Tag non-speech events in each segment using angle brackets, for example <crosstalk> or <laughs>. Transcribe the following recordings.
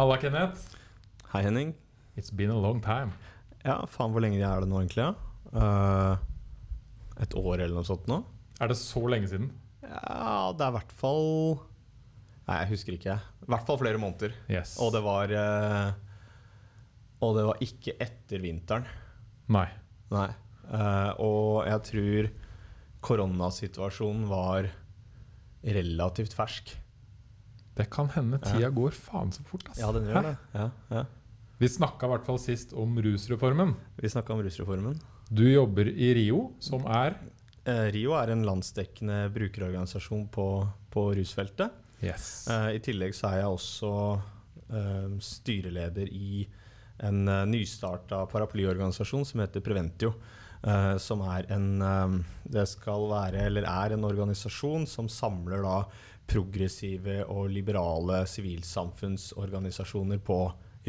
Halla, Kenneth. Hei, Henning. It's been a long time. Ja, faen hvor lenge er det nå, egentlig? Ja? Uh, et år eller noe sånt nå? Er det så lenge siden? Ja, det er i hvert fall Nei, jeg husker ikke. I hvert fall flere måneder. Yes. Og det var uh, Og det var ikke etter vinteren. Nei. Nei. Uh, og jeg tror koronasituasjonen var relativt fersk. Det kan hende tida går faen så fort. ass. Ja, den gjør det. Ja, ja. Vi snakka i hvert fall sist om rusreformen. Vi om rusreformen. Du jobber i RIO, som er Eh, RIO er en landsdekkende brukerorganisasjon på, på rusfeltet. Yes. Eh, I tillegg så er jeg også eh, styreleder i en uh, nystarta paraplyorganisasjon som heter Preventio. eh, som er en eh, Det skal være, eller er en organisasjon som samler da progressive og liberale sivilsamfunnsorganisasjoner på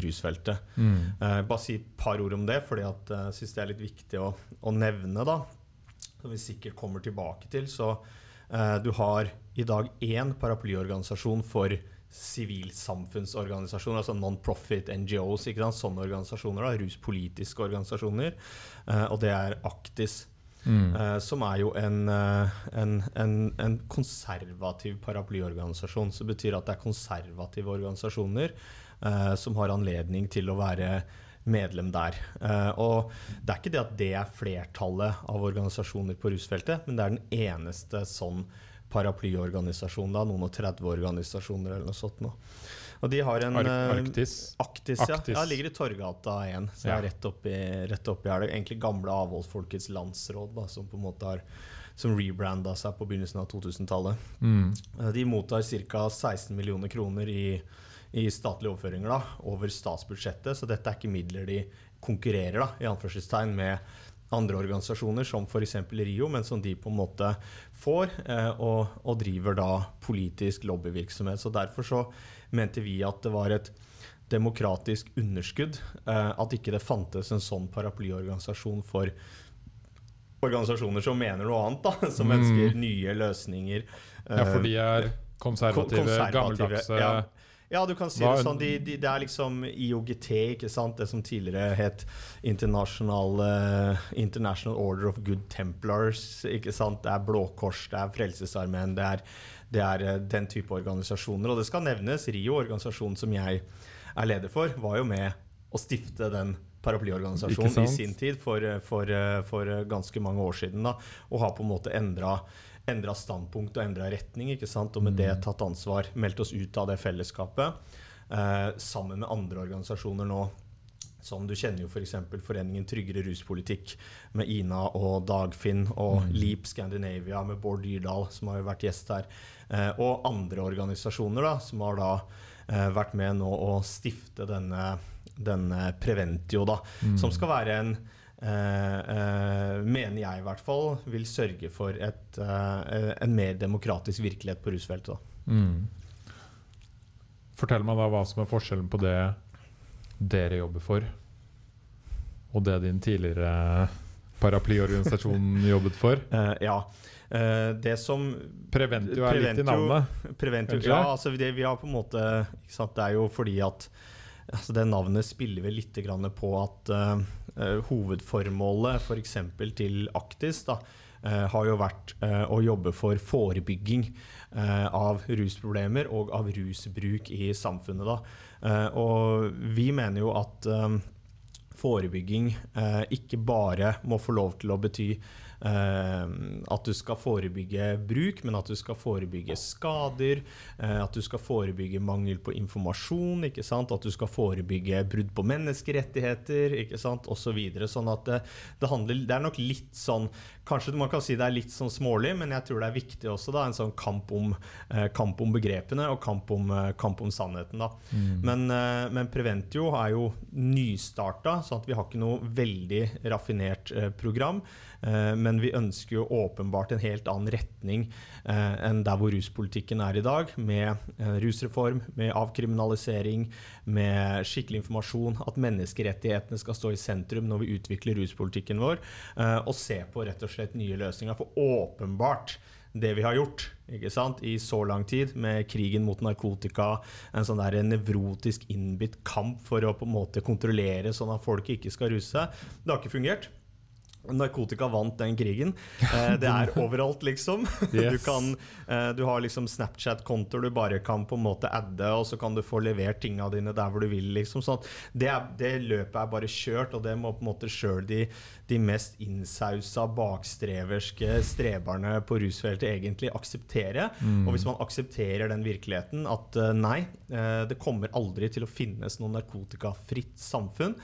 rusfeltet. Mm. Eh, bare si et par ord om det, for jeg eh, jeg syns det er litt viktig å, å nevne. da Som vi sikkert kommer tilbake til. Så eh, du har i dag én paraplyorganisasjon for sivilsamfunnsorganisasjoner, altså non-profit NGOs. ikke sant? Sånne organisasjoner, da, ruspolitiske organisasjoner. Eh, og det er Actis. Mm. Eh, som er jo en, eh, en, en, en konservativ paraplyorganisasjon. Som betyr at det er konservative organisasjoner eh, som har anledning til å være medlem der. Eh, og det er ikke det at det er flertallet av organisasjoner på rusfeltet, men det er den eneste sånn paraplyorganisasjon. Da, noen og 30 organisasjoner eller noe sånt. Nå. Og de har en eh, Arktis. Aktis, ja. Aktis. ja. Ligger i Torgata 1. Så Ja. rett oppi, rett oppi her. Det er egentlig gamle Avholdsfolkets landsråd, da, som på en måte har som rebranda seg på begynnelsen av 2000-tallet. Mm. Eh, De mottar ca. 16 millioner kroner i, i statlige overføringer da, over statsbudsjettet, så dette er ikke midler de konkurrerer da, i anførselstegn med andre organisasjoner, som f.eks. RIO, men som de på en måte får, eh, og, og driver da politisk lobbyvirksomhet. Så Derfor så mente vi at det var et demokratisk underskudd eh, at ikke det fantes en sånn paraplyorganisasjon for organisasjoner som mener noe annet, da, som Mm. ønsker nye løsninger. Ja, for eh, de er konservative, konservative, gammeldagse ja. Ja, du kan si Hva- det sånn. De, de, det er liksom IOGT, ikke sant? det som tidligere het International, uh, International Order of Good Templars. ikke sant? Det er Blå Kors, det er Frelsesarmeen, det er, det er eh, den type organisasjoner. Og det skal nevnes, RIO, organisasjonen som jeg er leder for, var jo med å stifte den paraplyorganisasjonen i sin tid for, for, for ganske mange år siden. da, Og har på en måte endra endra standpunkt og endra retning, ikke sant? og med det Mm. tatt ansvar. Meldt oss ut av det fellesskapet. Eh, sammen med andre organisasjoner nå. Som du kjenner jo f.eks. For Foreningen Tryggere ruspolitikk med Ina og Dagfinn, og Mm. Leap Scandinavia med Bård Dyrdal, som har jo vært gjest her. Eh, og andre organisasjoner da, som har da eh, vært med nå å stifte denne, denne Preventio, da. Mm. Som skal være en Uh, uh, mener jeg i hvert fall, vil sørge for et, uh, en mer demokratisk virkelighet på rusfeltet. Mm. Fortell meg da hva som er forskjellen på det dere jobber for, og det din tidligere paraplyorganisasjon <laughs> jobbet for. Uh, ja. Uh, det som Preventio er litt i navnet. Preventio, ja, altså det, vi har på en måte sant, Det er jo fordi at altså Det navnet spiller vel litt på at uh, hovedformålet f.eks. til Aktis da, har jo vært eh, å jobbe for forebygging eh, av rusproblemer og av rusbruk i samfunnet. Da. Eh, og vi mener jo at eh, forebygging eh, ikke bare må få lov til å bety eh, at du skal forebygge bruk, men at du skal forebygge skader, eh, at du skal forebygge mangel på informasjon, at du skal forebygge brudd på menneskerettigheter osv. Så sånn at det, det, det er nok litt sånn Kanskje man kan si det er litt sånn smålig, men jeg tror det er viktig også. da, En sånn kamp om, eh, kamp om begrepene og kamp om, eh, kamp om sannheten. da. Mm. Men, eh, men Preventio er jo nystarta, så at vi har ikke noe veldig raffinert program. Eh, men vi ønsker jo åpenbart en helt annen retning eh, enn der hvor ruspolitikken er i dag. Med rusreform, med avkriminalisering, med skikkelig informasjon. At menneskerettighetene skal stå i sentrum når vi utvikler ruspolitikken vår. eh, og se på rett og slett nye løsninger. For åpenbart det vi har gjort i så lang tid, med krigen mot narkotika, en sånn der nevrotisk innbitt kamp for å på en måte kontrollere sånn at folk ikke skal ruse seg. Det har ikke fungert. Narkotika vant den krigen. <laughs> Eh, det er overalt, liksom. <laughs> Yes. Du, kan, eh, du har liksom Snapchat-kontoer du bare kan på en måte adde, og så kan du få levert tinga dine der hvor du vil. liksom sånn det, er, det løpet er bare kjørt, og det må på en måte sjøl de, de mest innsausa, bakstreverske streberne på rusfeltet egentlig akseptere. Mm. Og hvis man aksepterer den virkeligheten at eh, nei, det kommer aldri til å finnes noe narkotikafritt samfunn,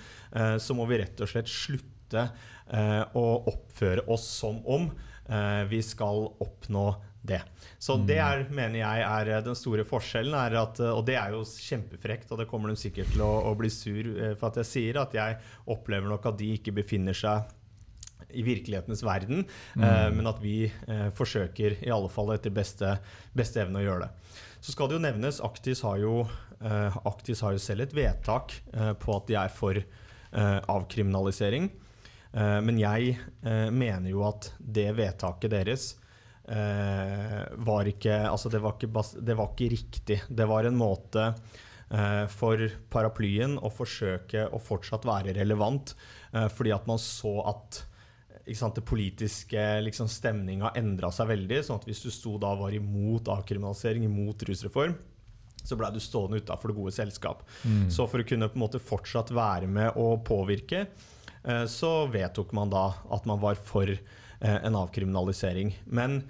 så må vi rett og slett slutte eh, å oppføre oss som om eh, vi skal oppnå det. Så det er, mener jeg er eh, den store forskjellen. Er at, eh, og det er jo kjempefrekt, og det kommer de sikkert til å, å bli sur eh, for at jeg sier, at jeg opplever nok at de ikke befinner seg i virkelighetens verden, eh, men at vi forsøker i alle fall etter beste, beste evne å gjøre det. Så skal det jo nevnes, Aktis har jo, Aktis har jo selv et vedtak på at de er for avkriminalisering. Eh, men jeg eh, mener jo at det vedtaket deres eh, var ikke Altså, det var ikke, det var ikke riktig. Det var en måte for paraplyen å forsøke å fortsatt være relevant, fordi at man så at sant, det politiske liksom, stemninga endra seg veldig. sånn at hvis du sto da var imot avkriminalisering, imot rusreform, så blei du stående utafor det gode selskap. Mm. Så for å kunne på en måte fortsatt være med og påvirke, så vedtok man da at man var for eh, en avkriminalisering. Men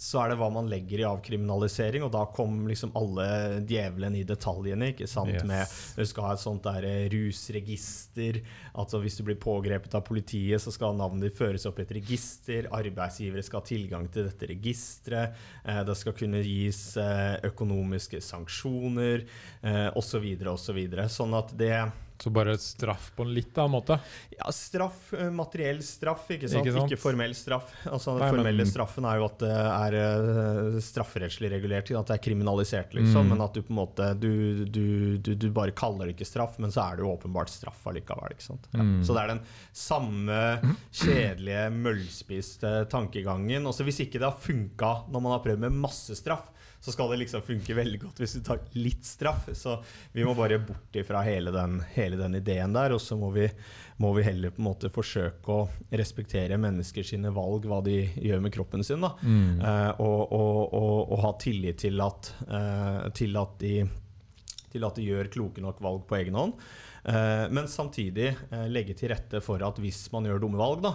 så er det hva man legger i avkriminalisering, og da kom liksom alle djevelen i detaljene. ikke sant? Yes. Med Du skal ha et sånt der eh, rusregister. altså Hvis du blir pågrepet av politiet, så skal navnet ditt føres opp i et register. Arbeidsgivere skal ha tilgang til dette registeret. Eh, det skal kunne gis eh, økonomiske sanksjoner eh, osv. Så Sånn at det Så bare straff på en litt annen måte. ja, straff, eh, materiell straff, ikke sant? Ikke Ikke, formell straff. Altså, den formelle straffen er jo at det er eh, strafferettslig regulert, at det er kriminalisert, liksom. Mm. Men at du på en måte du, du, du, du bare kaller det ikke straff, men så er det jo åpenbart straff allikevel. ikke sant? Ja. Mm. Så det er den samme kjedelige, møllspiste tankegangen. Også hvis ikke det har funka når man har prøvd med masse straff, så skal det liksom funke veldig godt hvis du tar litt straff. Så vi må bare bort ifra hele den, hele den ideen der, og så må vi, må vi heller på en måte forsøke å respektere mennesker sine valg, hva de gjør med kroppen sin, da. Mm. Eh, og, og, og, og ha tillit til at, eh, til at de til at de gjør kloke nok valg på egen hånd. Eh, men samtidig eh, legge til rette for at hvis man gjør dumme valg, da,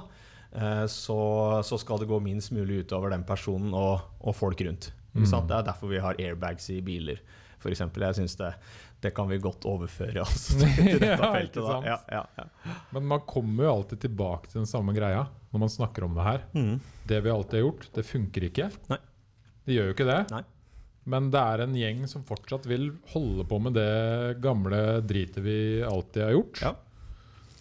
eh, så, så skal det gå minst mulig utover den personen og, og folk rundt. Mm. Det er derfor vi har airbags i biler, f.eks. Jeg syns det, det kan vi godt overføre altså, til <laughs> dette Ja, feltet. Ja, ja, ja. Men man kommer jo alltid tilbake til den samme greia når man snakker om det her. Mm. Det vi alltid har gjort, det funker ikke. Nei. Det gjør jo ikke det. Nei. Men det er en gjeng som fortsatt vil holde på med det gamle dritet vi alltid har gjort. Ja.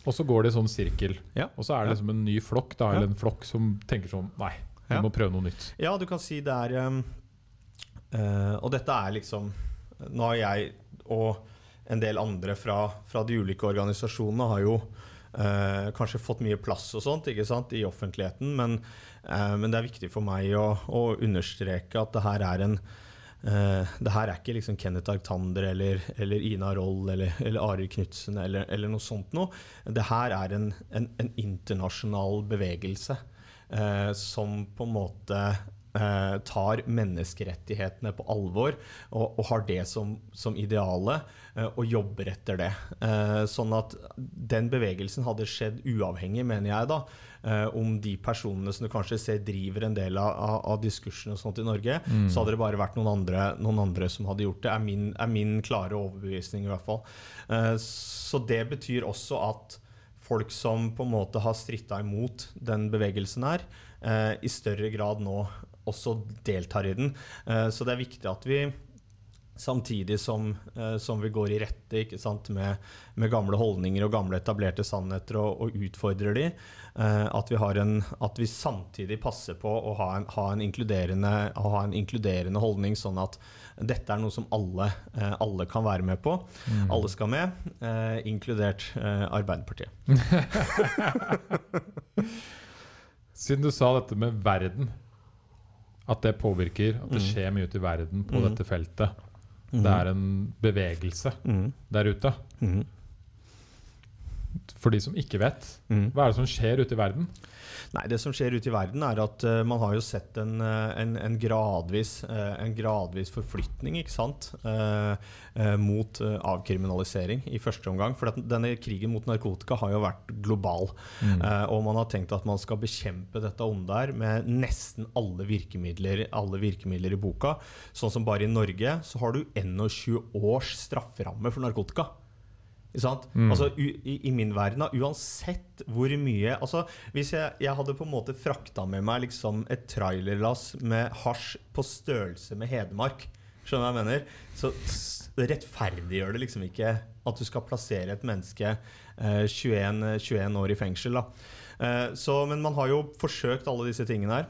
Og så går det i sånn sirkel. Ja. Og så er det liksom en ny flokk, da, eller en flokk som tenker sånn Nei, vi må prøve noe nytt. Ja, du kan si det er um, Og dette er liksom Nå har jeg og en del andre fra, fra de ulike organisasjonene har jo eh, kanskje fått mye plass og sånt ikke sant, i offentligheten, men, eh, men det er viktig for meg å, å understreke at det her er en eh, det her er ikke liksom Kenneth Arctander eller, eller Ina Roll eller, eller Arild Knutsen eller, eller noe sånt noe. Det her er en, en, en internasjonal bevegelse eh, som på en måte eh, tar menneskerettighetene på alvor og, og har det som, som ideale eh, og jobber etter det. Eh, sånn at den bevegelsen hadde skjedd uavhengig, mener jeg, da, eh, om de personene som du kanskje ser driver en del av, av, av diskursen og sånt i Norge, Mm. så hadde det bare vært noen andre, noen andre som hadde gjort det, er min, er min klare overbevisning i hvert fall. Eh, så det betyr også at folk som på en måte har stritta imot den bevegelsen her, eh, i større grad nå også deltar i den. Eh, så det er viktig at vi Samtidig som, eh, som vi går i rette sant, med, med gamle holdninger og gamle etablerte sannheter og, og utfordrer de, eh, at, vi har en, at vi samtidig passer på å ha en, ha en, inkluderende, ha en inkluderende holdning, sånn at dette er noe som alle, alle kan være med på. Mm. Alle skal med, inkludert Arbeiderpartiet. <laughs> Siden du sa dette med verden, At det påvirker, at det Mm. skjer mye ute i verden på Mm. dette feltet. Mhm. Det er en bevegelse der ute. For de som ikke vet, hva er det som skjer ute i verden? Nei, det som skjer ute i verden, er at uh, man har jo sett en, eh, en, en, gradvis, uh, en gradvis forflytning, ikke sant, Uh, mot avkriminalisering i første omgang. For denne krigen mot narkotika har jo vært global. Mm. Og man har tenkt at man skal bekjempe dette ondet her med nesten alle virkemidler, alle virkemidler i boka. Sånn som bare i Norge så har du 21 års strafferamme for narkotika. Mm. Altså, u, i, I min verden, uansett hvor mye altså, Hvis jeg, jeg hadde på en måte frakta med meg liksom et trailerlass med hasj på størrelse med Hedmark Skjønner du hva jeg mener? Så rettferdiggjør det liksom ikke at du skal plassere et menneske eh, 21, 21 år i fengsel. Eh, så, men man har jo forsøkt alle disse tingene her.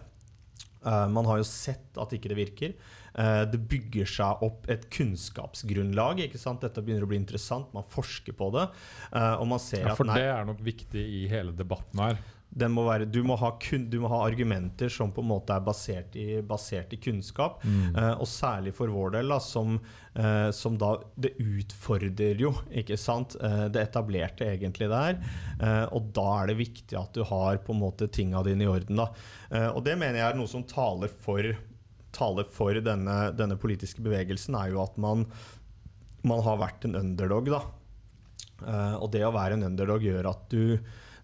Eh, man har jo sett at ikke det virker. Eh, det bygger seg opp et kunnskapsgrunnlag. ikke sant? Dette begynner å bli interessant. Man forsker på det. eh, og man ser Ja, for at For det er nok viktig i hele debatten her. den må være, du, må ha kun, du må ha argumenter som på en måte er basert i, basert i kunnskap. Mm. Uh, og særlig for vår del, da, som, uh, som da Det utfordrer jo, ikke sant, Uh, det etablerte egentlig der. Og da er det viktig at du har på en måte tinga dine i orden. da. Og det mener jeg er noe som taler for, taler for denne, denne politiske bevegelsen, er jo at man, man har vært en underdog, da. Uh, og det å være en underdog gjør at du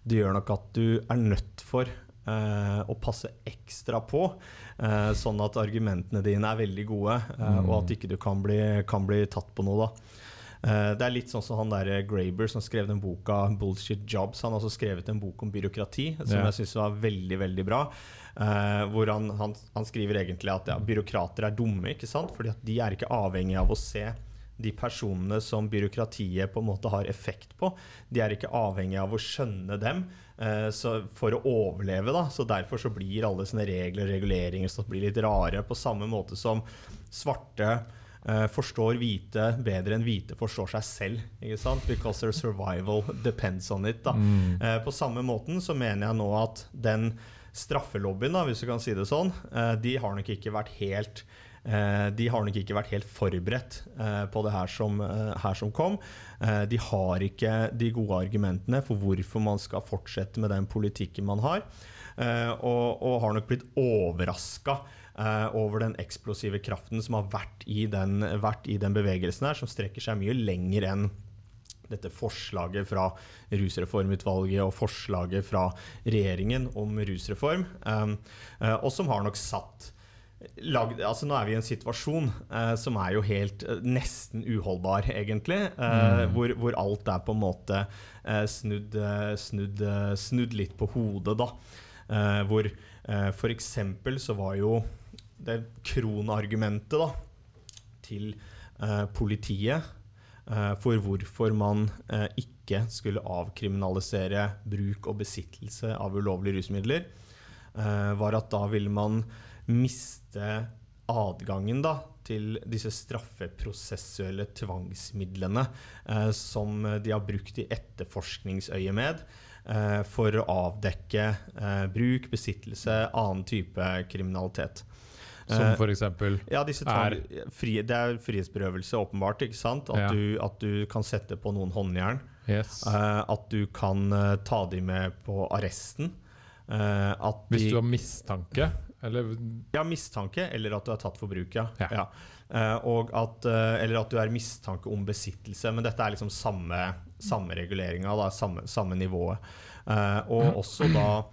det gjør nok at du er nødt for eh, å passe ekstra på, uh, sånn at argumentene dine er veldig gode, og at ikke du kan bli, kan bli tatt på noe. da. Det er litt sånn som han der Graber som skrev den boka 'Bullshit Jobs'. Han har også skrevet en bok om byråkrati som Ja. jeg syns var veldig veldig bra. Eh, hvor han, han, han skriver egentlig at ja, byråkrater er dumme, ikke sant? fordi at de er ikke avhengig av å se de personene som byråkratiet på en måte har effekt på. De er ikke avhengig av å skjønne dem uh, så for å overleve. da, så Derfor så blir alle sine regler og reguleringer så blir litt rare. På samme måte som svarte eh, forstår hvite bedre enn hvite forstår seg selv. ikke sant? Because their survival depends on it. da. Mm. På samme måten så mener jeg nå at den straffelobbyen, da, hvis du kan si det sånn, eh, de har nok ikke vært helt eh, de har nok ikke vært helt forberedt eh, på det her som, her som kom. De har ikke de gode argumentene for hvorfor man skal fortsette med den politikken man har. og, og har nok blitt overraska over den eksplosive kraften som har vært i, den, vært i den bevegelsen her, som strekker seg mye lenger enn dette forslaget fra rusreformutvalget og forslaget fra regjeringen om rusreform, um, eh, og som har nok satt lagd, altså Nå er vi i en situasjon eh, som er jo helt eh, nesten uholdbar, egentlig. eh, Mm. hvor, hvor alt er på en måte eh, snudd, eh, snudd, snudd litt på hodet, da. Eh, hvor eh, eksempel så var jo det kronargumentet da, til eh, politiet for hvorfor man eh, ikke skulle avkriminalisere bruk og besittelse av ulovlige rusmidler, eh, var at da ville man miste adgangen da, til disse straffeprosessuelle tvangsmidlene eh, som de har brukt i etterforskningsøyemed eh, for å avdekke eh, bruk, besittelse, annen type kriminalitet. Som Eh, for eksempel ja, tvang, fri, Det er frihetsberøvelse, åpenbart. ikke sant? At, Ja. du, at du kan sette på noen håndjern. Yes. eh, at du kan eh, ta dem med på arresten. at Hvis du har mistanke, eller ja, mistanke, eller at du er tatt for bruk, ja. Ja. ja. Og at, eller at du er mistanke om besittelse. Men dette er liksom samme, samme reguleringa, samme, samme nivået. Og også da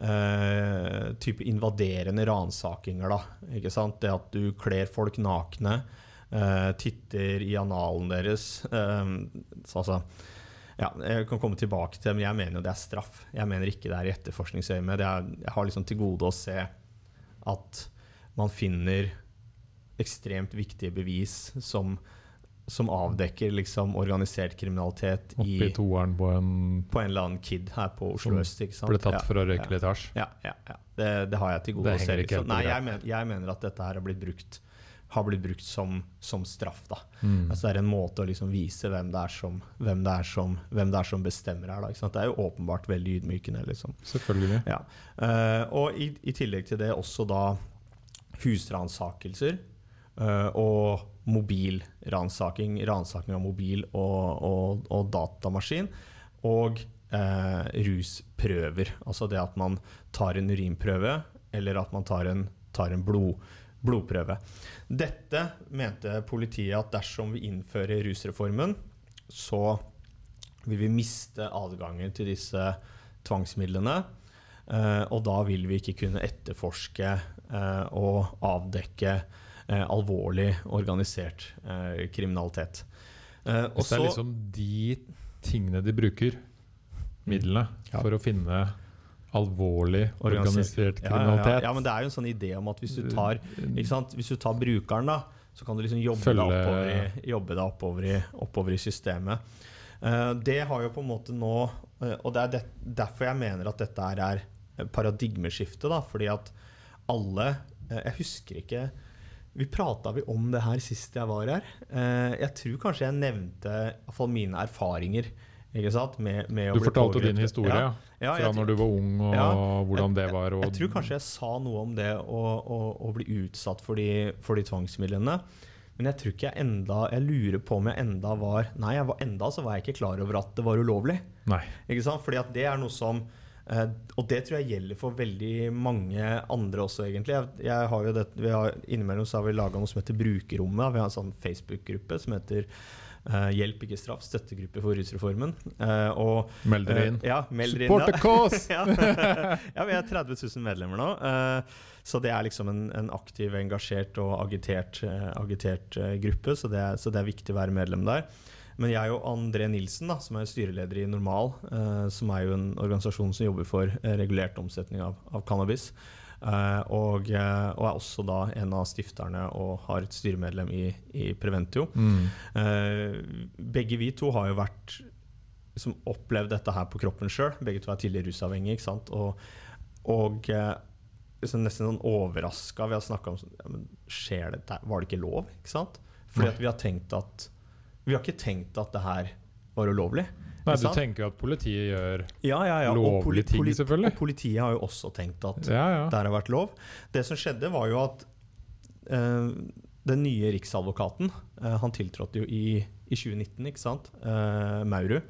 eh, type invaderende ransakinger, da. Ikke sant? Det at du kler folk nakne, eh, titter i analen deres. eh, så altså ja, jeg kan komme tilbake til det, men jeg mener jo det er straff. Jeg mener ikke det er i etterforskningsøyemed. Jeg, har liksom til gode å se at man finner ekstremt viktige bevis som, som avdekker liksom organisert kriminalitet oppi i, toeren på en på en eller annen kid her på Oslo øst. ikke sant? ble tatt Ja, for å ja. røyke litt hasj. Ja, ja, ja. Det, det har jeg til gode å se. ikke Liksom. Nei, jeg, mener, jeg mener at dette her har blitt brukt, har blitt brukt som, som straff. da. Mm. Altså Det er en måte å liksom vise hvem det er som, hvem det er som, hvem det er som bestemmer her. Da, ikke sant? Det er jo åpenbart veldig ydmykende. liksom. Selvfølgelig. Ja. Uh, og i, i tillegg til det også da husransakelser Uh, og mobilransaking, ransaking av mobil og, og, og datamaskin. Og eh, rusprøver. Altså det at man tar en urinprøve, eller at man tar en, tar en blod, blodprøve. Dette mente politiet at dersom vi innfører rusreformen, så vil vi miste adgangen til disse tvangsmidlene. Eh, og da vil vi ikke kunne etterforske eh, og avdekke alvorlig organisert eh, kriminalitet. Eh, og Hvis det er liksom de tingene de bruker, midlene, Ja. for å finne alvorlig Organisert. kriminalitet. Ja, ja, ja. men det er jo en sånn idé om at hvis du tar? Hvis du tar brukeren, da, så kan du liksom jobbe Følge- deg oppover i, jobbe deg oppover i, oppover i systemet. Eh, det har jo på en måte nå eh, Og det er det, derfor jeg mener at dette er paradigmeskiftet. Fordi at alle eh, Jeg husker ikke vi Prata vi om det her sist jeg var her? Eh, jeg tror kanskje jeg nevnte iallfall mine erfaringer ikke sant? Med, med Du fortalte din historie Ja. Ja, fra når du var ung, og Ja. hvordan det var. Og jeg tror kanskje jeg sa noe om det å, å, å bli utsatt for de, for de tvangsmidlene. Men jeg tror ikke jeg enda Jeg lurer på om jeg enda var Nei, jeg var, enda så var jeg ikke klar over at det var ulovlig. Nei. Ikke sant? Fordi at det er noe som Og det tror jeg gjelder for veldig mange andre også, egentlig. Jeg, har jo det, vi har, innimellom så har vi laga noe som heter Brukerrommet. Vi har en sånn Facebook-gruppe som heter Uh, Hjelp, ikke straff. Støttegruppe for rusreformen. Uh, og Meld dere inn. Uh, ja, meld dere. Support the cause! <laughs> ja. ja, vi er 30 000 medlemmer nå. eh, så det er liksom en, en aktiv, engasjert og agitert, eh, agitert eh, gruppe. Så det, er, så det er viktig å være medlem der. Men jeg og André Nilsen, da, som er styreleder i Normal, eh, som er jo en organisasjon som jobber for eh, regulert omsetning av, av cannabis, eh, og, eh, og er også da en av stifterne og har et styremedlem i, i Preventio. Mm. Eh, begge vi to har jo vært som opplevd dette her på kroppen sjøl. Begge to er tidligere rusavhengige. ikke sant? Og, og liksom nesten sånn overraska. Vi har snakka om sånn, ja, men skjer her? Var det ikke lov? ikke sant? Fordi at vi har tenkt at Vi har ikke tenkt at det her var ulovlig. Nei, du tenker jo at politiet gjør Ja, ja, ja. Lovlige ting, selvfølgelig. Og politiet har jo også tenkt at Ja, ja. det har vært lov. Det som skjedde, var jo at uh, den nye riksadvokaten uh, Han tiltrådte jo i, i 2019, ikke sant? uh, Mauru.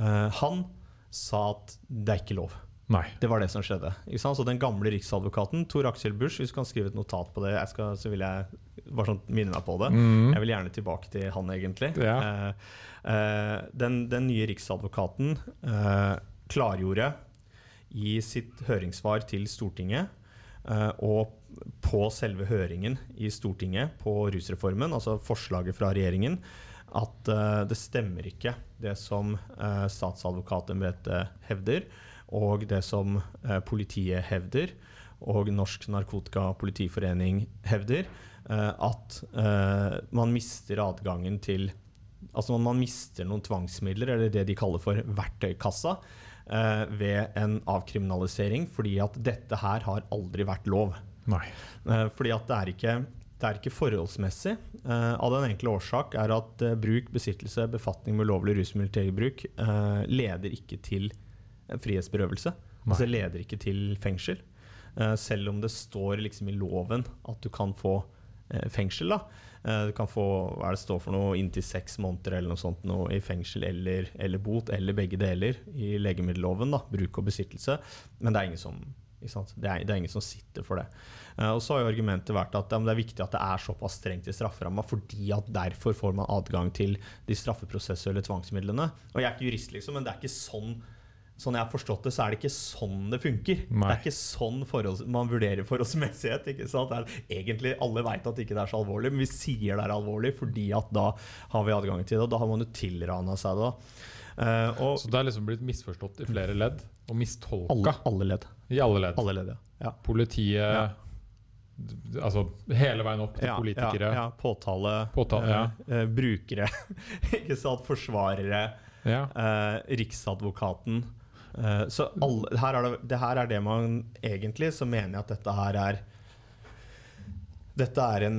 Eh, han sa at det er ikke lov. Nei. Det var det som skjedde. Så den gamle riksadvokaten, Tor Aksel Busch, hvis du kan skrive et notat på det, jeg skal, så vil jeg bare sånn minne meg på det. Mm. Jeg vil gjerne tilbake til han, egentlig. Ja. Uh, uh, den, den nye riksadvokaten uh, klargjorde i sitt høringssvar til Stortinget og på selve høringen i Stortinget på rusreformen, altså forslaget fra regjeringen, at det stemmer ikke det som statsadvokatembetet hevder, og det som politiet hevder, og Norsk Narkotikapolitiforening hevder, at eh, man mister adgangen til Altså man mister noen tvangsmidler, eller det de kaller for verktøykassa, eh, ved en avkriminalisering, fordi at dette her har aldri vært lov. Nei. Eh, fordi at det er ikke, det er ikke forholdsmessig. Eh, av den enkle årsak er at eh, bruk, besittelse, befatning med ulovlig rusmiddel til eget bruk eh, leder ikke til frihetsberøvelse. Nei. Altså leder ikke til fengsel. Eh, selv om det står liksom i loven at du kan få eh, fengsel. da. Eh, du kan få hva er det står for noe, inntil seks måneder eller noe sånt noe, i fengsel eller, eller bot, eller begge deler i legemiddelloven. da, Bruk og besittelse. Men det er ingen som? Det, er, det er ingen som sitter for det. Eh, og så har jo argumentet vært at ja, det er viktig at det er såpass strengt i strafferamma, fordi at derfor får man adgang til de straffeprosessuelle tvangsmidlene. Og jeg er ikke jurist, liksom, men det er ikke sånn Sånn jeg har forstått det, så er det ikke sånn det funker. Nei. Det er ikke sånn forholds, man vurderer forholdsmessighet. Ikke sant? Det egentlig alle vet at ikke det er så alvorlig, men vi sier det er alvorlig fordi at da har vi adgang til det. Og da har man jo tilrana seg det. Eh, og Så det er liksom blitt misforstått i flere ledd, og mistolka alle, alle ledd. i alle ledd. Alle ledd, ja. ja. Politiet Ja. Altså hele veien opp til Ja, politikere. Ja, ja, påtale, Påtale, ja. eh, brukere, <laughs> ikke sant, forsvarere, Ja. Riksadvokaten. Eh, så alle, her er det, det her er det man egentlig Så mener jeg at dette her er Dette er en,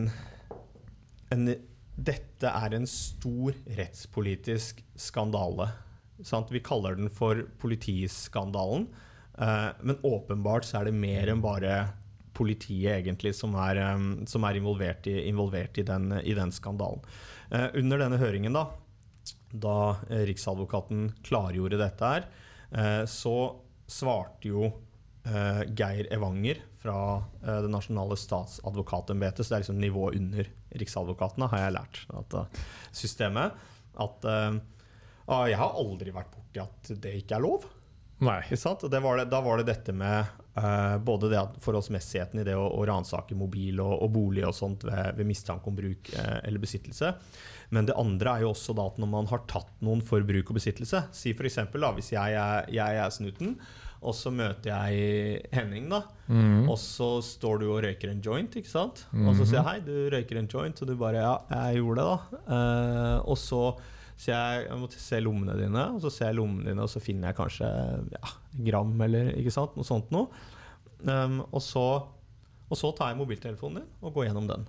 en Dette er en stor rettspolitisk skandale. Sant? Vi kaller den for politiskandalen. Eh, men åpenbart så er det mer enn bare politiet egentlig som er, som er involvert, i, involvert i, den, i, den, skandalen. Eh, under denne høringen, da, da Riksadvokaten klargjorde dette her, så svarte jo eh, Geir Evanger fra eh, det nasjonale statsadvokatembetet, så det er liksom nivået under Riksadvokatene, har jeg lært. At, systemet. At ah, jeg har aldri vært borti at det ikke er lov. Nei. Var det, da var det dette med uh, både det forholdsmessigheten i det å, å ransake mobil og, og, bolig og sånt ved, ved mistanke om bruk uh, eller besittelse. Men det andre er jo også da at når man har tatt noen for bruk og besittelse Si f.eks. hvis jeg er, jeg er snuten, og så møter jeg Henning, da. Mm. Og så står du og røyker en joint, ikke sant? Og så sier jeg hei, du røyker en joint, og du bare ja, jeg gjorde det, da. Uh, og så så jeg, jeg måtte se lommene dine, og så ser jeg lommene dine, og så finner jeg kanskje ja, gram eller ikke sant, noe sånt noe. Um, og, så, og, så, tar jeg mobiltelefonen din og går gjennom den.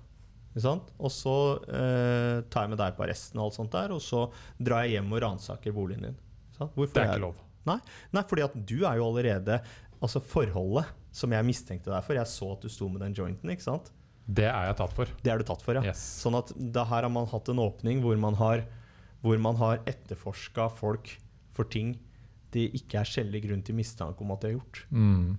Og så uh, tar jeg med deg på arresten, og alt sånt der, og så drar jeg hjem og ransaker boligen din. det er ikke lov. Nei, nei, fordi at du er jo allerede Altså forholdet som jeg mistenkte deg for. Jeg så at du sto med den jointen. ikke sant? Det er jeg tatt for. Det er du tatt for, ja. Yes. Sånn at da her har man hatt en åpning hvor man har hvor man har etterforska folk for ting det ikke er skjellig grunn til mistanke om at de har gjort. Mm.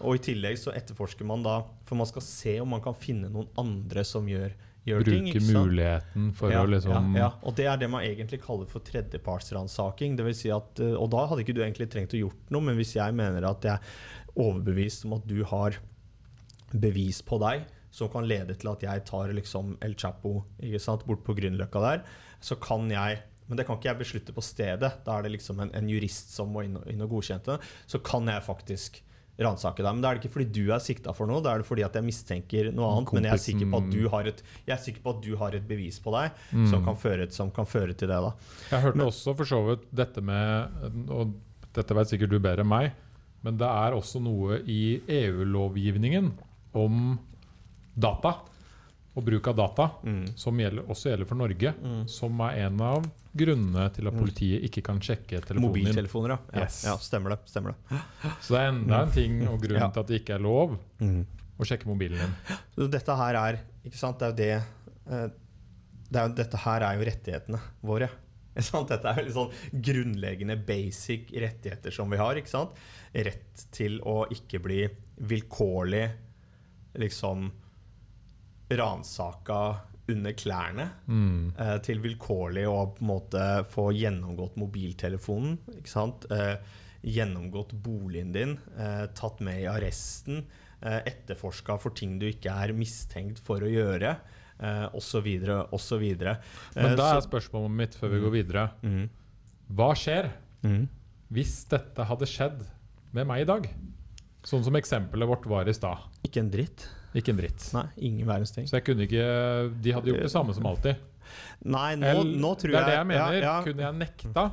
Og i tillegg så etterforsker man da For man skal se om man kan finne noen andre som gjør, gjør Bruke ting. Bruke muligheten for ja, å liksom ja, ja, Og det er det man egentlig kaller for tredjepartsransaking. Si at, eh, og da hadde ikke du egentlig trengt å gjort noe, men hvis jeg mener at jeg er overbevist om at du har bevis på deg som kan lede til at jeg tar liksom El Chapo bort på Grünerløkka der, så kan jeg men det kan ikke jeg beslutte på stedet. Da er det liksom en, en jurist som må inn og, inn og godkjente det. Så kan jeg faktisk ransake deg. Men da er det ikke fordi du er sikta for noe, da er det fordi at jeg mistenker noe annet. Kompisen. Men jeg er sikker på at du har et, på at du har et bevis på deg mm. som, kan føre, som, kan føre, til det. da. Jeg hørte også for så vidt dette med Og dette vet sikkert du bedre enn meg, men det er også noe i EU-lovgivningen om data og bruk av data, mm. som gjelder, også gjelder for Norge, mm. som er en av grunnene til at mm. politiet ikke kan sjekke telefonen din. Mobiltelefoner, ja. Yes. ja. Stemmer det. stemmer det. Så det er enda en ting og grunn ja. til at det ikke er lov mm. å sjekke mobilen din. Så dette her er ikke sant, det er jo det, eh, det er, Dette her er jo rettighetene våre. Dette er jo sånn grunnleggende basic rettigheter som vi har. ikke sant? Rett til å ikke bli vilkårlig liksom ransaka under klærne mm. eh, til vilkårlig å på en måte få gjennomgått mobiltelefonen. ikke sant? Eh, gjennomgått boligen din, eh, tatt med i arresten, eh, etterforska for ting du ikke er mistenkt for å gjøre, eh, osv. osv. Men da er spørsmålet mitt før vi går mm. videre. Mm. Hva skjer mm. hvis dette hadde skjedd med meg i dag? Sånn som eksempelet vårt var i stad. Ikke en dritt. Ikke en dritt. Nei, ingen verdens ting. Så jeg kunne ikke De hadde gjort det samme som alltid. Nei, nå, nå tror jeg Det er det jeg mener. Ja, ja. Kunne jeg nekta?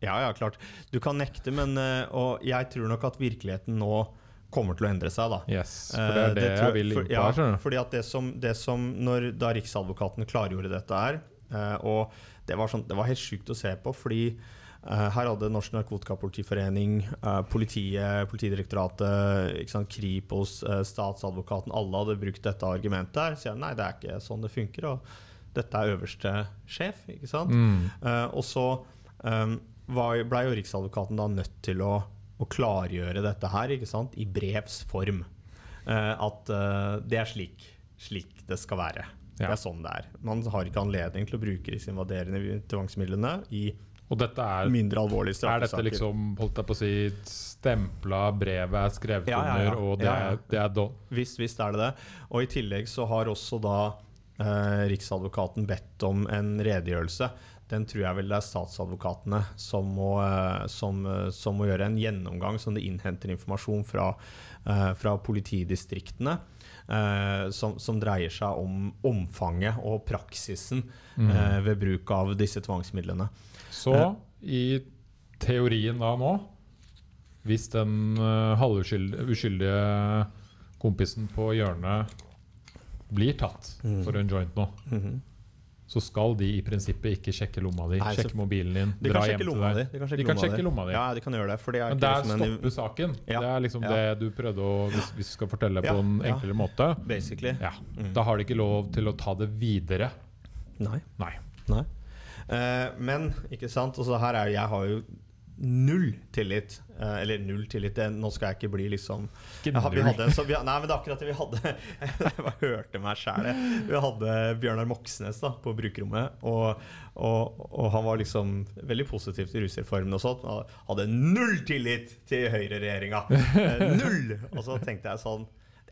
Ja, ja, klart. Du kan nekte, men eh, Og jeg tror nok at virkeligheten nå kommer til å endre seg. da. Yes, for det er eh, det, det jeg vil inn på ja, her. fordi at det som, det som når, Da Riksadvokaten klargjorde dette her, eh, og det var, sånn, det var helt sjukt å se på, fordi Eh, her hadde Norsk Narkotikapolitiforening, eh, politiet, Politidirektoratet, sant, Kripos, eh, statsadvokaten Alle hadde brukt dette argumentet. her Sier nei, det er ikke sånn det funker. Og dette er øverste sjef. ikke sant? Mm. og så um, blei jo Riksadvokaten da nødt til å, å, klargjøre dette her ikke sant? i brevs form. at det er slik, slik det skal være. Ja. Det er sånn det er. Man har ikke anledning til å bruke disse invaderende tvangsmidlene i og dette er, mindre alvorlige straffesaker. Er dette liksom, holdt jeg på å si, stempla, brevet er skrevet ja, ja, ja. under, og det, er, det er don? Visst, visst er det det. Og i tillegg så har også da eh, Riksadvokaten bedt om en redegjørelse. Den tror jeg vel det er statsadvokatene som må, eh, som, eh, som må gjøre en gjennomgang, som de innhenter informasjon fra, eh, fra politidistriktene. Som, som, dreier seg om omfanget og praksisen mm. ved bruk av disse tvangsmidlene. Så i teorien da nå, hvis den halvuskyldige kompisen på hjørnet blir tatt mm. for en joint nå, mm -hmm. Så skal de i prinsippet ikke sjekke lomma di, Nei, sjekke mobilen din, De dra hjem til deg. De kan sjekke, De kan lomma, sjekke lomma di. Ja, de kan gjøre det. For det er Men der liksom en- saken. Ja, Det er liksom ja. det du prøvde å Hvis, hvis du skal fortelle på en enklere måte, Basically. ja, Mm. da har de ikke lov til å ta det videre. Nei. Nei. Nei. Uh, men ikke sant altså her er, Jeg har jo null tillit. Eh, eller null tillit det, Nå skal jeg ikke bli liksom Ikke vi hadde så, vi, Nei, men det er akkurat det vi hadde. <laughs> Jeg bare hørte meg sjæl. Vi hadde Bjørnar Moxnes da, på brukerrommet. Og, og, og han var liksom veldig positiv til rusreformen og sånt. Han hadde null tillit til høyreregjeringa! Eh, null! Og så tenkte jeg sånn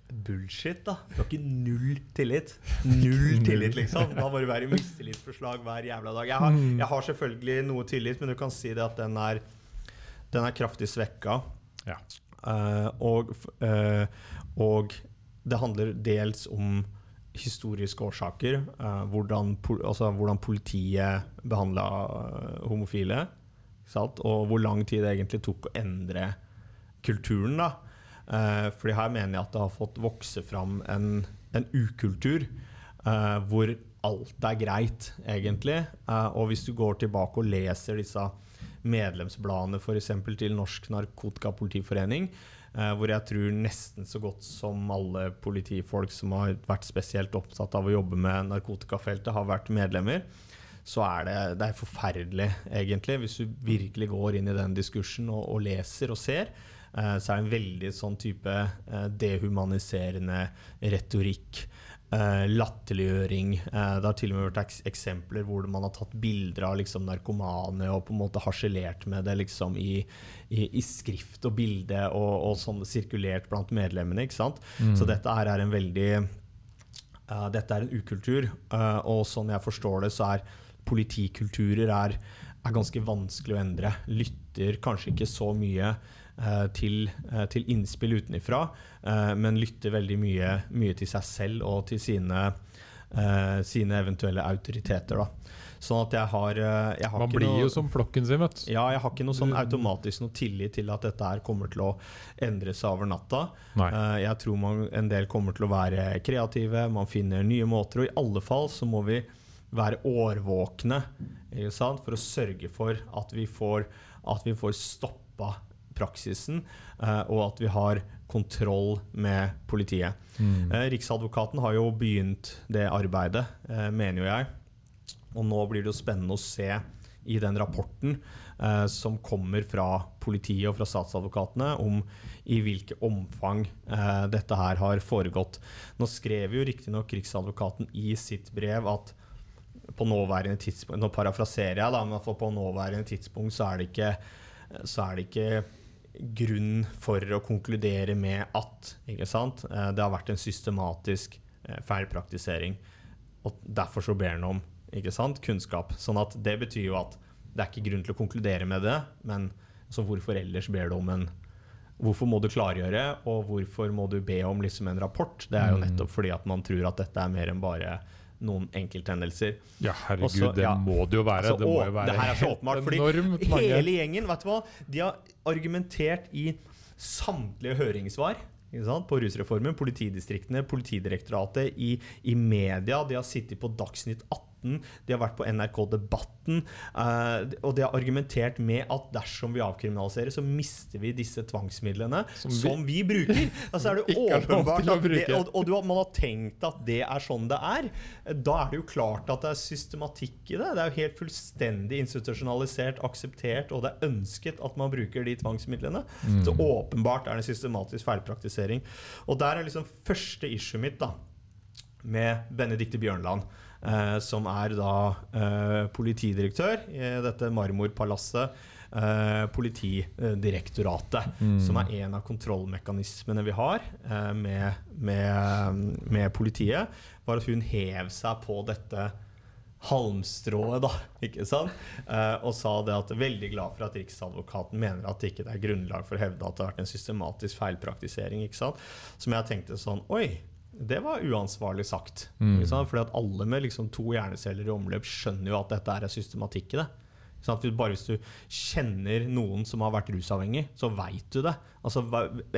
Bullshit, da. Du har ikke null tillit. Null tillit, liksom. Da må det være mistillitsforslag hver jævla dag. Jeg har, jeg har selvfølgelig noe tillit, men du kan si det at den er, den er kraftig svekka. Ja. Uh, og, eh, og det handler dels om historiske årsaker. Uh, hvordan, altså, hvordan politiet behandla homofile. Sant? Og hvor lang tid det egentlig tok å endre kulturen. da. Uh, fordi her mener jeg at det har fått vokse fram en, en ukultur hvor alt er greit, egentlig. Og hvis du går tilbake og leser disse medlemsbladene f.eks. til Norsk Narkotikapolitiforening, eh, hvor jeg tror nesten så godt som alle politifolk som har vært spesielt opptatt av å jobbe med narkotikafeltet, har vært medlemmer, så er det, det er forferdelig, egentlig. Hvis du virkelig går inn i den diskursen og, og leser og ser, eh, så er det en veldig sånn type eh, dehumaniserende retorikk. Eh, latterliggjøring. Eh, det har til og med vært eks eksempler hvor man har tatt bilder av liksom, narkomane og på en måte harselert med det liksom, i, i, i skrift og bilde og, og sånn sirkulert blant medlemmene. ikke sant? Så dette her er en veldig uh, Dette er en ukultur, uh, og sånn jeg forstår det, så er politikulturer er, er ganske vanskelig å endre. Lytter kanskje ikke så mye til, eh, til innspill utenfra, eh, men lytter veldig mye, mye til seg selv og til sine, eh, sine eventuelle autoriteter. Da. Sånn at jeg har, eh, jeg har Man blir noe, jo som flokken sin, vet du. ja, jeg har ikke noe sånn automatisk noe tillit til at dette her kommer til å endre seg over natta. Nei. Eh, jeg tror man, en del kommer til å være kreative, man finner nye måter, og i alle fall så må vi være årvåkne for å sørge for at vi får, at vi får stoppa praksisen, eh, og at vi har kontroll med politiet. Mm. Eh, Riksadvokaten har jo begynt det arbeidet, eh, mener jo jeg. Og nå blir det jo spennende å se i den rapporten eh, som kommer fra politiet og fra statsadvokatene, om i hvilket omfang eh, dette her har foregått. Nå skrev jo riktignok Riksadvokaten i sitt brev at på nåværende tidspunkt Nå parafraserer jeg, da, men på nåværende tidspunkt så er det ikke, så er det ikke grunn for å konkludere med at? Eh, det har vært en systematisk eh, feilpraktisering. Og derfor så ber han om ikke sant? kunnskap. Sånn at det betyr jo at det er ikke grunn til å konkludere med det, men så hvorfor ellers ber du om en Hvorfor må du klargjøre, og hvorfor må du be om liksom en rapport? Det er jo Mm. nettopp fordi at man tror at dette er mer enn bare noen enkelthendelser. Ja, herregud, Også- det ja. må det jo være. Altså, det må jo være det her er så åpenbart, fordi. Hele gjengen, vet du hva? De har argumentert i samtlige høringssvar ikke sant? på rusreformen. Politidistriktene, Politidirektoratet, i, i media. De har sittet på Dagsnytt 18. De har vært på NRK Debatten. eh, og de har argumentert med at dersom vi avkriminaliserer, så mister vi disse tvangsmidlene Som som vi- vi, bruker. <laughs> Altså er det åpenbart at det, og, og du man har tenkt at det er sånn det er. Da er det jo klart at det er systematikk i det. Det er jo helt fullstendig institusjonalisert, akseptert, og det er ønsket at man bruker de tvangsmidlene. Mm. Så åpenbart er det en systematisk feilpraktisering. Og der er liksom første issue mitt da, med Benedicte Bjørnland, som er da eh, politidirektør i dette Marmorpalasset. Eh, politidirektoratet, Mm. som er en av kontrollmekanismene vi har eh, med, med, med politiet, var at hun hev seg på dette halmstrået, da, ikke sant? Eh, og sa det at veldig glad for at Riksadvokaten mener at det ikke er grunnlag for å hevde at det har vært en systematisk feilpraktisering. ikke sant? Som jeg tenkte sånn Oi, det var uansvarlig sagt. Mm. Fordi at alle med liksom to hjerneceller i omløp skjønner jo at dette er systematikk i det. Bare hvis du kjenner noen som har vært rusavhengig, så veit du det. Altså,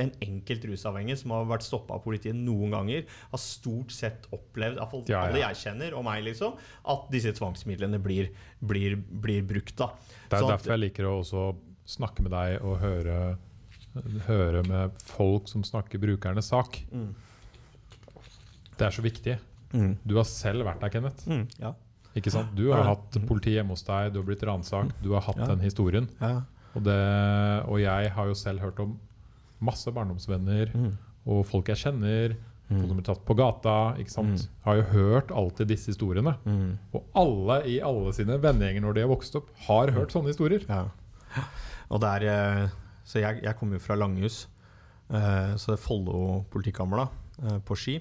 en enkelt rusavhengig som har vært stoppa av politiet noen ganger, har stort sett opplevd, iallfall ja, ja. alle jeg kjenner, og meg, liksom, at disse tvangsmidlene blir, blir, blir brukt. Da. Det er sånn derfor jeg liker å også snakke med deg og høre, høre med folk som snakker brukernes sak. Mm. Det er så viktig. Mm. Du har selv vært der, Kenneth. Mm, ja. Ikke sant? Du har hatt politi hjemme hos deg, du har blitt ransakt, du har hatt ja. den historien. Ja. Og, det, og, jeg har jo selv hørt om masse barndomsvenner mm. og folk jeg kjenner. Mm. Folk som blir tatt på gata. Ikke sant? Mm. Har jo hørt alltid disse historiene. Mm. Og alle i alle sine vennegjenger når de har vokst opp, har hørt sånne historier. Ja. Og der, eh, så jeg, jeg kommer jo fra Langhus, eh, så det er Follo politikammer da, eh, på Ski.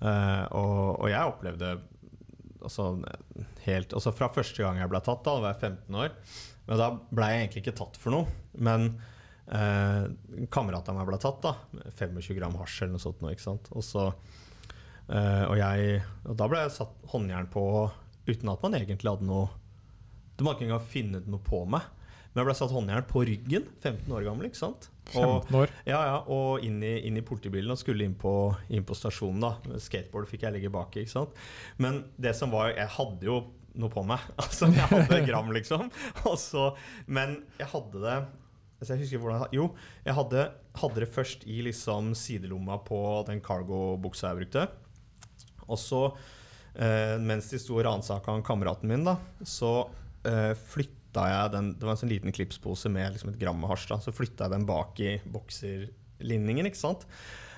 Og, og jeg opplevde altså, helt, altså Fra første gang jeg ble tatt, da, da var jeg 15 år. Men da ble jeg egentlig ikke tatt for noe. Men eh, kamerat av meg ble tatt. da 25 gram hasj eller noe sånt. Ikke sant? Og, så, eh, og, jeg, og da ble jeg satt håndjern på uten at man egentlig hadde noe Du hadde ikke engang funnet noe på meg. Men jeg ble satt håndjern på ryggen, 15 år gammel. ikke sant? Og, 15 år? Ja, ja, og inn i, inn i politibilen og skulle inn på, inn på, stasjonen. da Skateboard fikk jeg ligge bak i. ikke sant? Men det som var Jeg hadde jo noe på meg. <laughs> Altså, Jeg hadde gram, liksom. Så, men jeg hadde det altså jeg husker hvordan, Jo, jeg hadde, hadde, det først i liksom sidelomma på den cargo-buksa jeg brukte. Og så, eh, mens de sto og ransaka kameraten min, da, så eh, flytta flytta jeg den Det var en sånn liten klipspose med liksom et gram med hasj. Så flytta jeg den bak i bokserlinningen. ikke sant?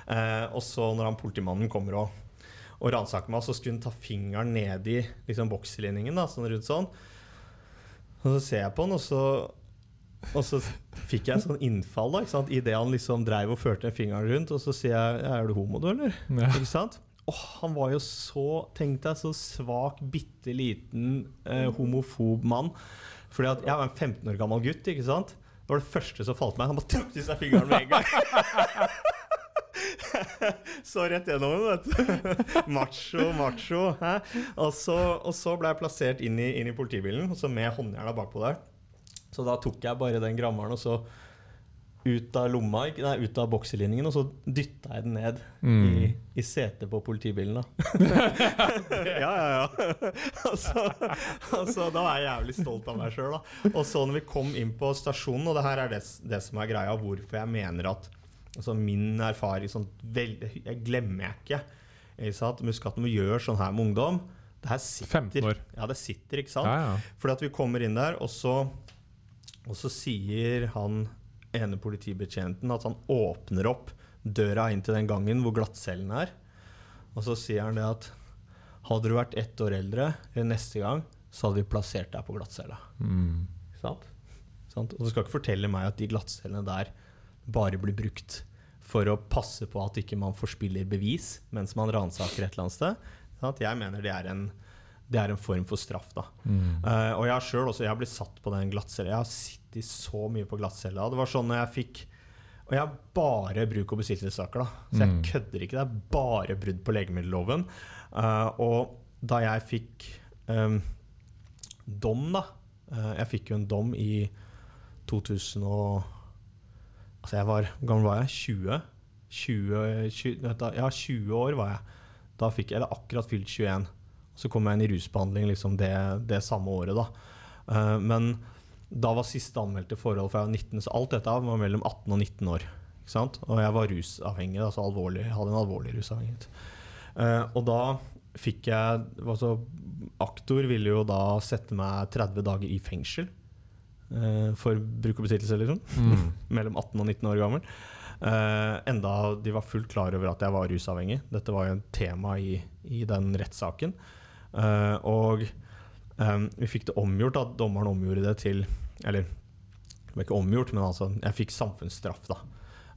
Eh, og så når han politimannen kommer og, og ransaker meg, så skulle han ta fingeren ned i liksom, bokserlinningen. da, sånn rundt sånn. Og så ser jeg på han, og så, og så fikk jeg sånn innfall da, ikke sant? idet han liksom dreiv og førte fingeren rundt. Og så sier jeg 'Er du homo, du, eller?' Ja. Ikke sant? Oh, han var jo så tenk deg, så svak, bitte liten eh, homofob mann. Fordi at jeg var en 15 år gammel gutt. ikke sant? Det var det første som falt meg. Han bare trakk til seg fingeren med en gang. <laughs> så rett gjennom vet du. macho, macho. Og så, og så, ble jeg plassert inn i, inn i politibilen med håndjerna bakpå der. Så da tok jeg bare den grammeren og så ut av lomma, nei, ut av bokselinningen, og så dytta jeg den ned mm. i, i setet på politibilen. Da. <laughs> ja, ja, ja. <laughs> altså, altså, da var jeg jævlig stolt av meg sjøl. Og så når vi kom inn på stasjonen, og det her er det, det som er greia, hvorfor jeg mener at altså, min erfaring sånn, vel, Jeg glemmer jeg ikke. Jeg sa at Muskaten må gjøre sånn her med ungdom det her sitter, 15 år. Ja, det sitter, ikke sant? Ja, ja. Fordi at vi kommer inn der, og så, og så sier han ene politibetjenten at han åpner opp døra inn til den gangen hvor glattcellen er. Og så sier han det at hadde du vært ett år eldre neste gang, så hadde vi plassert deg på glattcella. Mm. Sant? Sant? Og du skal ikke fortelle meg at de glattcellene der bare blir brukt for å passe på at ikke man forspiller bevis mens man ransaker et eller annet sted. Sant? Jeg mener det er en, det er en form for straff. da. Mm. Uh, og jeg har sjøl også jeg har blitt satt på den glattcella. Jeg har sittet så mye på glattcella. Det var sånn når jeg fikk Og jeg har bare bruk- og besittelsessaker, da. Så jeg mm. kødder ikke. Det er bare brudd på legemiddelloven. Uh, og da jeg fikk um, dom, da uh, Jeg fikk jo en dom i 2000 og Altså, jeg var Hvor gammel var jeg? 20? 20, 20 ja, 20 år var jeg. Da fikk jeg, eller akkurat fylt 21. Så kom jeg inn i rusbehandling liksom det, det, samme året. da. Uh, men da var siste anmeldte forhold for jeg var 19, så alt dette var mellom 18 og 19 år. Og jeg var rusavhengig, altså alvorlig, hadde en alvorlig rusavhengighet. Uh, og da fikk jeg altså, Aktor ville jo da sette meg 30 dager i fengsel uh, for bruk og besittelse, liksom. Mm. <laughs> mellom 18 og 19 år gammel. Uh, enda de var fullt klar over at jeg var rusavhengig. Dette var jo en tema i, i den rettssaken. Og um, vi fikk det omgjort, at dommeren omgjorde det til Eller det ble ikke omgjort, men altså, jeg fikk samfunnsstraff, da.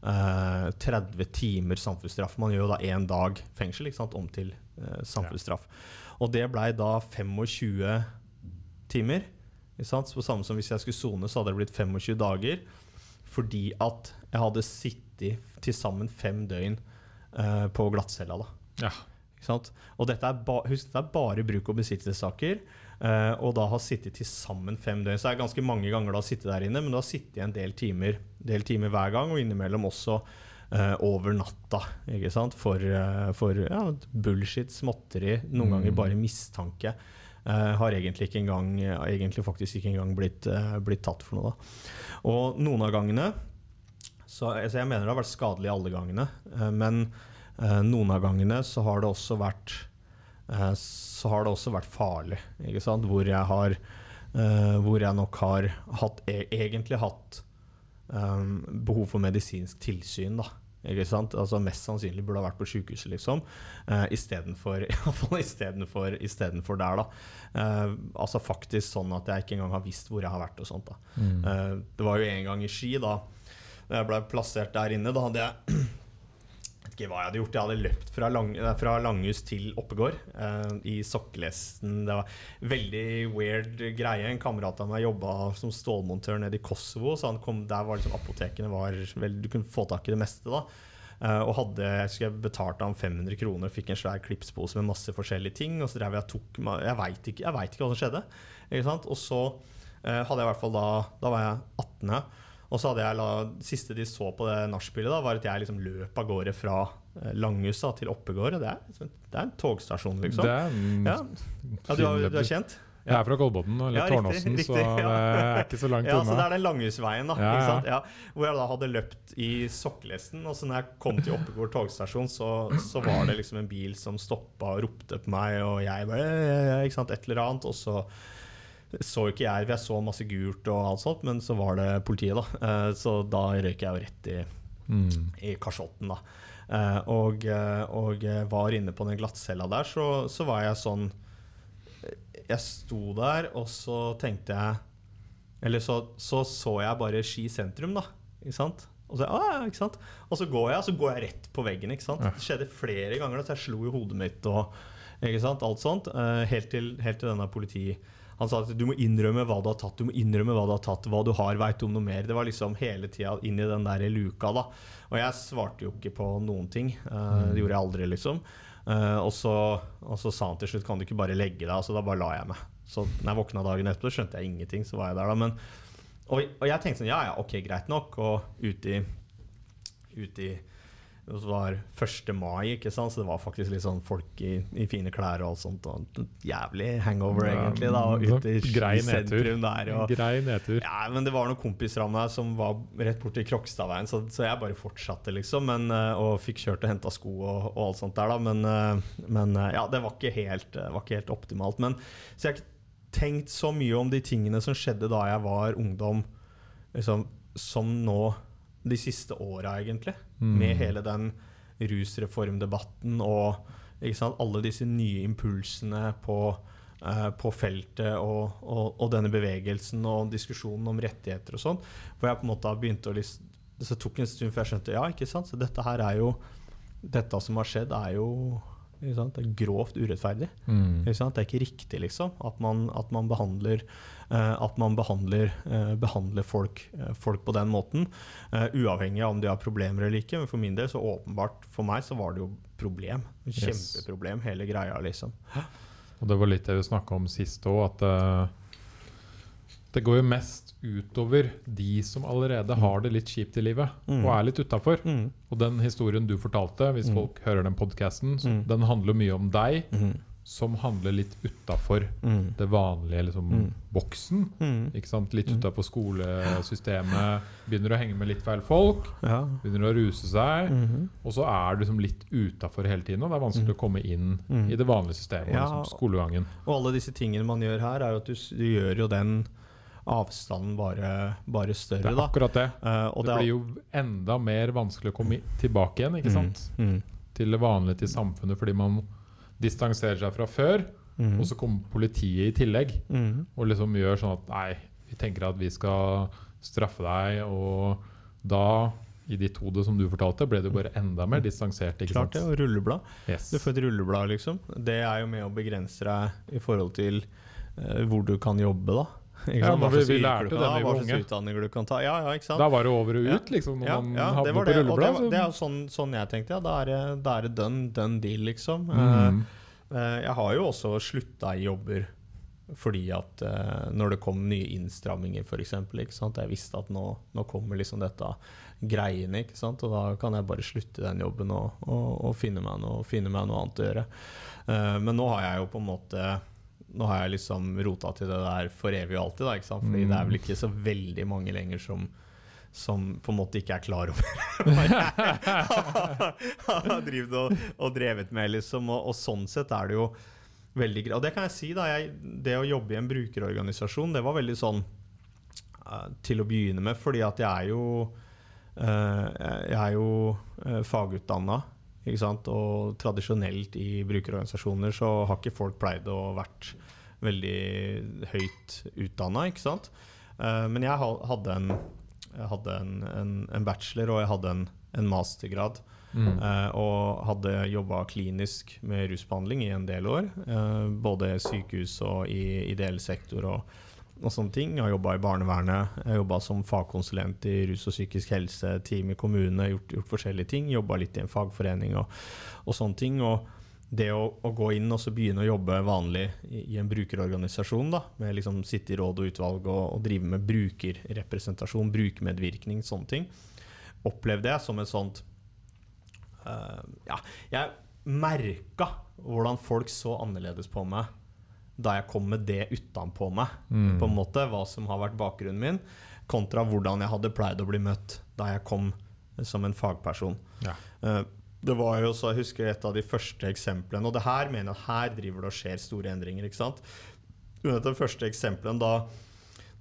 Uh, 30 timer samfunnsstraff. Man gjør jo da én dag fengsel ikke sant, om til uh, samfunnsstraff. Ja. Og det blei da 25 timer. Ikke sant? På samme som hvis jeg skulle sone, så hadde det blitt 25 dager. Fordi at jeg hadde sittet til sammen fem døgn uh, på glattcella. da. Ja. Og dette er, ba, husk, dette er bare bruk- og besittelsessaker. Eh, og da har sittet til sammen fem døgn. Så det er ganske mange ganger du har sittet der inne, men du har sittet en del timer, del timer hver gang, og innimellom også uh, over natta. Ikke sant? For, uh, for ja, bullshit, småtteri, noen Mm. ganger bare mistanke. Har egentlig ikke engang egentlig faktisk ikke engang blitt, blitt tatt for noe. Da. Og noen av gangene så, altså Jeg mener det har vært skadelig alle gangene, men noen av gangene så har det også vært så har det også vært farlig. Hvor jeg har eh, Hvor jeg nok har hatt, e egentlig hatt eh, behov for medisinsk tilsyn. da? Altså Mest sannsynlig burde ha vært på sjukehuset, liksom. Uh, <laughs> Istedenfor der, da. Uh, altså faktisk sånn at jeg ikke engang har visst hvor jeg har vært og sånt. da. Mm. Uh, det var jo en gang i Ski, da jeg ble plassert der inne. Da hadde jeg <clears throat> ikke hva jeg hadde gjort. Jeg hadde løpt fra, lang, eh, fra Langhus til Oppegård uh, i sokkelesten. Det var veldig weird greie. En kamerat av meg jobba som stålmontør nede i Kosovo. Så kom, der var liksom apotekene var vel, Du kunne få tak i det meste. da Uh, og hadde, jeg husker jeg betalte ham 500 kroner og fikk en svær klipspose med masse forskjellige ting. Og så drev jeg tok Jeg veit ikke, ikke hva som skjedde. Og så uh, hadde jeg i hvert fall da Da var jeg 18. Og så hadde jeg la, siste de så på det nachspielet, var at jeg liksom løp av gårde fra eh, til Oppegård. Det liksom- det er en togstasjon, liksom. Det er en Ja. Ja, du, har, du er kjent? Jeg er fra Kolbotn, eller Ja, Tårnåsen, så det ja. er ikke så langt Ja, så det er den Langhusveien, da. Ja, hvor jeg da hadde løpt i sokkelesten. Og så når jeg kom til Oppegård togstasjon, så, så var det liksom en bil som stoppa og ropte på meg, og jeg bare ikke sant, Et eller annet. Og så så ikke jeg, for jeg så masse gult og alt sånt, men så var det politiet, da. Eh, Så da røyk jeg jo rett i Mm. i kasjotten. da. Eh, og, eh, og var inne på den glattcella der, så, så var jeg sånn Jeg sto der, og så tenkte jeg Eller så så, så jeg bare Ski sentrum, da. Ikke sant? Og så, ah, ikke sant? og så går jeg og så går jeg rett på veggen. ikke sant? Det skjedde flere ganger så jeg slo i hodet mitt og ikke sant? alt sånt. helt, til, helt til denne politi... Han sa at du må innrømme hva du har tatt, du må innrømme hva du har tatt, hva du har, veit om noe mer. Det var liksom hele tida inn i den der luka, da. Og jeg svarte jo ikke på noen ting. Eh, det gjorde jeg aldri, liksom. Eh, og, så, og så sa han til slutt kan du ikke bare legge deg, og så da bare la jeg meg. Så når jeg våkna dagen etterpå, skjønte jeg ingenting, så var jeg der, da. Men, og, og jeg tenkte sånn, ja ja, ok, greit nok. Og ute i, ute i det var 1. mai, ikke sant? så det var faktisk litt sånn folk i, i fine klær og alt sånt. Og jævlig hangover, Ja, egentlig, da. Og ute i grei nedtur. sentrum der. Og, Grei nedtur. ja, men det var noen kompiser av meg som var rett borti Krokstadveien, så, så jeg bare fortsatte, liksom. Men, eh, og fikk kjørt og henta sko og, og alt sånt der, da. Men, eh, men eh, ja, det var ikke helt, var ikke helt optimalt. Men, så jeg har ikke tenkt så mye om de tingene som skjedde da jeg var ungdom, liksom, som nå de siste åra, egentlig. Mm. Med hele den rusreformdebatten og sant, alle disse nye impulsene på, uh, på feltet og, og, og denne bevegelsen og diskusjonen om rettigheter og sånn. Hvor jeg på en måte har begynt å liksom Det tok en stund før jeg skjønte ja, ikke sant, så dette her er jo Dette som har skjedd, er jo det er grovt urettferdig. Mm. Det er ikke riktig, liksom. At man, at man behandler, uh, at man behandler, uh, behandler folk, uh, folk på den måten. uavhengig av om de har problemer eller ikke. Men for min del, så åpenbart for meg, så var det jo problem. Kjempeproblem, hele greia, liksom. Og det var litt det vi snakka om sist òg, at det går jo mest utover de som allerede har det litt kjipt i livet Mm. og er litt utafor. Mm. Og den historien du fortalte, hvis Mm. folk hører den podkasten, Mm. den handler mye om deg, Mm. som handler litt utafor Mm. det vanlige liksom, Mm. boksen. Mm. Ikke sant? Litt Mm. utafor skolesystemet. Begynner å henge med litt feil folk. Ja. Begynner å ruse seg. Mhm. Og så er du liksom litt utafor hele tiden, og det er vanskelig Mm. å komme inn Mm. i det vanlige systemet. Ja. Liksom, skolegangen. Og alle disse tingene man gjør her, er jo at du, du gjør jo den avstanden bare, bare Det er akkurat det. Uh, og det er- blir jo enda mer vanskelig å komme tilbake igjen ikke sant? Mm. Mm. til det vanlige, til samfunnet, fordi man distanserer seg fra før. Mm. Og så kommer politiet i tillegg Mm. og liksom gjør sånn at nei, vi tenker at vi skal straffe deg. Og da, i ditt hode som du fortalte, ble du bare enda mer distansert. ikke Klart det, og rulleblad. Yes. Du får et rulleblad, liksom. Det er jo med å begrense deg i forhold til uh, hvor du kan jobbe, da. Ja, Hva vi- vi lærte det da vi var unge. utdanning du kan ta. Ja, ja, ikke sant? Da var det over og ut, liksom, når ja, man ja, det var på det. Det, rulleblad. var, det er jo sånn, sånn jeg tenkte. Ja, da er det, da er det done, done deal, liksom. Mm. Eh, jeg har jo også slutta i jobber fordi at uh, når det kom nye innstramminger, f.eks. Jeg visste at nå, nå kommer liksom dette greiene, ikke sant? og da kan jeg bare slutte den jobben og, og, og finne, meg noe, finne, meg noe, annet å gjøre. Uh, men nå har jeg jo på en måte Nå har jeg liksom rota til det der for evig og alltid, da, ikke sant? fordi Mm. det er vel ikke så veldig mange lenger som som på en måte ikke er klar over <laughs> hva jeg har drevet og, og drevet med. Liksom. Og, og sånn sett er det jo veldig greit. Og det kan jeg si, da. Jeg, det å jobbe i en brukerorganisasjon, det var veldig sånn uh, til å begynne med, fordi at jeg er jo uh, jo uh, fagutdanna. Og tradisjonelt i brukerorganisasjoner så har ikke folk pleid å vært veldig høyt utdanna, ikke sant. Eh, men jeg hadde en jeg hadde en, en, en bachelor og jeg hadde en, en mastergrad. Mm. Eh, og hadde jobba klinisk med rusbehandling i en del år. Eh, både i sykehus og i ideell sektor og, og sånne ting. Jeg har jobba i barnevernet, jeg jobba som fagkonsulent i rus og psykisk helse, team i kommune, gjort, gjort forskjellige ting. Jobba litt i en fagforening og, og sånne ting. Og det å, å gå inn og så begynne å jobbe vanlig i, i en brukerorganisasjon, da, med liksom sitte i råd og utvalg og, og drive med brukerrepresentasjon, brukermedvirkning, sånne ting, opplevde jeg som et sånt uh, Ja, jeg merka hvordan folk så annerledes på meg da jeg kom med det utenpå meg, Mm. på en måte, hva som har vært bakgrunnen min, kontra hvordan jeg hadde pleid å bli møtt da jeg kom som en fagperson. Ja. Eh, det var jo så, Jeg husker et av de første eksemplene, og det her mener jeg her driver det og skjer store endringer. ikke sant? Vet, Den første eksemplene, da,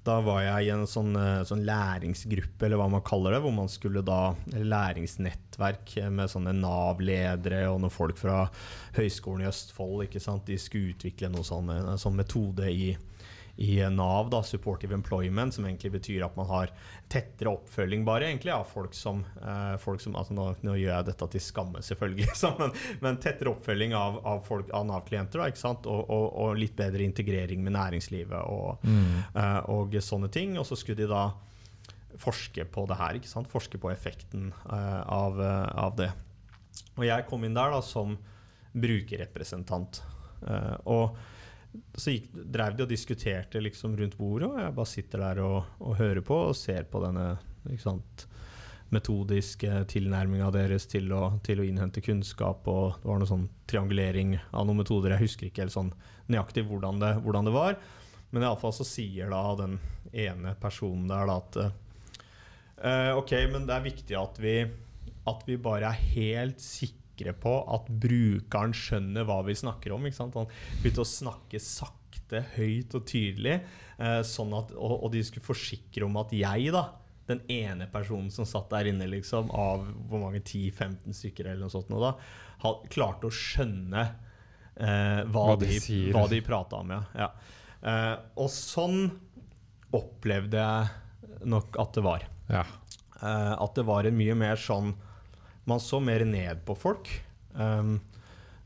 da var jeg i en sånn, eh, sånn læringsgruppe, eller hva man kaller det, hvor man skulle da Læringsnettverk eh, med sånne Nav-ledere og noen folk fra Høgskolen i Østfold. ikke sant? De skulle utvikle noe sånn, sånn metode i, i Nav, da, supportive employment, som egentlig betyr at man har tettere oppfølging bare egentlig av folk som, eh, folk som altså nå, nå gjør jeg dette til skamme, selvfølgelig, <laughs> så, men, men tettere oppfølging av, av, folk, av Nav-klienter. Og, og, og litt bedre integrering med næringslivet og, Mm. eh, og sånne ting. Og så skulle de da forske på det her, ikke sant? forske på effekten eh, av, eh, av det. Og jeg kom inn der da som brukerrepresentant. Eh, og så gikk, drev de og diskuterte liksom rundt bordet, og jeg bare sitter der og, og hører på og ser på denne sant, metodiske tilnærminga deres til å, til å innhente kunnskap. Og det var noe sånn triangulering av noen metoder. Jeg husker ikke helt sånn nøyaktig hvordan det, hvordan det var. Men iallfall så sier da den ene personen der da at uh, OK, men det er viktig at vi, at vi bare er helt sikre på at brukeren skjønner hva vi snakker om. Ikke sant? Han begynte å snakke sakte, høyt og tydelig, eh, sånn at, og, og de skulle forsikre om at jeg, da, den ene personen som satt der inne, liksom, av hvor mange 10-15 stykker eller noe sånt, nå, da, klarte å skjønne eh, hva, Hva de de, hva de prata om. Ja. Ja. Eh, og sånn opplevde jeg nok at det var. Ja. Eh, at det var en mye mer sånn Man så mer ned på folk. Um,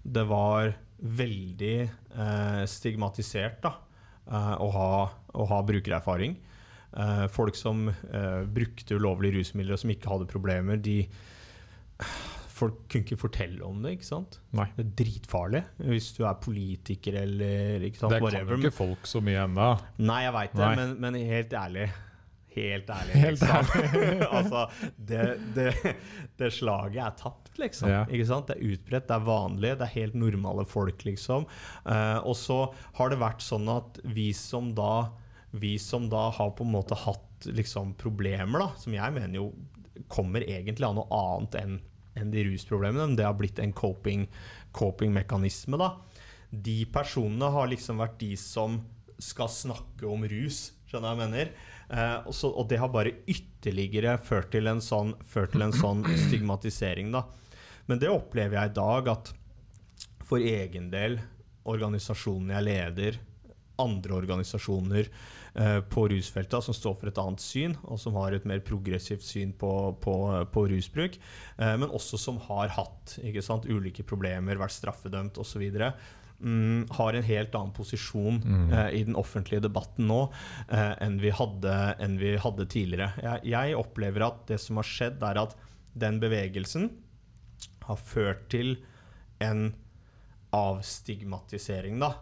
det var veldig uh, stigmatisert da, uh, å, ha, å ha brukererfaring. Uh, folk som brukte ulovlige rusmidler og som ikke hadde problemer, de Folk kunne ikke fortelle om det. ikke sant? Nei. Det er dritfarlig hvis du er politiker eller ikke sant, Det kan whatever. jo ikke folk så mye ennå. Nei, jeg veit det, men, men helt ærlig Helt ærlig, Helt ærlig. <laughs> altså, det, det, det slaget er tapt, liksom. Ja. Ikke sant? Det er utbredt, det er vanlig, det er helt normale folk, liksom. Uh, og så har det vært sånn at vi som da vi som da har på en måte hatt liksom, problemer, da, som jeg mener jo kommer egentlig av noe annet enn enn de rusproblemene, men det har blitt en coping- coping-mekanisme. Coping De personene har liksom vært de som skal snakke om rus, skjønner jeg mener. Eh, og, så, og det har bare ytterligere ført til en sånn, til en sånn stigmatisering, da. Men det opplever jeg i dag, at for egen del, organisasjonen jeg leder, andre organisasjoner eh, på rusfeltet som står for et annet syn, og som har et mer progressivt syn på, på, på rusbruk, eh, men også som har hatt sant, ulike problemer, vært straffedømt osv. Mm, har en helt annen posisjon Mm. eh, i den offentlige debatten nå eh, enn, vi hadde, enn vi hadde tidligere. Jeg, jeg opplever at det som har skjedd, er at den bevegelsen har ført til en avstigmatisering da,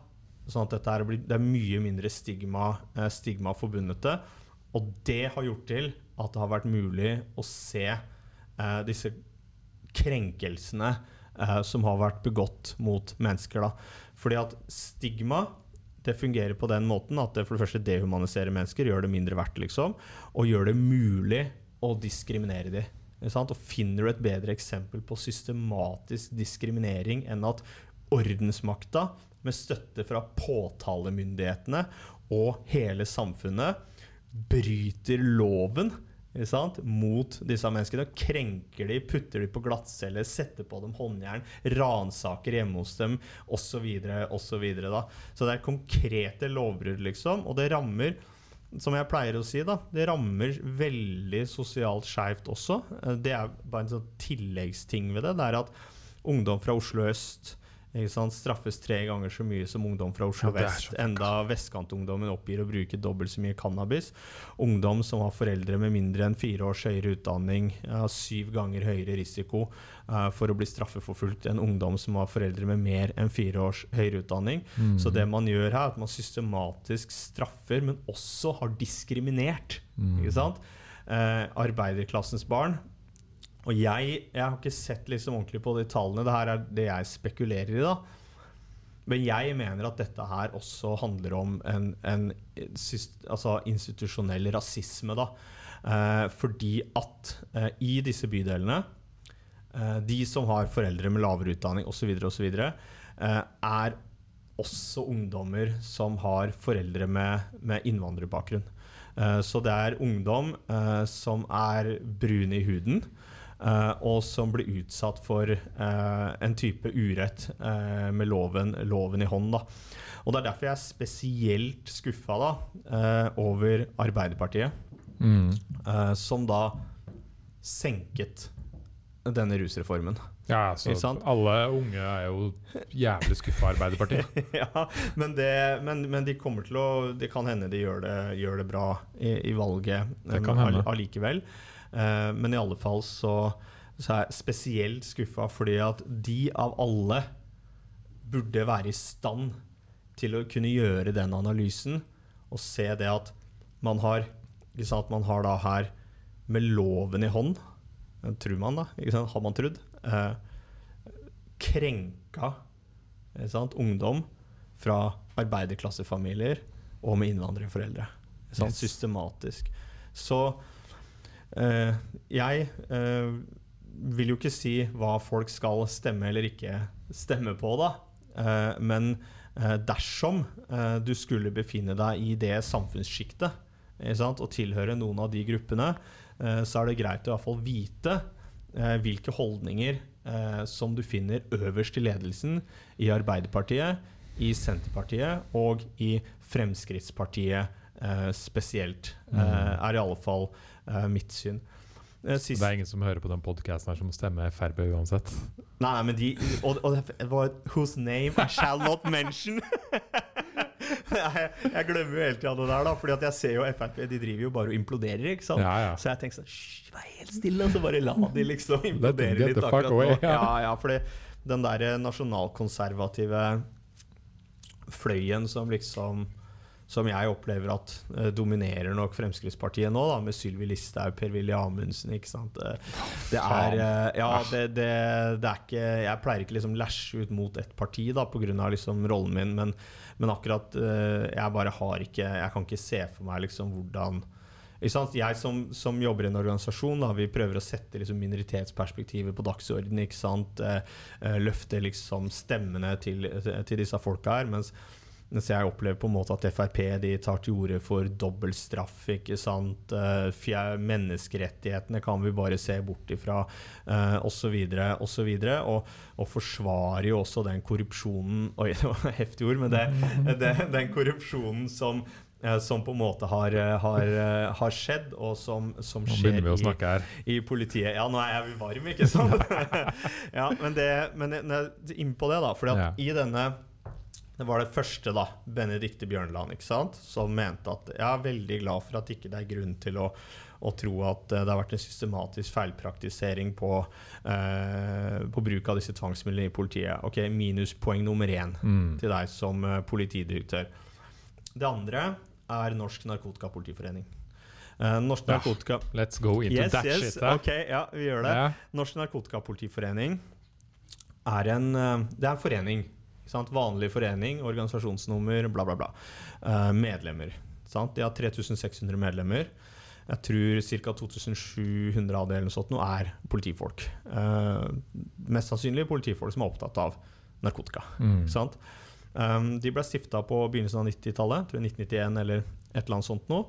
Sånn at er, det er mye mindre stigma, eh, stigma forbundet det. Og det har gjort til at det har vært mulig å se eh, disse krenkelsene eh, som har vært begått mot mennesker. Da. Fordi at stigma det fungerer på den måten at det for det første dehumaniserer mennesker, gjør det mindre verdt, liksom, og gjør det mulig å diskriminere dem. Og finner du et bedre eksempel på systematisk diskriminering enn at ordensmakta, med støtte fra påtalemyndighetene og hele samfunnet, bryter loven mot disse menneskene. Krenker de, putter de på glattcelle, setter på dem håndjern, ransaker hjemme hos dem osv. Så, videre, da. så det er konkrete lovbrudd, liksom. Og det rammer som jeg pleier å si, da, det rammer veldig sosialt skeivt også. Det er bare en sånn tilleggsting ved det. Det er at ungdom fra Oslo øst Straffes tre ganger så mye som ungdom fra Oslo ja, vest. Enda vestkantungdommen oppgir å bruke dobbelt så mye cannabis. Ungdom som har foreldre med mindre enn fire års høyere utdanning, har syv ganger høyere risiko uh, for å bli straffeforfulgt enn ungdom som har foreldre med mer enn fire års høyere utdanning. Mm. Så det man gjør her, er at man systematisk straffer, men også har diskriminert. Mm. Ikke sant? Uh, arbeiderklassens barn og jeg, jeg har ikke sett liksom ordentlig på de tallene. Det her er det jeg spekulerer i. da. Men jeg mener at dette her også handler om en, en altså institusjonell rasisme. da. Eh, fordi at eh, i disse bydelene eh, De som har foreldre med lavere utdanning osv., osv., eh, er også ungdommer som har foreldre med, med innvandrerbakgrunn. Eh, så det er ungdom eh, som er brune i huden. Uh, og som blir utsatt for uh, en type urett uh, med loven, loven, i hånd. Da. Og Det er derfor jeg er spesielt skuffa da, over Arbeiderpartiet, mm. som da senket denne rusreformen. Ja, altså, Alle unge er jo jævlig skuffa av Arbeiderpartiet. <laughs> ja, men, det, men, men, de kommer til å Det kan hende de gjør det, gjør det bra i, i valget allikevel. Uh, men i alle fall så, så er jeg spesielt skuffa fordi at de av alle burde være i stand til å kunne gjøre den analysen og se det at man har at man har da her med loven i hånd Tror man, da. Har man trodd. eh, krenka ungdom fra arbeiderklassefamilier og med innvandrerforeldre. Yes. Systematisk. Så jeg uh, vil jo ikke si hva folk skal stemme eller ikke stemme på, da. Uh, men dersom du skulle befinne deg i det samfunnssjiktet og tilhøre noen av de gruppene, så er det greit å i hvert fall vite hvilke holdninger som du finner øverst i ledelsen i Arbeiderpartiet, i Senterpartiet og i Fremskrittspartiet spesielt. Mm. er i alle fall uh, mitt syn. Uh, det er ingen som hører på den podkasten som stemmer Frp uansett? Nei, nei, men de Og, og det var Whose name I shall not mention. <laughs> jeg, jeg, glemmer jo hele tida det der, da Fordi at jeg ser jo Frp De driver jo bare og imploderer. ikke sant? Ja, ja. Så jeg tenker sånn Vær helt stille, og så bare la de liksom implodere litt akkurat nå. Ja, ja, fordi den der nasjonalkonservative fløyen som liksom som jeg opplever at uh, dominerer nok Fremskrittspartiet nå, da, med Sylvi Listhaug, Per-Willy Amundsen. ikke sant? Det er uh, Ja, det, det, det, er ikke Jeg pleier ikke liksom læsje ut mot ett parti da, pga. Liksom rollen min, men, men akkurat uh, Jeg bare har ikke Jeg kan ikke se for meg liksom hvordan jeg som, som, jobber i en organisasjon, da, vi prøver å sette liksom, minoritetsperspektivet på dagsordenen. løfte liksom, stemmene til, til, disse folka her. mens mens jeg opplever på en måte at Frp de tar til orde for dobbeltstraff. ikke sant? Uh, menneskerettighetene kan vi bare se bort ifra, osv. osv. Og, og forsvarer jo også den korrupsjonen <laughs> Oi, det var heftig ord, men det, <laughs> det, den korrupsjonen som uh, som på en måte har, har, har skjedd, og som, som skjer i, i, politiet. Ja, nå er jeg varm, ikke sant? <laughs> ja, men, det, men innpå det, da. For ja. i denne det var det første, da, Benedicte Bjørnland, ikke sant? som mente at jeg er veldig glad for at ikke det er grunn til å, å tro at eh, det har vært en systematisk feilpraktisering på, eh, på bruk av disse tvangsmidlene i politiet. Ok, Minuspoeng nummer én Mm. til deg som eh, politidirektør. Det andre er Norsk Narkotikapolitiforening. Eh, Norsk Ja. Narkotika... Let's go into Yes, that yes, shit. her. ok, ja, vi gjør det. Ja. Norsk Narkotikapolitiforening er en, det er en forening. Vanlig forening, organisasjonsnummer, bla, bla, bla. Uh, medlemmer. Sant? De har 3600 medlemmer. Jeg tror ca. 2700 av det eller sånt nå er politifolk. Uh, mest sannsynlig politifolk som er opptatt av narkotika. Mm. Sant? Um, de ble stifta på begynnelsen av 90-tallet, 1991 eller et eller annet sånt noe,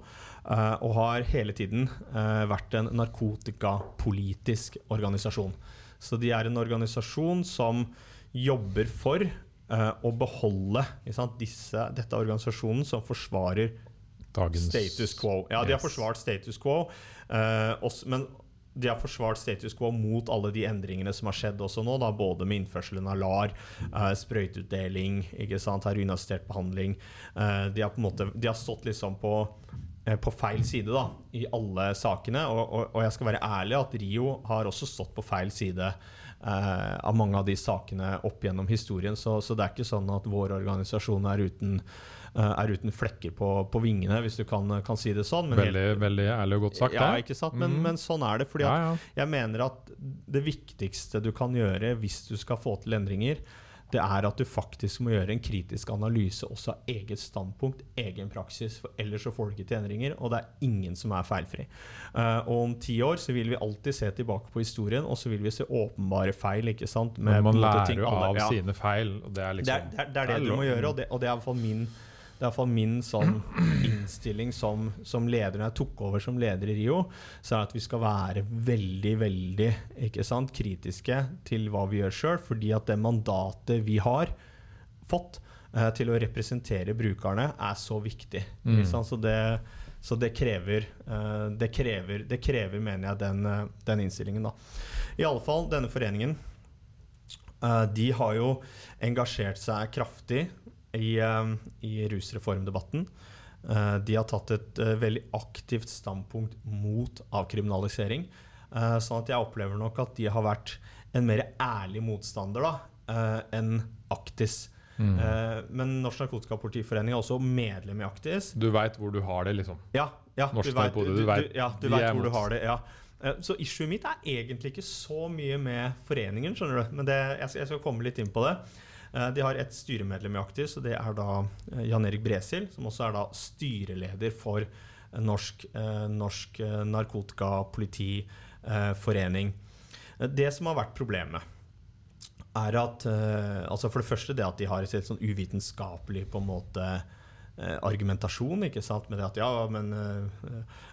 uh, og har hele tiden uh, vært en narkotikapolitisk organisasjon. Så de er en organisasjon som jobber for å beholde disse, dette organisasjonen som forsvarer Dagens status quo. Ja, de har forsvart status quo, eh, men de har forsvart status quo mot alle de endringene som har skjedd også nå, da, både med innførselen av LAR, eh, sprøyteutdeling, ikke sant, heroinassistert behandling. Eh, de, har på en måte, de har stått liksom på, eh, på feil side da, i alle sakene, og, og, og jeg skal være ærlig at Rio har også stått på feil side eh, av mange av de sakene opp gjennom historien, så, så det er ikke sånn at vår organisasjon er uten eh, er uten flekker på, på vingene, hvis du kan, kan si det sånn. men helt- Veldig, veldig ærlig og godt sagt. ja, ikke sant? Men, mm. men sånn er det. fordi ja, ja. jeg mener at det viktigste du kan gjøre hvis du skal få til endringer, det er at du faktisk må gjøre en kritisk analyse også av eget standpunkt, egen praksis. For ellers så får du ikke til endringer, og det er ingen som er feilfri. Eh, og om ti år så vil vi alltid se tilbake på historien, og så vil vi se åpenbare feil. ikke sant? Men man lærer jo av ja. sine feil. Og det er Det liksom er, det, er, det er det du må gjøre, og det, og det er i hvert fall min det er i hvert fall min sånn innstilling som, som leder når jeg tok over som leder i Rio, så er at vi skal være veldig, veldig sant, kritiske til hva vi gjør sjøl, fordi at det mandatet vi har fått eh, til å representere brukerne, er så viktig. Mm. Så, det, så det krever, eh, det krever Det krever, mener jeg, den, eh, den innstillingen, da. Fall, denne foreningen eh, de har jo engasjert seg kraftig i, eh, i rusreformdebatten. Eh, de har tatt et eh, veldig aktivt standpunkt mot avkriminalisering. Eh, sånn at jeg opplever nok at de har vært en mer ærlig motstander da, enn Aktis. Mm. Men Norsk Narkotikapolitiforening er også medlem i Aktis. Du veit hvor du har det, liksom. Ja, ja Norsk du vet, du, du vet- ja, du vet hvor du har det. Ja. Så issuet mitt er egentlig ikke så mye med foreningen, skjønner du. Men det, jeg, skal, jeg skal komme litt inn på det. Eh, De har et styremedlem i Aktis, og det er da eh, Jan Erik Bresil, som også er da styreleder for eh, Norsk, norsk narkotikapolitiforening. Det som har vært problemet, er at altså For det første det at de har et sånn uvitenskapelig på en måte argumentasjon, ikke sant, med det at ja, men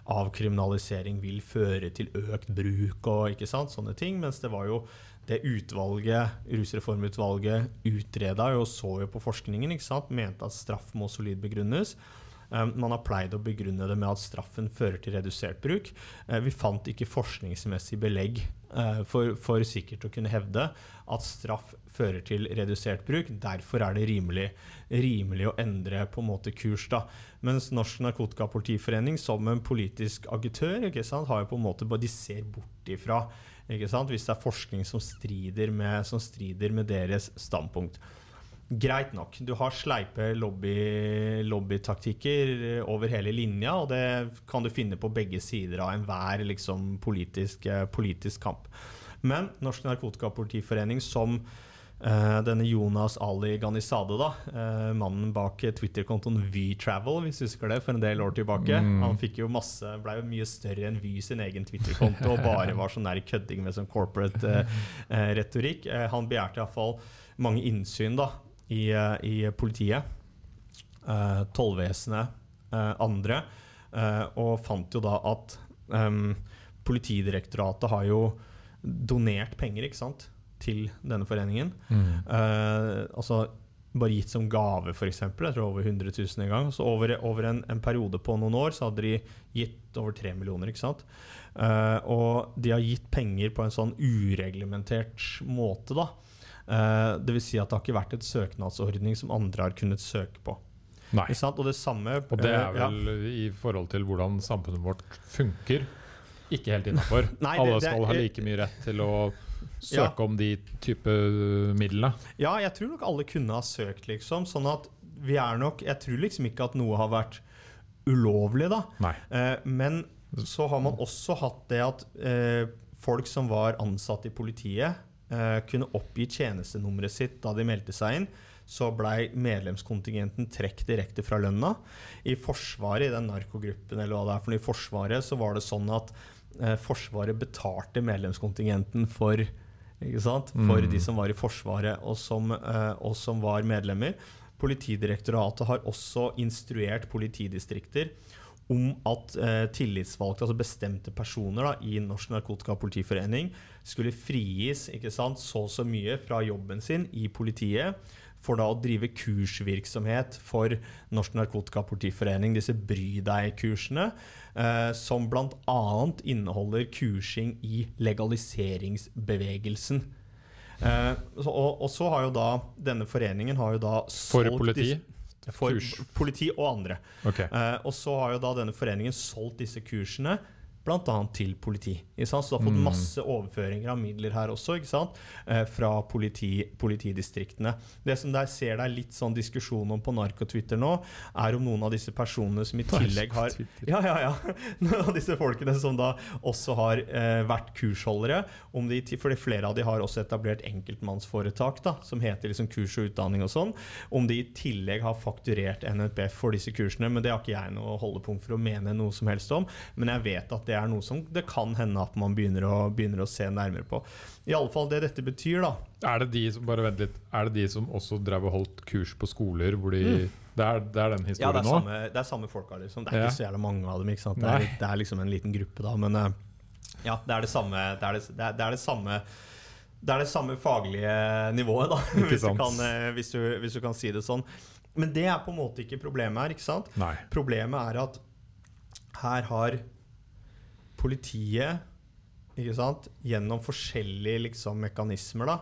avkriminalisering vil føre til økt bruk og ikke sant, sånne ting. Mens det var jo det utvalget, rusreformutvalget utreda og så jo på forskningen, ikke sant, mente at straff må solid begrunnes. Um, man har pleid å begrunne det med at straffen fører til redusert bruk. Eh, vi fant ikke forskningsmessig belegg eh, for, for sikkert å kunne hevde at straff fører til redusert bruk. Derfor er det rimelig, rimelig å endre på en måte kurs. da. Mens Norsk Narkotikapolitiforening som en politisk agitør ikke sant, har jo på en måte de ser bort ifra hvis det er forskning som strider med, som strider med deres standpunkt. Greit nok. Du har sleipe lobby, lobbytaktikker over hele linja, og det kan du finne på begge sider av enhver liksom, politisk, eh, politisk kamp. Men Norsk Narkotikapolitiforening, som denne Jonas Ali Ghanizade, da, eh, mannen bak Twitter-kontoen Vtravel, hvis du husker det, for en del år tilbake. Mm. Han fikk jo masse, ble jo mye større enn Vy sin egen Twitter-konto og bare var sånn nær kødding med sånn corporate eh, eh, retorikk. Eh, han begjærte iallfall mange innsyn da, i, eh, i politiet, eh, tollvesenet, eh, andre, eh, og fant jo da at em, Politidirektoratet har jo donert penger ikke sant, til denne foreningen. Mm. Uh, altså bare gitt som gave, f.eks. Jeg tror over 100 000 en gang. Så over, over en, en periode på noen år så hadde de gitt over 3 millioner. ikke sant? Uh, og de har gitt penger på en sånn ureglementert måte, da. Uh, det vil si at det har ikke vært et søknadsordning som andre har kunnet søke på. Nei. Ikke sant? Og det samme Og det er eh, ja. vel i forhold til hvordan samfunnet vårt funker. ikke helt innafor. <laughs> Alle det- skal ha like mye rett til å søke om de type midlene. Ja, jeg tror nok alle kunne ha søkt, liksom. Sånn at vi er nok Jeg tror liksom ikke at noe har vært ulovlig, da. Eh, men så har man også hatt det at eh, folk som var ansatt i politiet, eh, kunne oppgi tjenestenummeret sitt da de meldte seg inn. Så blei medlemskontingenten trukket direkte fra lønna. I Forsvaret, i den narkogruppen eller hva det er for noe, i Forsvaret, så var det sånn at Forsvaret betalte medlemskontingenten for ikke sant? For Mm. de som var i Forsvaret og som, eh, og som var medlemmer. Politidirektoratet har også instruert politidistrikter om at eh, tillitsvalgte, altså bestemte personer da, i Norsk Narkotika- og Politiforening, skulle frigis ikke sant, så og så mye fra jobben sin i politiet for da å drive kursvirksomhet for Norsk Narkotika- og disse Bry deg-kursene, eh, som bl.a. inneholder kursing i legaliseringsbevegelsen. Eh, så, og, og så har jo da denne foreningen har jo da For politi? for Kurs. politi og andre. Okay. Eh, og så har jo da denne foreningen solgt disse kursene bl.a. til politi. Ikke sant? Så du har fått Mm. masse overføringer av midler her også, ikke sant? Eh, fra politi, politidistriktene. Det som der ser det er litt sånn diskusjon om på Narko-Twitter nå, er om noen av disse personene som i tillegg har ja, ja, ja. <laughs> Noen av disse folkene som da også har eh, vært kursholdere. Om de, fordi flere av de har også etablert enkeltmannsforetak da, som heter liksom kurs og utdanning og sånn. Om de i tillegg har fakturert NNPF for disse kursene. Men det har ikke jeg noe holdepunkt for å mene noe som helst om. Men jeg vet at det er noe som det kan hende at man begynner å, begynner å se nærmere på. I alle fall det dette betyr, da. Er det de som bare vent litt, er det de som også drev og holdt kurs på skoler hvor de det, er, det er den Mm. Ja, det historien er samme, det er samme folka, liksom. Det er Ja. ikke så jævla mange av dem. Det er, det er liksom en liten gruppe, da. Men eh, ja, det er det samme Det er det, det, det, det samme det er det samme faglige nivået, da, <laughs> hvis du, kan, eh, hvis, du, hvis du kan si det sånn. Men det er på en måte ikke problemet her. ikke sant? Nei. Problemet er at her har politiet sant, gjennom forskjellige liksom, mekanismer, da,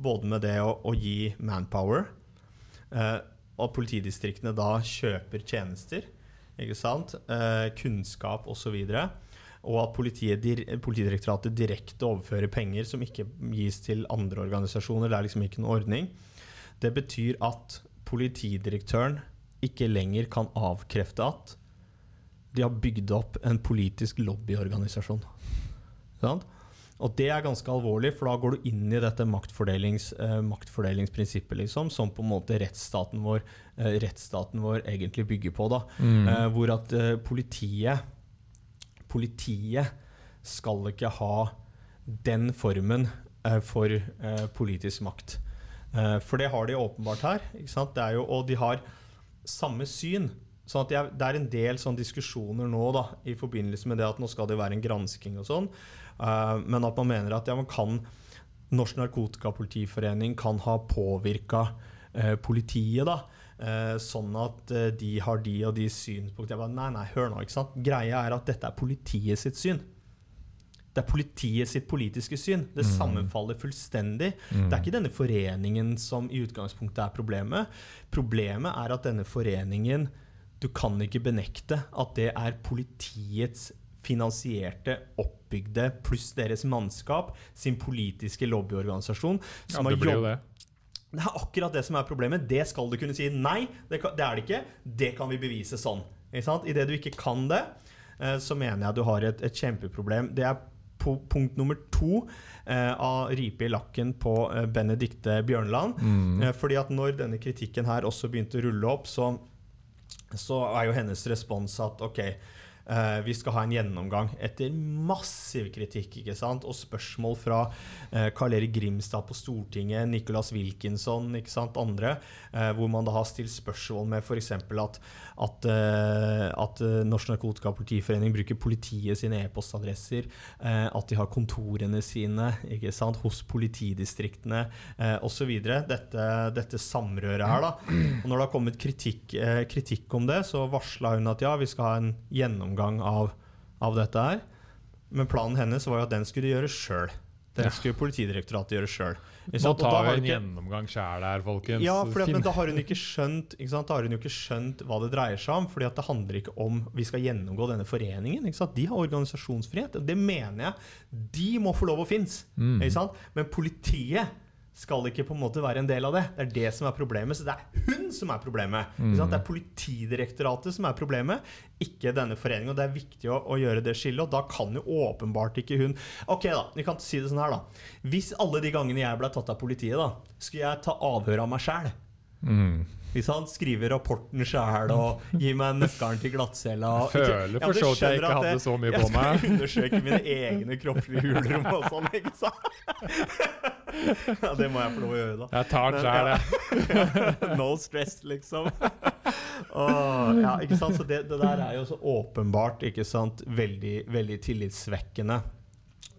både med det å, å gi manpower, eh, og politidistriktene da kjøper tjenester, ikke sant, eh, kunnskap osv., og at Politidirektoratet direkte overfører penger som ikke gis til andre organisasjoner. Det er liksom ikke noen ordning. Det betyr at politidirektøren ikke lenger kan avkrefte at de har bygd opp en politisk lobbyorganisasjon. Og det er ganske alvorlig, for da går du inn i dette maktfordelings, eh, maktfordelingsprinsippet, liksom, som på en måte rettsstaten vår, eh, rettsstaten vår egentlig bygger på. Da. Mm. Eh, hvor at eh, politiet Politiet skal ikke ha den formen eh, for eh, politisk makt. Eh, for det har de åpenbart her. Det er jo, og de har samme syn. Sånn at jeg, Det er en del sånn diskusjoner nå da, i forbindelse med det at nå skal det være en gransking og sånn. uh, men at man mener at ja, man kan Norsk Narkotikapolitiforening kan ha påvirka uh, politiet. da Eh, sånn at eh, de har de og de synspunkter. Jeg bare, nei, nei, hør nå, ikke sant? Greia er at dette er politiet sitt syn. Det er politiet sitt politiske syn. Det Mm. sammenfaller fullstendig. Mm. Det er ikke denne foreningen som i utgangspunktet er problemet. Problemet er at denne foreningen Du kan ikke benekte at det er politiets finansierte, oppbygde, pluss deres mannskap, sin politiske lobbyorganisasjon, som har det blir jo det. det er akkurat det som er problemet. Det skal du kunne si. Nei, det, kan, det er det ikke. Det kan vi bevise sånn. Ikke sant? Idet du ikke kan det, eh, så mener jeg du har et, et kjempeproblem. Det er punkt nummer to eh, av ripe i lakken på eh, Benedicte Bjørnland. Mm. Fordi at når denne kritikken her også begynte å rulle opp, så, så er jo hennes respons at ok, eh, vi skal ha en gjennomgang etter massiv kritikk ikke sant? og spørsmål fra eh, Karl Erik Grimstad på Stortinget, Nicholas Wilkinson, ikke sant? andre, eh, hvor man da har stilt spørsmål med f.eks. at, at, eh, at eh, Norsk Narkotikapolitiforening bruker politiet sine e-postadresser, eh, at de har kontorene sine sant? hos politidistriktene eh, osv. Dette, dette samrøret her. da. Og når det har kommet kritikk, kritikk om det, så varsla hun at ja, vi skal ha en gjennomgang av, av dette her. Men planen hennes var jo at den skulle de gjøre sjøl. Ja. skulle Politidirektoratet gjøre sjøl. Nå tar vi en gjennomgang sjæl her, folkens. Ja, fordi men da har hun ikke skjønt ikke sant? Da har hun jo ikke skjønt hva det dreier seg om. fordi at det handler ikke om vi skal gjennomgå denne foreningen. Ikke sant? De har organisasjonsfrihet. Det mener jeg. De må få lov å finnes. Mm. Ikke sant? Men politiet skal ikke på en måte være en del av det. Det er det som er problemet. Så det er hun som er problemet. Ikke sant? Det er Politidirektoratet som er problemet, ikke denne foreningen. Og det er viktig å, å gjøre det skillet. Og da kan jo åpenbart ikke hun Ok, da. Vi kan si det sånn her, da. Hvis alle de gangene jeg ble tatt av politiet, da, skulle jeg ta avhør av meg sjæl Mm. Hvis han skriver rapporten sjæl og gir meg nøkkelen til glattcella føler for så vidt jeg ikke hadde så mye på meg. Jeg skal undersøke mine egne kroppslige hulrom og sånn, ikke sant? Ja, det må jeg få lov å gjøre, da. Jeg tar den Men, sjæl, ja. jeg. <laughs> no stress, liksom. Og, ja, ikke sant? Så det, det der er jo så åpenbart ikke sant? Veldig, veldig tillitsvekkende.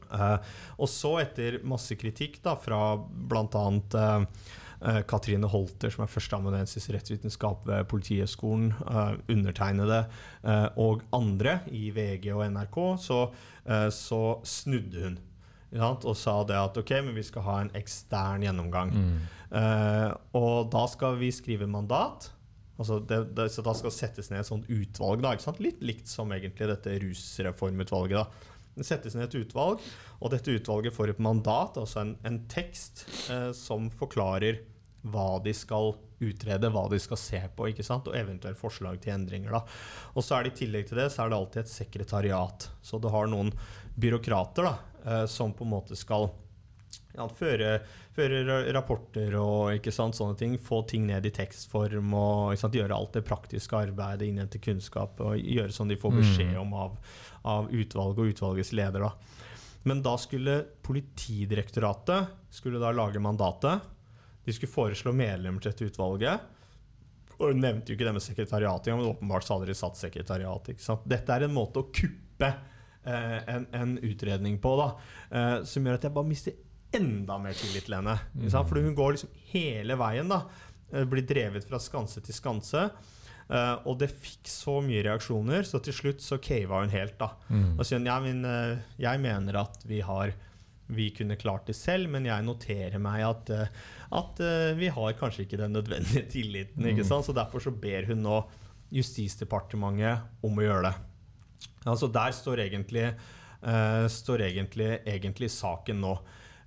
Uh, og så, etter masse kritikk da, fra bl.a. Uh, Katrine Holter, som er førsteamanuensis i rettsvitenskap ved Politihøgskolen, eh, undertegnede eh, og andre i VG og NRK, så, eh, så snudde hun. Og sa det at ok, men vi skal ha en ekstern gjennomgang. Mm. Uh, og da skal vi skrive mandat. Altså det, det, så da skal settes ned et sånt utvalg. Da? Litt likt som egentlig dette rusreformutvalget. da. Det settes ned et utvalg, og dette utvalget får et mandat, altså en, en tekst, eh, som forklarer hva de skal utrede, hva de skal se på, ikke sant? og eventuelt forslag til endringer. Da. Og så er det I tillegg til det så er det alltid et sekretariat. Så du har noen byråkrater da, eh, som på en måte skal føre, føre rapporter og ikke sant, sånne ting. Få ting ned i tekstform og sant, gjøre alt det praktiske arbeidet, innhente kunnskap og gjøre sånn de får beskjed Mm. om av, av utvalget og utvalgets leder. Da. Men da skulle Politidirektoratet skulle da lage mandatet. De skulle foreslå medlemmer til dette utvalget. Og nevnte jo ikke det med sekretariatet, men åpenbart så hadde de satt sekretariat. Dette er en måte å kuppe eh, en, en utredning på, da, eh, som gjør at jeg bare mister enda mer tillit til henne. Ikke? For hun går liksom hele veien. da, eh, Blir drevet fra skanse til skanse. Uh, og det fikk så mye reaksjoner, så til slutt så cava hun helt. da. Mm. Og sier ja, men uh, jeg mener at vi har vi kunne klart det selv, men jeg noterer meg at, uh, at vi har kanskje ikke den nødvendige tilliten. ikke Mm. sant? Så Derfor så ber hun nå Justisdepartementet om å gjøre det. Altså Der står egentlig, står egentlig, egentlig saken nå.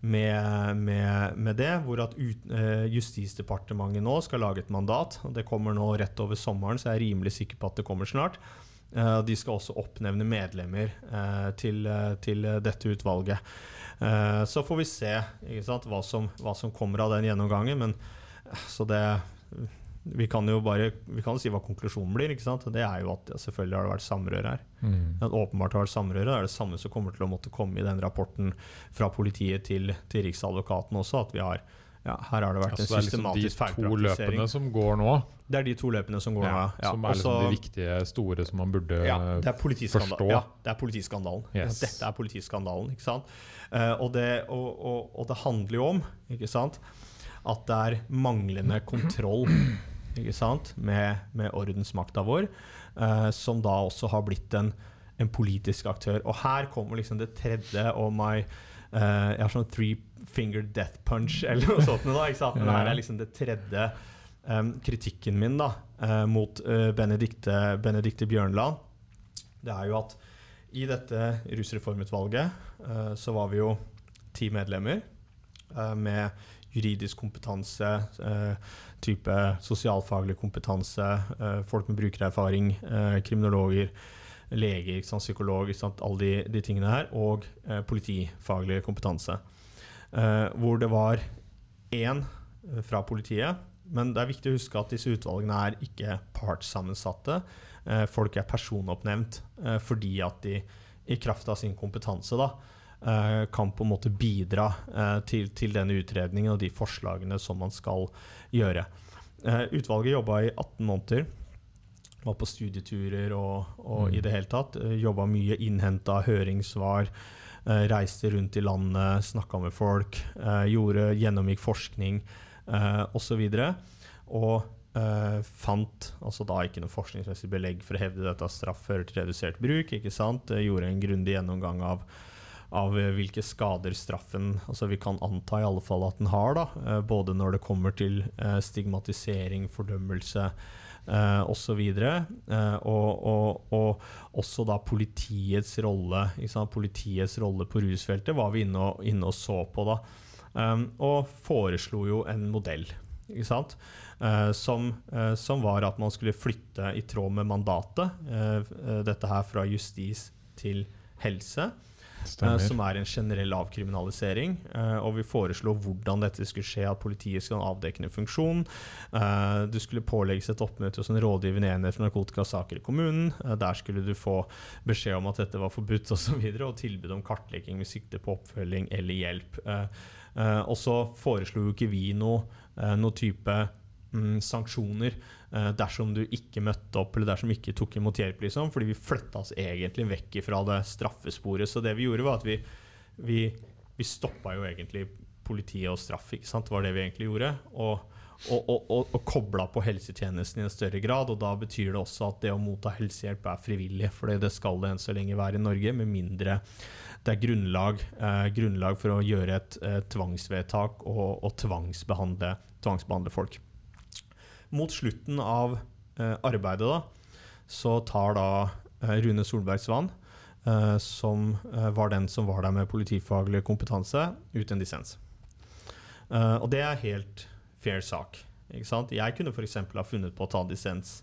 Med, med, med det, hvor at ut, eh, Justisdepartementet nå skal lage et mandat. og Det kommer nå rett over sommeren, så jeg er rimelig sikker på at det kommer snart. Eh, de skal også oppnevne medlemmer eh, til, eh, til dette utvalget. Eh, så får vi se sant, hva, som, hva som kommer av den gjennomgangen. Men eh, så det Vi kan jo bare Vi kan si hva konklusjonen blir. ikke sant? Det er jo at ja, selvfølgelig har det vært samrøre her. Mm. At åpenbart har det vært samrøre. Det er det samme som kommer til å måtte komme i den rapporten fra politiet til, til Riksadvokaten også. At vi har ja, her har det vært Altså, en det er liksom de systematisk to feilpraktisering. løpene som går nå, Det er de to løpene som går nå. ja, ja. som er liksom Også- de viktige, store som man burde ja, det er forstå. Ja, det er politiskandalen. Ja, Yes. dette er politiskandalen, ikke sant? Eh, og, det, og, og, og det handler jo om ikke sant? at det er manglende kontroll ikke sant? Med, med ordensmakta vår, eh, som da også har blitt en, en politisk aktør. Og her kommer liksom det tredje og my eh, Jeg har sånn three finger death punch <laughs> eller noe sånt. Da, ikke sant? Men her er liksom det tredje em, kritikken min da, eh, mot eh, Benedikte, Benedikte Bjørnland. Det er jo at i dette rusreformutvalget eh, så var vi jo ti medlemmer eh, med juridisk kompetanse, eh, type sosialfaglig kompetanse, eh, folk med brukererfaring, eh, kriminologer, leger, psykolog, alle de, de tingene her, og politifaglig kompetanse. Hvor det var én fra politiet, men det er viktig å huske at disse utvalgene er ikke partssammensatte. Folk er personoppnevnt fordi at de i kraft av sin kompetanse da, kan på en måte bidra eh, til, til denne utredningen og de forslagene som man skal gjøre. Eh, utvalget jobba i 18 måneder. Var på studieturer og, og Mm. i det hele tatt. Uh, jobba mye, innhenta høringssvar. eh, reiste rundt i landet, snakka med folk. eh, gjorde, gjennomgikk forskning uh, osv. Og eh, fant altså da ikke noe forskningsmessig belegg for å hevde dette straff fører til redusert bruk. ikke sant? Eh, gjorde en grundig gjennomgang av, av eh, hvilke skader straffen altså Vi kan anta i alle fall at den har, da, eh, både når det kommer til eh, stigmatisering, fordømmelse eh, osv. Eh, og, og, og også da politiets rolle Politiets rolle på rusfeltet var vi inne og, inne og så på da. Um, og foreslo jo en modell. Uh, som, uh, som, var at man skulle flytte i tråd med mandatet, uh, dette her fra justis til helse. Uh, som er en generell avkriminalisering. Uh, og vi foreslo hvordan dette skulle skje, at politiet skal ha en avdekkende funksjon. Uh, du skulle pålegges et oppmøte hos en rådgivende enhet for narkotikasaker i kommunen. der skulle du få beskjed om at dette var forbudt osv., og, og tilbud om kartlegging med sikte på oppfølging eller hjelp. og så foreslo jo ikke vi noe, noe type mm, sanksjoner eh, dersom du ikke møtte opp eller dersom du ikke tok imot hjelp. Liksom, fordi vi flytta oss egentlig vekk fra det straffesporet. Så det vi gjorde, var at vi, vi, vi stoppa jo egentlig politiet og straff. ikke sant? Det var det vi egentlig gjorde. Og, og, og, og, og kobla på helsetjenesten i en større grad. Og da betyr det også at det å motta helsehjelp er frivillig. For det skal det enn så lenge være i Norge, med mindre det er grunnlag, eh, grunnlag for å gjøre et eh, tvangsvedtak og, og tvangsbehandle, tvangsbehandle folk mot slutten av eh, arbeidet da, så tar da eh, Rune Solberg Svann, eh, som var den som var der med politifaglig kompetanse, ut en dissens. Eh, og det er helt fair sak. Ikke sant? Jeg kunne f.eks. ha funnet på å ta dissens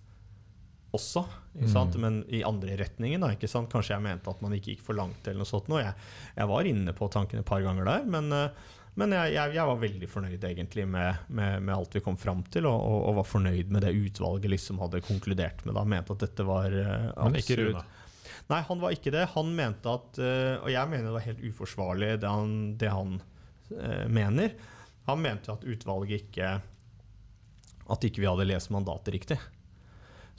også, mm. men i andre retningen. Da, ikke sant? Kanskje jeg mente at man ikke gikk for langt. eller noe sånt. Jeg, jeg var inne på tanken et par ganger der, men uh, men jeg, jeg, jeg, var veldig fornøyd egentlig med, med, med alt vi kom fram til, og, og, og, var fornøyd med det utvalget liksom hadde konkludert med. Da. Mente at dette var uh, Men ikke Rune? Nei, han var ikke det. Han mente at uh, Og jeg mener det var helt uforsvarlig, det han, det han uh, mener. Han mente at utvalget ikke At ikke vi hadde lest mandatet riktig.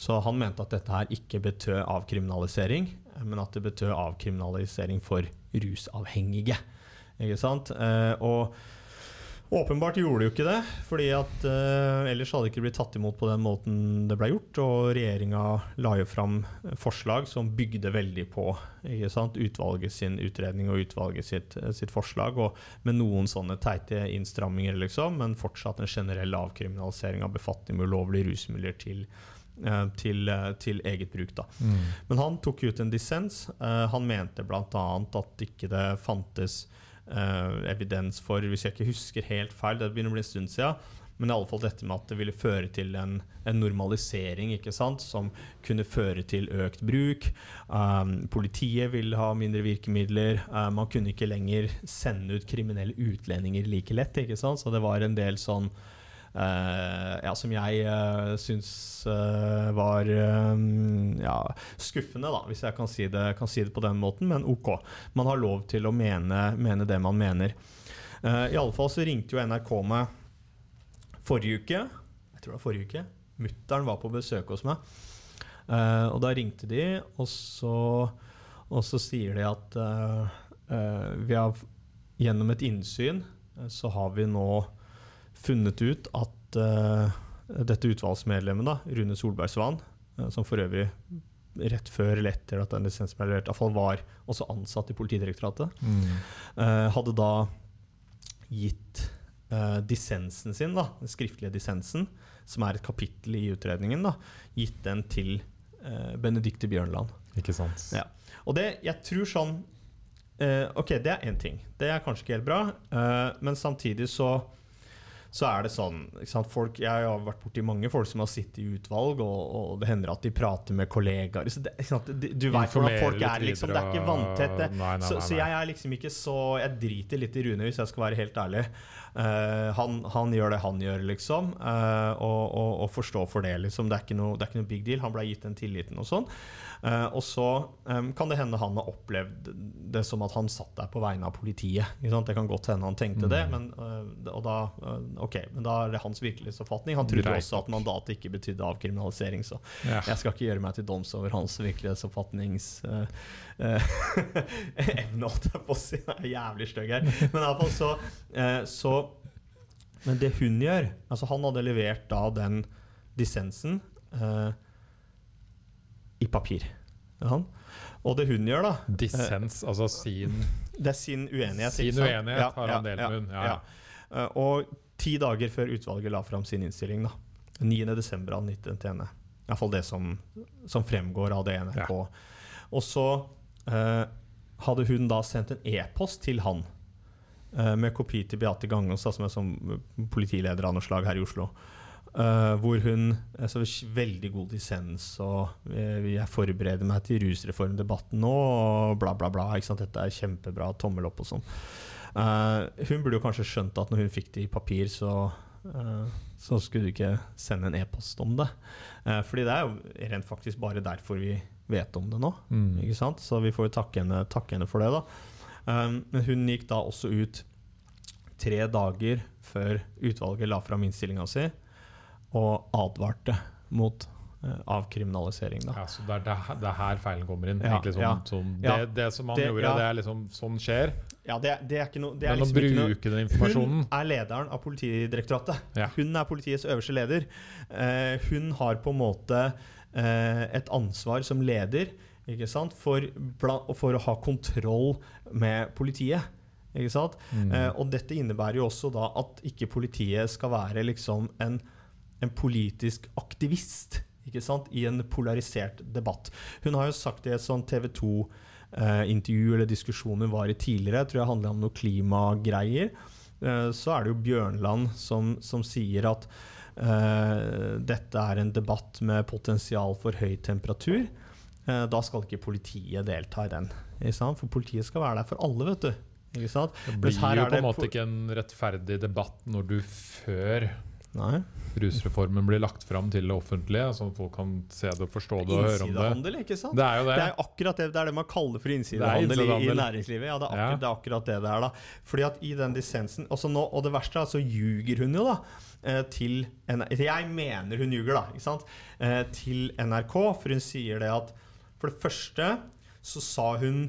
Så han mente at dette her ikke betød avkriminalisering, men at det betød avkriminalisering for rusavhengige. Ikke sant? Eh, og Åpenbart gjorde det jo ikke det, fordi at uh, ellers hadde det ikke blitt tatt imot på den måten det ble gjort. Og regjeringa la jo fram forslag som bygde veldig på utvalget sin utredning og utvalget sitt, sitt, forslag. Og med noen sånne teite innstramminger, liksom, men fortsatt en generell avkriminalisering av befatning med ulovlige rusmidler til, uh, til, til, eget bruk. Da. Mm. Men han tok ut en dissens. han mente bl.a. at ikke det fantes evidens for, hvis jeg ikke husker helt feil, det begynner å bli en stund siden. Men i alle fall dette med at det ville føre til en, en normalisering ikke sant? som kunne føre til økt bruk. Um, politiet ville ha mindre virkemidler. Um, man kunne ikke lenger sende ut kriminelle utlendinger like lett. ikke sant? Så det var en del sånn ja, som jeg uh, syns uh, var ja, skuffende, da, hvis jeg kan si, det, kan si, det, på den måten. Men ok. Man har lov til å mene, mene det man mener. Uh, fall så ringte jo NRK meg forrige uke. Jeg tror det var forrige uke. Mutter'n var på besøk hos meg. og da ringte de, og så, og så sier de at vi har gjennom et innsyn så har vi nå funnet ut at uh, dette utvalgsmedlemmet, da, Rune Solberg Svan, uh, som for øvrig rett før eller etter at den lisensen ble levert, iallfall var også ansatt i Politidirektoratet, mm. uh, hadde da gitt dissensen sin, da, den skriftlige dissensen, som er et kapittel i utredningen, da, gitt den til Benedicte Bjørnland. Ikke sant. Ja. Og det, jeg tror sånn Ok, det er én ting. Det er kanskje ikke helt bra, men samtidig så så er det sånn folk, Jeg har vært borti mange folk som har sittet i utvalg, og, og det hender at de prater med kollegaer. Det, du vet hvordan folk er, liksom. Det er ikke vanntette. Så, så, jeg er liksom ikke så Jeg driter litt i Rune, hvis jeg skal være helt ærlig. Uh, han, han, gjør det han gjør, liksom. Uh, og, og, og, forstå for det, liksom. Det er, ikke noe, det er ikke noe big deal. Han ble gitt den tilliten og sånn. Uh, og så kan det hende han har opplevd det som at han satt der på vegne av politiet. Det kan godt hende han tenkte mm. det, men, uh, og da, uh, ok, men da er det hans virkelighetsoppfatning. Han trodde også at mandatet ikke betydde avkriminalisering, så jeg skal ikke gjøre meg til doms over hans virkelighetsoppfatnings <laughs> evne, holdt jeg på å si. er jævlig stygg her. Men iallfall så, så Men det hun gjør altså Han hadde levert da den dissensen. Uh, i papir. Ja. Og det hun gjør, da Dissens, altså sin det er sin uenighet. Sin uenighet ja, har han delt med hun. Ja, ja. Eh, og ti dager før utvalget la fram sin innstilling, da, 9.12. av 1991. Iallfall det som, som fremgår av det NRK. Og så eh, hadde hun da sendt en e-post til han eh, med kopi til Beate Gangås, som er som politileder av noe slag her i Oslo. Uh, hvor hun altså, Veldig god dissens, og uh, jeg forbereder meg til rusreformdebatten nå, og bla, bla, bla. Dette er kjempebra. Tommel opp og sånn. Uh, hun burde jo kanskje skjønt at når hun fikk det i papir, så, så skulle du ikke sende en e-post om det. fordi det er jo rent faktisk bare derfor vi vet om det nå. Mm. Ikke sant? Så vi får jo takke henne, takke henne for det, da. men hun gikk da også ut tre dager før utvalget la fram innstillinga si og advarte mot uh, avkriminalisering. Da. Ja, så det er, det, det er, her feilen kommer inn? Ja, sånn, ja. Sånn, det, det, som han gjorde, det er liksom sånn skjer? Ja, det, er ikke noe Men liksom å bruke den informasjonen Hun er lederen av Politidirektoratet. Hun er politiets øverste leder. Uh, hun har på en måte uh, et ansvar som leder for, for å ha kontroll med politiet. Ikke sant? Mm. og dette innebærer jo også da at ikke politiet skal være liksom en en politisk aktivist i en polarisert debatt. Hun har jo sagt i et sånt TV 2-intervju eh, eller diskusjon hun var i tidligere, jeg tror det handler om noe klimagreier, eh, så er det jo Bjørnland som, som sier at eh, dette er en debatt med potensial for høy temperatur. Da skal ikke politiet delta i den. For politiet skal være der for alle, vet du. Det blir jo på en måte ikke en rettferdig debatt når du før Nei. Rusreformen blir lagt fram til det offentlige, sånn at folk kan se det og forstå det. og høre om det. Innsidehandel, ikke sant? Det er jo det. Det er akkurat det, det, er det man kaller for innsidehandel, i, i, næringslivet. Ja, det er, akkurat, ja. det er akkurat det det er. da. Fordi at i den dissensen nå, Og det verste er, så ljuger hun jo, da. til til Jeg mener hun ljuger, da. ikke sant? Eh, til NRK, for hun sier det at For det første så sa hun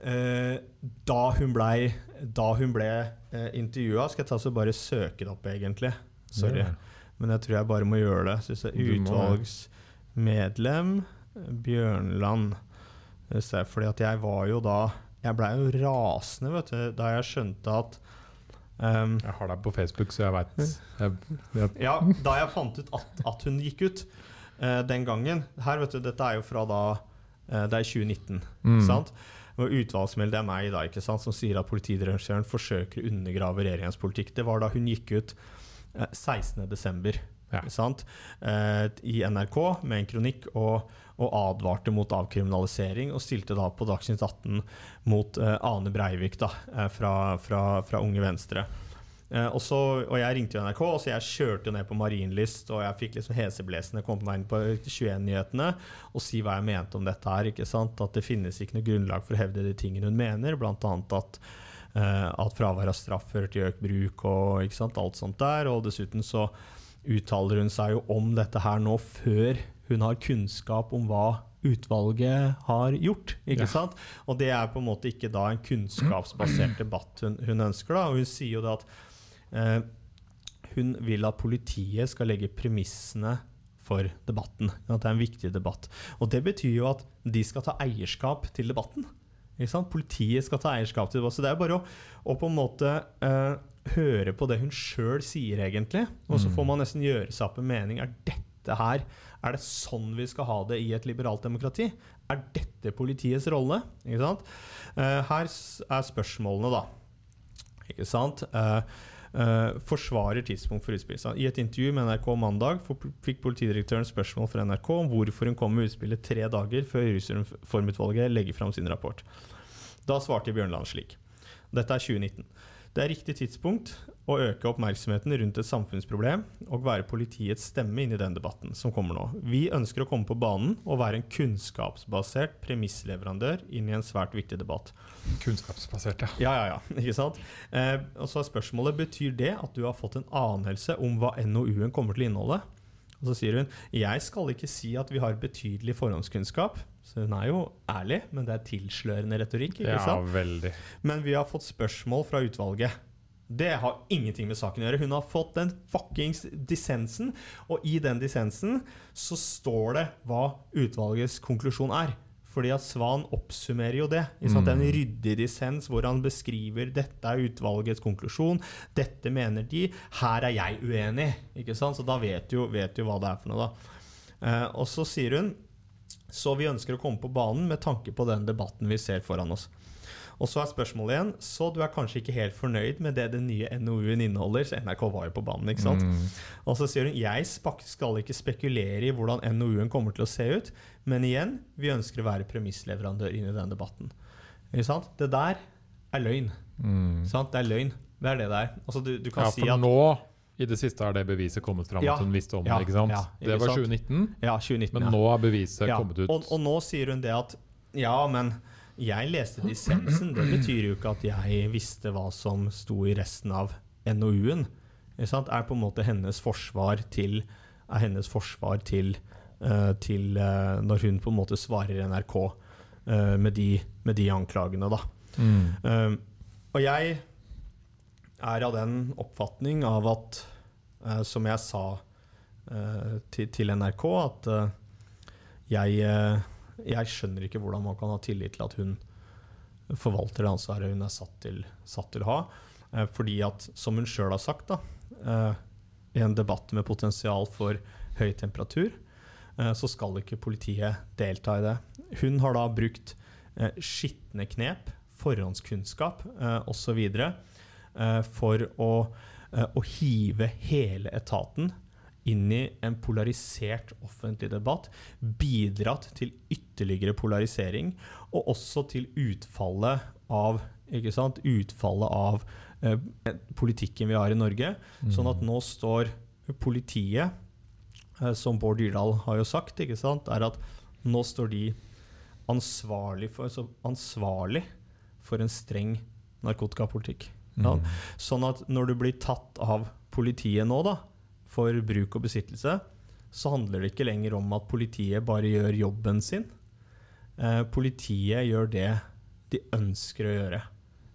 eh, da hun blei ble eh, intervjua Skal jeg ta så bare søke det opp, egentlig. Sorry. Yeah. Men jeg tror jeg bare må gjøre det. Synes jeg Utvalgsmedlem Bjørnland. Fordi at jeg var jo da Jeg blei jo rasende vet du, da jeg skjønte at um, Jeg har deg på Facebook, så jeg veit Ja, da jeg fant ut at, at hun gikk ut uh, den gangen Her, vet du, Dette er jo fra da uh, Det er 2019. Mm. sant? Og utvalgsmeldet er meg da, ikke sant, som sier at politidirektøren forsøker å undergrave regjeringens politikk. Det var da hun gikk ut 16.12. Eh, ja. Eh, i NRK med en kronikk og, og, advarte mot avkriminalisering. Og stilte da på Dagsnytt 18 mot eh, Ane Breivik da, fra, fra, fra Unge Venstre. Eh, og, så, og, jeg ringte jo NRK, og så jeg kjørte ned på Marienlyst. Og jeg fikk liksom heseblesende på meg inn på 21-nyhetene og si hva jeg mente om dette her. ikke sant? At det finnes ikke noe grunnlag for å hevde de tingene hun mener. Blant annet at Eh, at fravær av straff fører til økt bruk og sant, alt sånt der. Og dessuten så uttaler hun seg jo om dette her nå før hun har kunnskap om hva utvalget har gjort. ikke ja. sant? Og det er på en måte ikke da en kunnskapsbasert <clears throat> debatt hun, hun ønsker. da, og Hun sier jo det at eh, hun vil at politiet skal legge premissene for debatten. At det er en viktig debatt. Og det betyr jo at de skal ta eierskap til debatten. Politiet skal ta eierskap til det. Så det er bare å, å på en måte uh, høre på det hun sjøl sier, egentlig. Og så får mm. man nesten gjøre seg opp en mening. Er dette her Er det sånn vi skal ha det i et liberalt demokrati? Er dette politiets rolle? Ikke sant? Uh, her er spørsmålene, da. Ikke sant? Uh, uh, forsvarer tidspunkt for utspillet. I et intervju med NRK mandag fikk politidirektøren spørsmål fra NRK om hvorfor hun kom med utspillet tre dager før rusreformutvalget legger fram sin rapport. Da svarte Bjørnland slik. Dette er 2019. Det er riktig tidspunkt å øke oppmerksomheten rundt et samfunnsproblem og være politiets stemme inn i den debatten som kommer nå. Vi ønsker å komme på banen og være en kunnskapsbasert premissleverandør inn i en svært viktig debatt. Kunnskapsbasert, ja. Ja, ja, ja. <laughs> Ikke sant? Eh, og så er spørsmålet betyr det at du har fått en anelse om hva NOU-en kommer til å inneholde. Og så sier hun jeg skal ikke si at vi har betydelig forhåndskunnskap. Så hun er jo ærlig, men det er tilslørende retorikk. ikke ja, sant? Veldig. Men vi har fått spørsmål fra utvalget. Det har ingenting med saken å gjøre. Hun har fått den fuckings dissensen, og i den dissensen så står det hva utvalgets konklusjon er. Fordi at Svan oppsummerer jo det. Mm. Det er Mm. en ryddig dissens hvor han beskriver dette er utvalgets konklusjon, dette mener de, her er jeg uenig. Ikke sant? Så da vet du jo, vet du hva det er for noe, da. Eh, og så sier hun så vi ønsker å komme på banen med tanke på den debatten vi ser foran oss. Og så er spørsmålet igjen Så du er kanskje ikke helt fornøyd med det den nye NOU-en inneholder? Så NRK var jo på banen, ikke sant? Mm. Og så sier hun jeg skal ikke spekulere i hvordan NOU-en kommer til å se ut, men igjen, vi ønsker å være premissleverandør inn i den debatten. Ikke sant? Det der er løgn. Mm. Sant? Det er løgn. Det er det det er. Altså, du, du kan Ja, si for at nå i det siste har det beviset kommet fram Ja. at hun visste om Ja, det. ikke sant? ja, det ikke var sant? 2019, Ja, 2019. men nå er beviset kommet ut. Og, og nå sier hun det at ja, men jeg leste dissensen. Det betyr jo ikke at jeg visste hva som sto i resten av NOU-en. Er på en måte hennes forsvar til Er hennes forsvar til, uh, til uh, Når hun på en måte svarer NRK uh, med, de, med de anklagene, da. Mm. Og jeg er av den oppfatning av at, eh, som jeg sa eh, til, til NRK, at eh, jeg, jeg skjønner ikke hvordan man kan ha tillit til at hun forvalter det ansvaret hun er satt til, satt til å ha. Fordi at, som hun sjøl har sagt, da, i en debatt med potensial for høy temperatur, så skal ikke politiet delta i det. Hun har da brukt skitne knep, forhåndskunnskap osv. Eh, for å, eh, å hive hele etaten inn i en polarisert offentlig debatt, bidratt til ytterligere polarisering, og også til utfallet av ikke sant, utfallet av eh, politikken vi har i Norge. Sånn at nå står politiet, eh, som Bård Dyrdal har jo sagt, ikke sant, er at nå står de ansvarlig for, ansvarlig for en streng narkotikapolitikk. Ja. Mm. Sånn at når du blir tatt av politiet nå, da, for bruk og besittelse, så handler det ikke lenger om at politiet bare gjør jobben sin. Eh, politiet gjør det de ønsker å gjøre.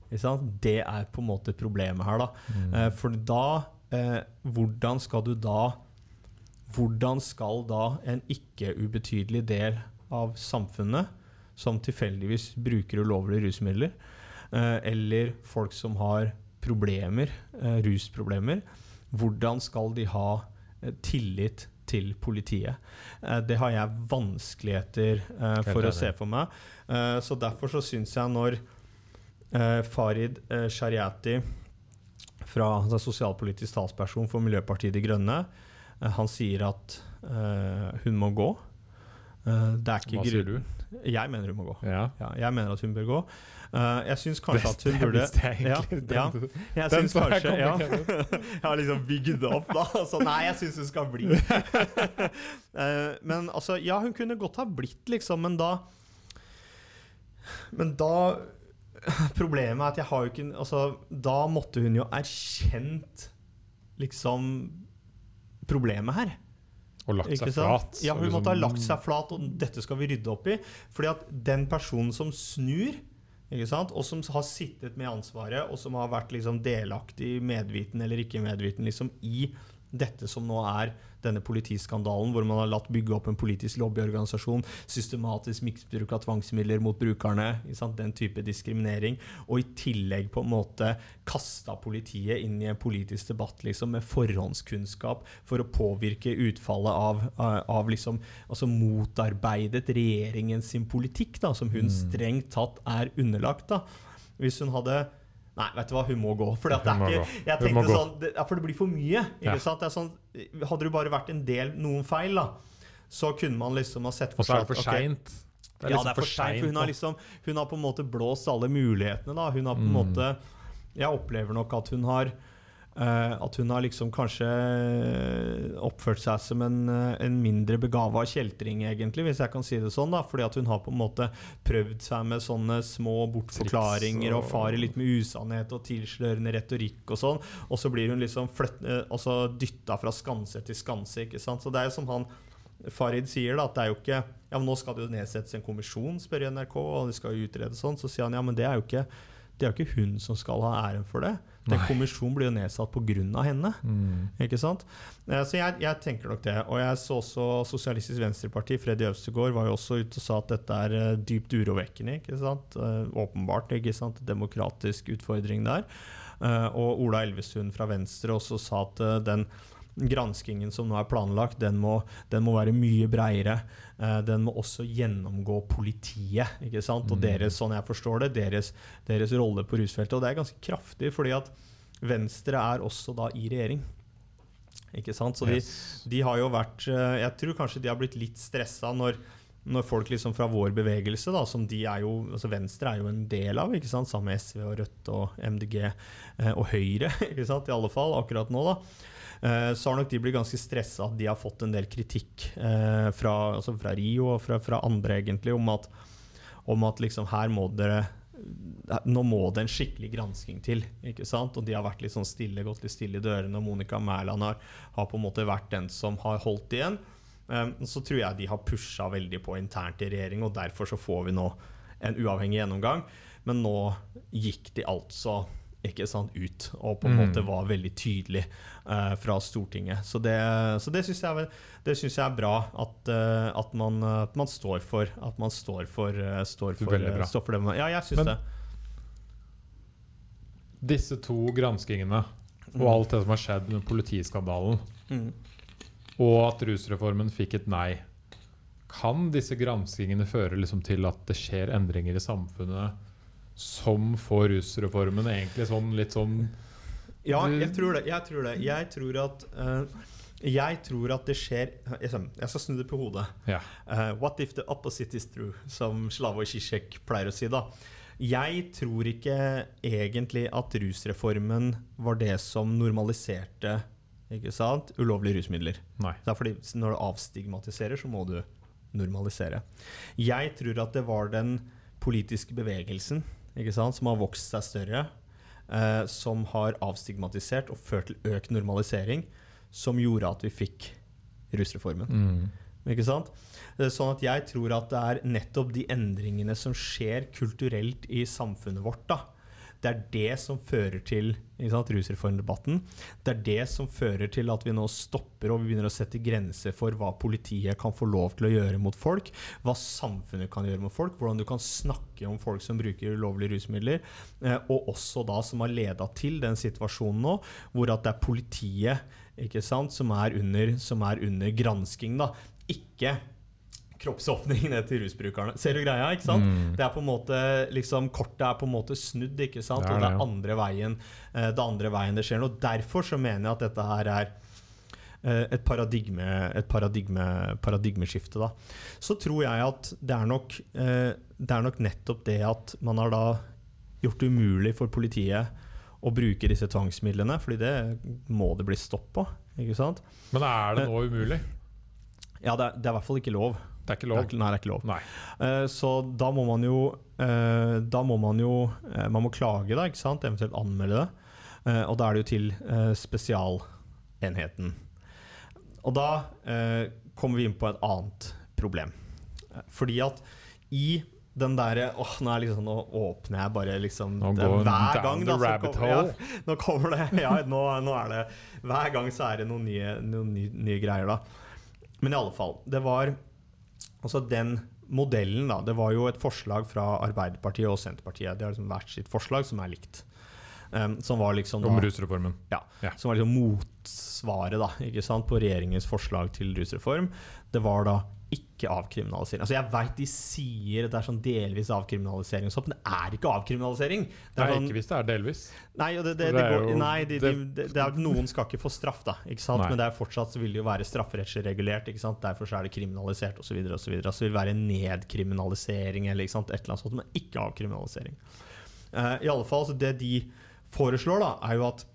Ikke sant? Det er på en måte problemet her, da. Mm. Eh, for da eh, Hvordan skal du da Hvordan skal da en ikke ubetydelig del av samfunnet, som tilfeldigvis bruker ulovlige rusmidler, eller folk som har problemer, eh, rusproblemer, hvordan skal de ha eh, tillit til politiet? Eh, det har jeg vanskeligheter eh, for å se for meg. Eh, så derfor så syns jeg når eh, Farid eh, Shariati fra altså sosialpolitisk talsperson for Miljøpartiet De Grønne. Eh, Han sier at eh, hun må gå. Eh, det er ikke Hva sier du? Jeg mener hun må gå. Ja. Ja, jeg mener at hun bør gå. Eh, jeg syns kanskje at hun burde jeg ja, ja. Jeg syns kanskje ja. Jeg har liksom bygd det opp, da. Så nei, jeg syns hun skal bli. uh, <laughs> men altså, ja, hun kunne godt ha blitt, liksom, men da Men da Problemet er at jeg har jo ikke Altså, da måtte hun jo erkjent liksom problemet her. Og lagt seg flat. Ja, hun liksom- måtte ha lagt seg flat, og dette skal vi rydde opp i. Fordi at den personen som snur? Og som har sittet med ansvaret, og som har vært liksom delaktig, medviten eller ikke medviten, liksom i dette som nå er denne politiskandalen, hvor man har latt bygge opp en politisk lobbyorganisasjon, systematisk misbruk av tvangsmidler mot brukerne, den type diskriminering, og i tillegg på en måte kasta politiet inn i en politisk debatt liksom, med forhåndskunnskap for å påvirke utfallet av, av, av liksom, altså motarbeidet regjeringen sin politikk, da, som hun Mm. strengt tatt er underlagt. Da. Hvis hun hadde Nei, vet du hva, hun må gå. For det ikke, jeg tenkte sånn, det, for det blir for mye. Ikke Ja. sånn, hadde det bare vært en del, noen feil, da, så kunne man liksom ha sett Og så er det for seint. Det er ja, liksom det er for seint. Hun har liksom Hun har på en måte blåst alle mulighetene, da. Hun har på en Mm. måte Jeg opplever nok at hun har At hun har liksom kanskje oppført seg som en, eh, en mindre begava kjeltring, egentlig, hvis jeg kan si det sånn. da Fordi at hun har på en måte prøvd seg med sånne små bortforklaringer og farer litt med usannhet og tilslørende retorikk og sånn. Og så blir hun liksom eh, altså dytta fra skanse til skanse, ikke sant. Så det er jo som han Farid sier da, at det er jo ikke Ja, men nå skal det jo nedsettes en kommisjon, spør NRK, og det skal jo utredes sånn. Så sier han ja, men det er jo ikke det er jo ikke hun som skal ha æren for det. Den kommisjonen blir jo nedsatt pga. henne. Mm. Ikke sant? Eh, Så jeg, jeg tenker nok det. Og jeg så også Sosialistisk Venstreparti, Freddy Øvstegård, var jo også ute og sa at dette er eh, dypt urovekkende. ikke sant? Eh, Åpenbart ikke sant? demokratisk utfordring der. Og Ola Elvestuen fra Venstre også sa at den granskingen som nå er planlagt, den må, den må være mye bredere. Eh, Den må også gjennomgå politiet. ikke sant? Og Mm. deres, sånn jeg forstår det, deres, deres rolle på rusfeltet. Og det er ganske kraftig, fordi at Venstre er også da i regjering. Ikke sant? Så de, de har jo vært eh, Jeg tror kanskje de har blitt litt stressa når, når folk liksom fra vår bevegelse, da, som de er jo altså Venstre er jo en del av, ikke sant? sammen med SV og Rødt og MDG eh, og Høyre, <laughs> ikke sant? i alle fall akkurat nå, da. Eh, så har nok de blitt ganske stressa at de har fått en del kritikk eh, fra, altså fra Rio og fra, fra andre, egentlig, om at, om at liksom her må dere nå må det en skikkelig gransking til. ikke sant? Og de har vært litt sånn stille, gått litt stille i dørene. og Monica Mæland har, har på en måte vært den som har holdt igjen. Um, så tror jeg de har pusha veldig på internt i regjering, og derfor så får vi nå en uavhengig gjennomgang. Men nå gikk de altså ikke sant, ut og på en Mm. måte var veldig tydelig uh, fra Stortinget. Så det, så det syns jeg, jeg er bra at, uh, at, man, at man står for At man står for, uh, står for, står for det. man- Ja, jeg syns det. Disse to granskingene og alt det som har skjedd med politiskandalen, Mm. og at rusreformen fikk et nei, kan disse granskingene føre liksom til at det skjer endringer i samfunnet som får rusreformen egentlig sånn litt sånn Ja, jeg tror det. Jeg tror, det. Jeg tror at uh, Jeg tror at det skjer Jeg skal snu det på hodet. Ja. Uh, what if the opposite is true, som Slavoj Zizek pleier å si. da. Jeg tror ikke egentlig at rusreformen var det som normaliserte ikke sant, ulovlige rusmidler. Nei. Det er fordi Når du avstigmatiserer, så må du normalisere. Jeg tror at det var den politiske bevegelsen som har vokst seg større, eh, som har avstigmatisert og ført til økt normalisering, som gjorde at vi fikk rusreformen. Mm. Ikke sant? Er Sånn at jeg tror at det er nettopp de endringene som skjer kulturelt i samfunnet vårt, da. Det er det som fører til sant, rusreformdebatten. Det er det som fører til at vi nå stopper og vi begynner å sette grenser for hva politiet kan få lov til å gjøre mot folk, hva samfunnet kan gjøre mot folk, hvordan du kan snakke om folk som bruker ulovlige rusmidler, eh, og også da som har leda til den situasjonen nå, hvor at det er politiet sant, som er under, som er under gransking, da. Ikke kroppsåpningene til rusbrukerne. Ser du greia? ikke sant? Mm. Det er på en måte, liksom, Kortet er på en måte snudd, ikke sant? Det er og det er andre veien, eh, det andre veien det skjer noe. Derfor så mener jeg at dette her er eh, et, paradigme, et paradigme, paradigmeskifte. da. Så tror jeg at det er, nok, eh, det er nok nettopp det at man har da gjort det umulig for politiet å bruke disse tvangsmidlene, fordi det må det bli stopp på. ikke sant? Men er det nå umulig? Ja, det er, det er i hvert fall ikke lov. Det er ikke Det er lov. nei, det er ikke lov. Eh, så da må man jo uh, Da må man jo uh, Man må klage, da, ikke sant? eventuelt anmelde det. Og da er det jo til spesialenheten. Og da kommer vi inn på et annet problem. Fordi at i den derre Åh, nå, liksom, nå åpner jeg bare liksom Nå det går Hver down gang, da. kommer-. Ja, <laughs> nå kommer det. Ja, nå, nå er det Hver gang så er det noen nye, noen nye, nye greier, da. Men i alle fall. Det var Altså den modellen, da. Det var jo et forslag fra Arbeiderpartiet og Senterpartiet. De har liksom hvert sitt forslag som er likt. Um, som var liksom Om da, rusreformen. som var liksom motsvaret da, på regjeringens forslag til rusreform. Det var da ikke avkriminalisering. Altså Jeg veit de sier det er sånn delvis avkriminalisering, og sånt, men det er ikke avkriminalisering. Det Nei, er sånn, ikke hvis det er delvis. Nei, det, det, det det går, nei de, de, de, det, det noen skal ikke få straff, da. Ikke sant? Nei. Men det er fortsatt så vil det jo være strafferettslig regulert. Ikke sant? Derfor er det kriminalisert osv. Så, videre, så det vil være nedkriminalisering eller ikke sant? et eller annet sånt, men ikke avkriminalisering. Uh, I alle fall, så Det de foreslår, da, er jo at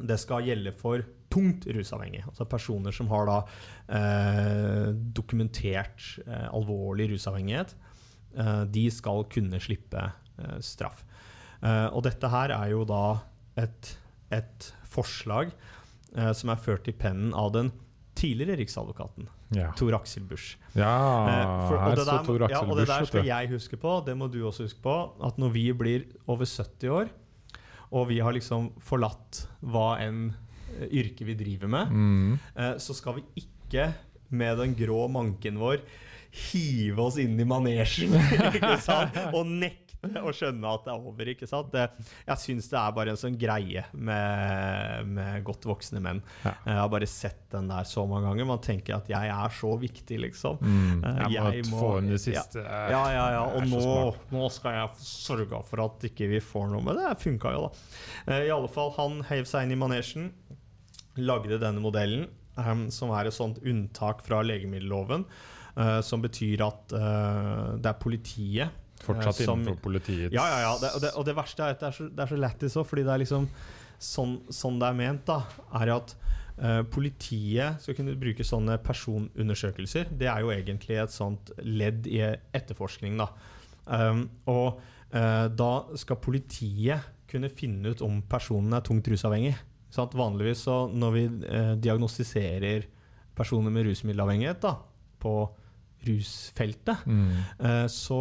det skal gjelde for tungt rusavhengige. Altså personer som har da eh, dokumentert eh, alvorlig rusavhengighet. Eh, de skal kunne slippe eh, straff. Eh, og dette her er jo da et, et forslag eh, som er ført i pennen av den tidligere riksadvokaten. Ja, Tor Aksel Busch. ja for- her det står Aksel Busch. ja, og det der skal jeg huske på, det må du også huske på, at når vi blir over 70 år, og vi har liksom forlatt hva enn eh, yrke vi driver med, Mm. eh, så skal vi ikke med den grå manken vår hive oss inn i manesjen <laughs> ikke sant? og nekte å skjønne at det er over. ikke sant? Det, jeg syns det er bare en sånn greie med, med godt voksne menn. Ja. Jeg har bare sett den der så mange ganger. Man tenker at jeg er så viktig, liksom. Mm. Eh, Jeg må må- få inn det siste. Ja, ja, ja. Og Det er så nå, nå skal jeg sørge for at ikke vi får noe. Men det funka jo, da. Eh, I alle fall, han heiv seg inn i manesjen, lagde denne modellen, um, som er et sånt unntak fra legemiddelloven. uh, som betyr at uh, det er politiet Fortsatt eh, som- innenfor politiets Ja, ja, ja. Det, og, det, og det verste er at det er så, det er så lættis òg, fordi det er liksom sånn, sånn det er ment, da, er at uh, politiet skal kunne bruke sånne personundersøkelser. Det er jo egentlig et sånt ledd i etterforskning, da. Um, og da skal politiet kunne finne ut om personen er tungt rusavhengig. Sant? Vanligvis så når vi eh, diagnostiserer personer med rusmiddelavhengighet da, på rusfeltet, mm. Eh, så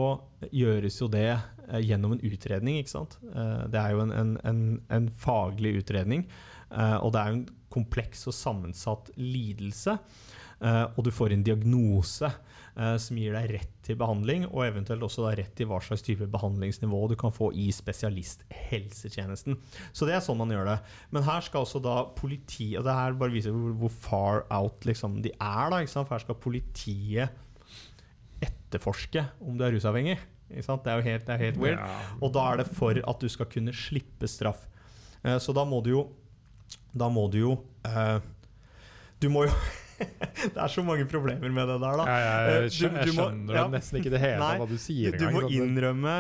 gjøres jo det eh, gjennom en utredning, ikke sant. Eh, Det er jo en, en, en, en faglig utredning, eh, og det er jo en kompleks og sammensatt lidelse. Eh, Og du får en diagnose som gir deg rett til behandling, og eventuelt også rett til hva slags type behandlingsnivå du kan få i spesialisthelsetjenesten. Så det er sånn man gjør det. Men her skal også da politi Og det her bare viser hvor, hvor far out liksom de er, da. For her skal politiet etterforske om du er rusavhengig. Det er jo helt, det er helt weird. Ja. Og da er det for at du skal kunne slippe straff. Eh, så da må du jo Da må du jo eh, Du må jo <laughs> Det er så mange problemer med det der, da. Ja, ja, jeg, du- skjønner, jeg du må- skjønner ja. nesten ikke det hele Nei, hva du sier Du må engang. innrømme?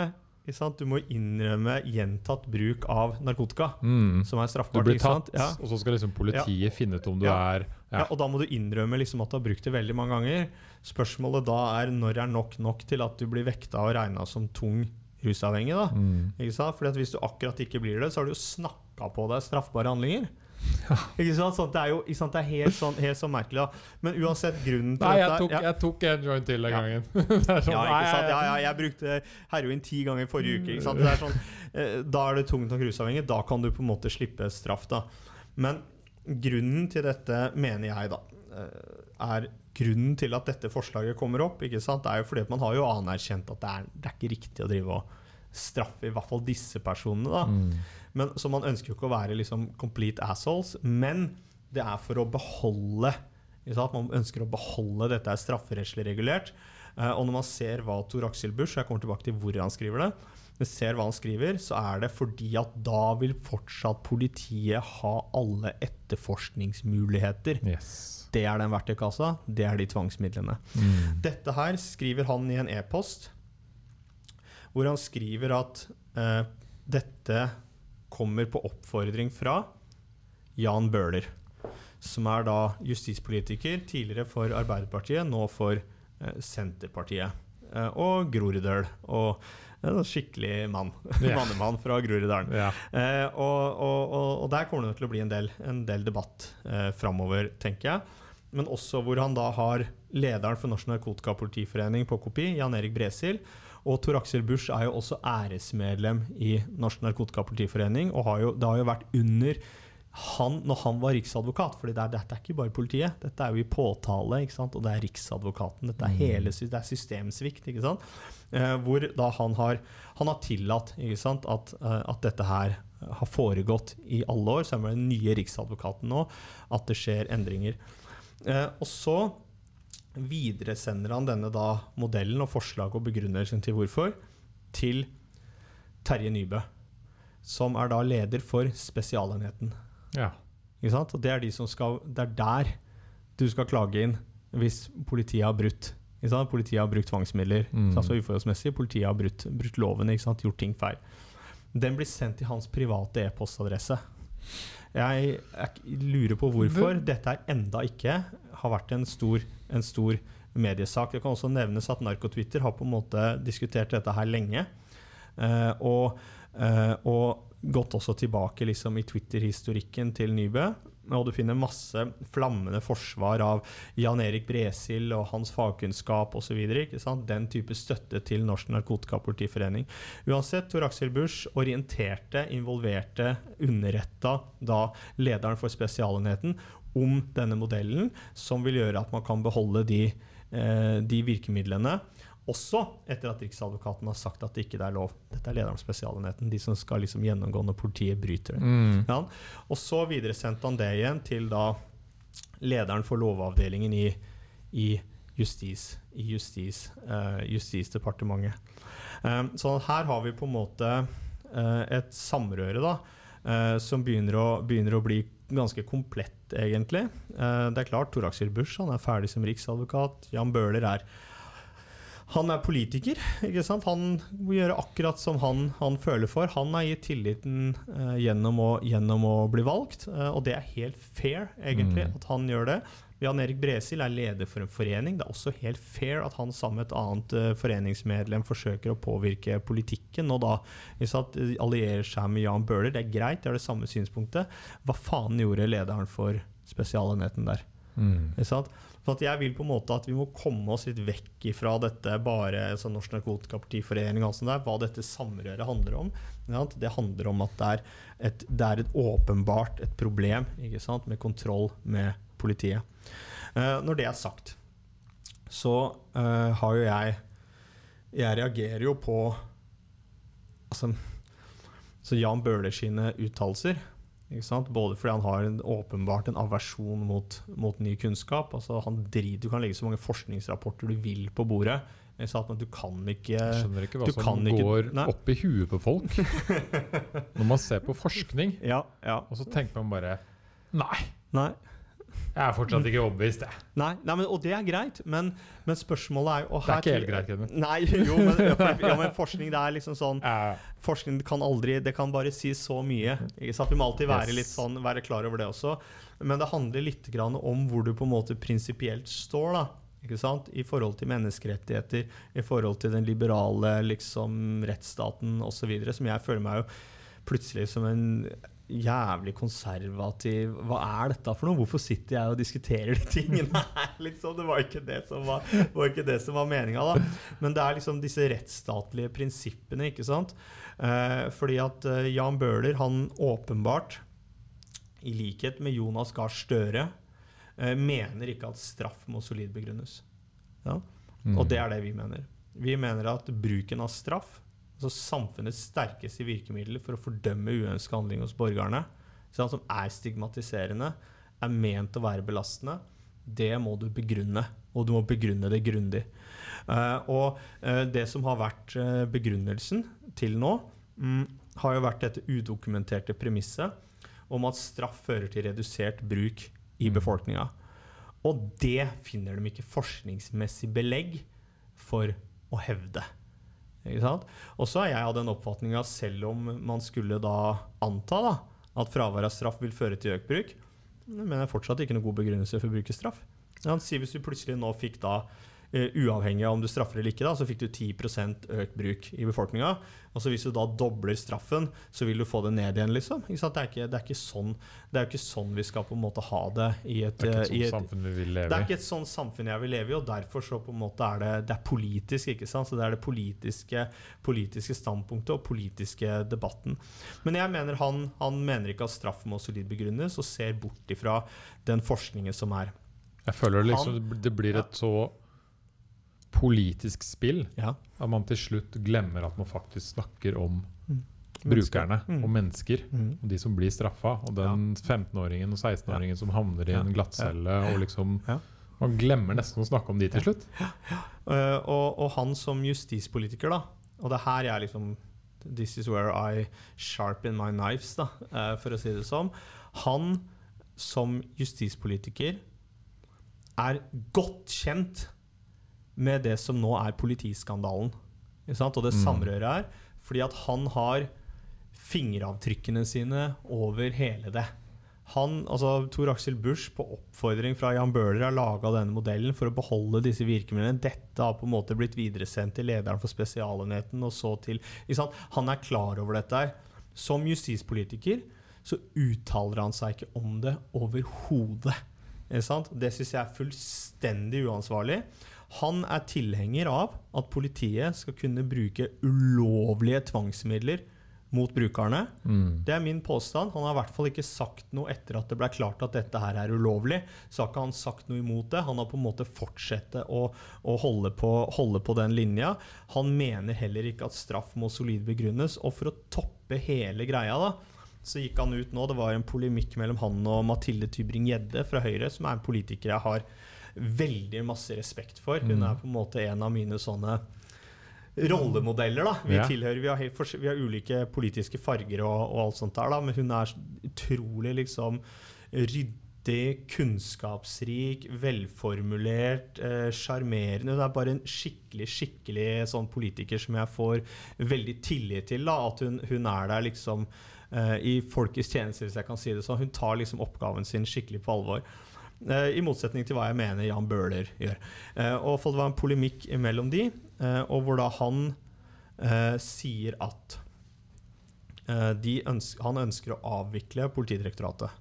Du må innrømme gjentatt bruk av narkotika, mm. som er Du straffbart. blir ikke sant? tatt, Ja. og så skal liksom politiet finne ut om du Ja. er Ja, og da må du innrømme liksom at du har brukt det veldig mange ganger. Spørsmålet da er når er nok nok til at du blir vekta og regna som tung rusavhengig. da. mm. Fordi at Hvis du akkurat ikke blir det, så har du jo snakka på deg straffbare handlinger. Ikke sant? Sånn, det er jo ikke sant? Det er helt sånn, helt sånn merkelig. da. Men uansett, grunnen til Nei, jeg dette tok, ja. jeg tok en joint til den Ja. gangen. <laughs> det er sånn, Ja, ikke sant? Ja, jeg- ja, jeg brukte heroin ti ganger forrige uke. Ikke sant? Det er sånn, eh, da er det tungt nok rusavhengig. Da kan du på en måte slippe straff. da. Men grunnen til dette, mener jeg, da, eh, er grunnen til at dette forslaget kommer opp, ikke sant? Det er jo fordi at man har jo anerkjent at det er, det er ikke riktig å drive og straffe i hvert fall disse personene. da. Mm. Men, så man ønsker jo ikke å være liksom complete assholes, men det er for å beholde at? Man ønsker å beholde dette er strafferettslig regulert. Eh, og når man ser hva Tor Aksel Busch Jeg kommer tilbake til hvor han skriver det. Men ser hva han skriver, så er det fordi at da vil fortsatt politiet ha alle etterforskningsmuligheter. Yes. Det er den verktøykassa, det er de tvangsmidlene. Mm. Dette her skriver han i en e-post, hvor han skriver at uh, dette kommer på oppfordring fra Jan Bøhler, som er da justispolitiker, tidligere for Arbeiderpartiet, nå for eh, Senterpartiet. Eh, og Groruddøl. Og en skikkelig mann. <laughs> Yeah. Mannemann fra Groruddalen. Yeah. Eh, og, og, og, og der kommer det til å bli en del, en del debatt eh, framover, tenker jeg. Men også hvor han da har lederen for Norsk Narkotikapolitiforening på kopi, Jan Erik Bresil. Og Tor Aksel Busch er jo også æresmedlem i Norsk Narkotikapolitiforening. Og har jo, det har jo vært under han når han var riksadvokat, for det er, dette er ikke bare politiet. Dette er jo i påtale, og det er Riksadvokaten. Dette er hele det er systemsvikt. Eh, hvor da han har, han har tillatt at, eh, at dette her har foregått i alle år. Så er det den nye Riksadvokaten nå at det skjer endringer. Eh, og så videresender han denne da modellen og forslaget og begrunnelsen til hvorfor til Terje Nybø, som er da leder for Spesialenheten. ja. Ikke sant? Og det er, de som skal, det er der du skal klage inn hvis politiet har brutt. Ikke sant? Politiet har brukt tvangsmidler Mm. altså uforholdsmessig. Politiet har brutt, brutt lovene, ikke sant? gjort ting feil. Den blir sendt til hans private e-postadresse. Jeg, jeg lurer på hvorfor dette er enda ikke har vært en stor, en stor mediesak. Det kan også nevnes at Narkotwitter har på en måte diskutert dette her lenge. Eh, og, eh, og gått også tilbake liksom, i Twitter-historikken til Nybø. Og du finner masse flammende forsvar av Jan Erik Bresil og hans fagkunnskap osv. Den type støtte til Norsk Narkotikapolitiforening. Uansett, Tor Aksel Busch orienterte, involverte, underretta da lederen for Spesialenheten om denne modellen, som vil gjøre at man kan beholde de, eh, de virkemidlene. Også etter at Riksadvokaten har sagt at det ikke er lov. Dette er lederen av Spesialenheten, de som skal liksom gjennomgå når politiet bryter det. Mm. Ja. Og så videresendte han det igjen til da lederen for lovavdelingen i, i Justis, i justis, uh, Justisdepartementet. Um, så her har vi på en måte uh, et samrøre da, uh, som begynner å, begynner å bli ganske komplett, egentlig. Det er klart, Tor Axel Busch han er ferdig som riksadvokat. Jan Bøhler er han er politiker. ikke sant? Han må gjøre akkurat som han, han føler for. Han er gitt tilliten uh, gjennom, å, gjennom, å, bli valgt, uh, og det er helt fair, egentlig, Mm. at han gjør det. Jan Erik Bresil er leder for en forening. Det er også helt fair at han sammen med et annet uh, foreningsmedlem forsøker å påvirke politikken, og da sant, allierer seg med Jan Bøhler. Det er greit, det er det samme synspunktet. Hva faen gjorde lederen for Spesialenheten der? Mm. Ikke sant? For jeg vil på en måte at vi må komme oss litt vekk ifra dette bare altså Norsk Narkotikapartiforening og sånn der, hva dette samrøret handler om. Det handler om at det er et, det er et åpenbart et problem med kontroll med politiet. Eh, når det er sagt, så eh, har jo jeg Jeg reagerer jo på altså, så Jan Bøhler sine uttalelser. Både fordi han har en, åpenbart en aversjon mot, mot ny kunnskap. Altså han driter, du kan legge så mange forskningsrapporter du vil på bordet, men du kan ikke Jeg skjønner ikke hva som ikke- går Nei. opp i huet på folk <laughs> når man ser på forskning, Ja, ja. og så tenker man bare Nei, Nei. Jeg er fortsatt ikke overbevist, jeg. Nei, nei men, og det er greit, men, men spørsmålet er jo Det er ikke helt greit, Kevin. Nei, jo, men, ja, men forskning det er liksom sånn ja. Forskning kan aldri Det kan bare si så mye. Ikke sant? Vi må alltid være litt sånn Være klar over det også. Men det handler litt grann om hvor du på en måte prinsipielt står. da ikke sant? I forhold til menneskerettigheter, i forhold til den liberale liksom, rettsstaten osv. Som jeg føler meg jo plutselig som en jævlig konservativ Hva er dette for noe? Hvorfor sitter jeg og diskuterer de tingene her? <laughs> Liksom, det var ikke det som var, var, ikke det som var meninga, da. Men det er liksom disse rettsstatlige prinsippene, ikke sant. Eh, fordi at eh, Jan Bøhler, han åpenbart, i likhet med Jonas Gahr Støre, eh, mener ikke at straff må solid begrunnes. Ja? mm. Og det er det vi mener. Vi mener at bruken av straff, altså samfunnets sterkeste virkemiddel for å fordømme uønska handling hos borgerne, sånn som er stigmatiserende, er ment å være belastende, det må du begrunne. Og du må begrunne det grundig. Eh, og eh, det som har vært eh, begrunnelsen til nå, mm, har jo vært dette udokumenterte premisset om at straff fører til redusert bruk i Mm. befolkninga. Og det finner de ikke forskningsmessig belegg for å hevde. Og så er jeg av den oppfatning at selv om man skulle da anta da, at fravær av straff vil føre til økt bruk, men det er fortsatt ikke noen god begrunnelse for å bruke straff. Han Hvis du plutselig nå fikk da, uavhengig av om du straffer eller ikke, da, så fikk du 10% økt bruk i befolkninga. Og så hvis du da dobler straffen, så vil du få det ned igjen, liksom. Det, er ikke, det, er ikke sånn, det er ikke sånn vi skal på en måte ha det i et, Det er ikke eh, et et sånt samfunn vi vil leve i. det er ikke et sånt samfunn jeg vil leve i, og derfor så på en måte er det, det er politisk. ikke sant? Så det er det politiske, politiske standpunktet og politiske debatten. Men jeg mener han, han mener ikke at straff må solid begrunnes, og ser bort ifra den forskningen som er. Jeg føler liksom det blir et så politisk spill Ja. at man til slutt glemmer at man faktisk snakker om Mm. brukerne Mm. og mennesker. Mm. Og de som blir straffa. Og den 15-åringen og 16-åringen som havner i Ja. en glattcelle. Og liksom Ja. Man glemmer nesten å snakke om de til slutt. Uh, og, og han som justispolitiker, da, og det er her jeg liksom This is where I sharpen my knives, da, uh, for å si det sånn. Han som justispolitiker er godt kjent med det som nå er politiskandalen. Og det Mm. samrøret er fordi at han har fingeravtrykkene sine over hele det. Han, altså Tor Aksel Busch, på oppfordring fra Jan Bøhler, har laga denne modellen for å beholde disse virkemidlene. Dette har på en måte blitt videresendt til lederen for Spesialenheten, og så til? Han er klar over dette her. Som justispolitiker så uttaler han seg ikke om det overhodet. Det syns jeg er fullstendig uansvarlig. Han er tilhenger av at politiet skal kunne bruke ulovlige tvangsmidler mot brukerne. Mm. Det er min påstand. Han har i hvert fall ikke sagt noe etter at det ble klart at dette her er ulovlig. Så har ikke han sagt noe imot det. Han har på en måte fortsatt å, å holde, på, holde på den linja. Han mener heller ikke at straff må solid begrunnes. Og for å toppe hele greia, da, så gikk han ut nå. Det var en polemikk mellom han og Mathilde Tybring-Gjedde fra Høyre, som er en politiker jeg har veldig masse respekt for. Hun Mm. er på en måte en av mine sånne rollemodeller. da Vi Ja. tilhører, vi har, helt vi har ulike politiske farger og, og alt sånt der, da men hun er utrolig liksom ryddig, kunnskapsrik, velformulert, eh. Hun er bare en skikkelig skikkelig sånn politiker som jeg får veldig tillit til. da At hun, hun er der liksom eh, i folkets tjeneste, hvis jeg kan si det sånn. Hun tar liksom oppgaven sin skikkelig på alvor. Eh, I motsetning til hva jeg mener Jan Bøhler gjør. Eh, og for Det var en polemikk mellom de, eh, og hvor da han eh, sier at eh, de ønsk, han ønsker å avvikle Politidirektoratet.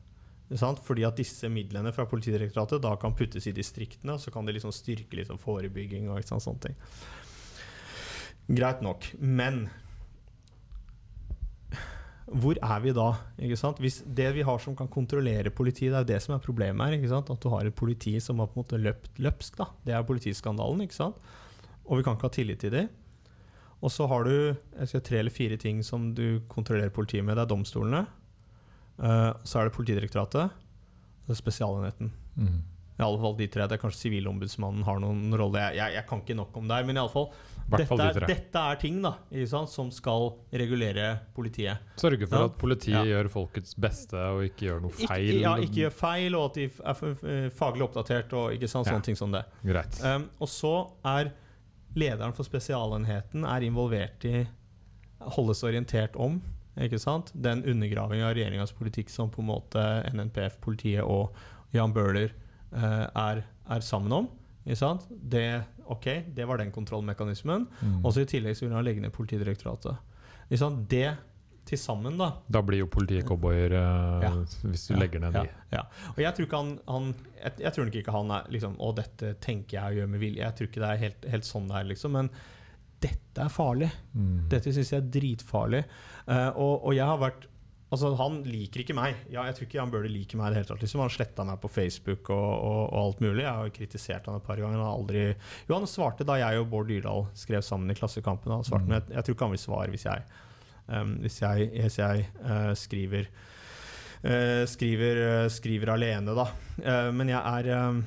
Sant? Fordi at disse midlene fra Politidirektoratet da kan puttes i distriktene, og så kan det liksom styrke litt liksom forebygging og sant, sånne ting. Greit nok. Men hvor er vi da? Hvis det vi har som kan kontrollere politiet, det er det som er problemet her. At du har et politi som har på en måte løpt løpsk. Da. Det er politiskandalen. Og vi kan ikke ha tillit til dem. Og så har du jeg skal, tre eller fire ting som du kontrollerer politiet med. Det er domstolene. Uh, så er det Politidirektoratet. Det er Spesialenheten. Mm. I alle fall de tre. Det er kanskje Sivilombudsmannen har noen rolle. Jeg, jeg, jeg kan ikke nok om det, men i alle fall dette, er, dette er ting da, som skal regulere politiet. Sørge for Ja. at politiet Ja. gjør folkets beste og ikke gjør noe feil. Ikke, ja, ikke gjør feil, og at de er f- faglig oppdatert og ikke sant, sånne ting som det. Greit. Um, og så er lederen for spesialenheten er involvert i holdes orientert om ikke sant? den undergraving av regjeringas politikk som på en måte NNPF, politiet og Jan Bøhler uh, er, er sammen om. Det, ok, det var den kontrollmekanismen. Mm. Og så I tillegg så vil han legge ned Politidirektoratet. Det til sammen, da, Da blir jo politiet cowboyer uh, Ja. hvis du Ja, legger ned ja, de. Ja. Og jeg tror ikke han, han jeg, jeg tror nok ikke han er liksom Å, dette tenker jeg å gjøre med vilje. Jeg tror ikke det er helt, helt sånn det er, liksom. Men dette er farlig. Mm. Dette syns jeg er dritfarlig. Uh, og, og jeg har vært Altså, han liker ikke meg. Ja, jeg tror ikke Jan Bøhler liker meg i det hele tatt. Liksom. Han sletta meg på Facebook og, og, og alt mulig. Jeg har jo kritisert han et par ganger. Han har aldri Jo, han svarte da jeg og Bård Dyrdal skrev sammen i Klassekampen. Han svarte, Mm. Men jeg, jeg tror ikke han vil svare hvis jeg, um, hvis jeg, hvis jeg uh, skriver uh, skriver, uh, skriver alene, da. Eh, men jeg er eh,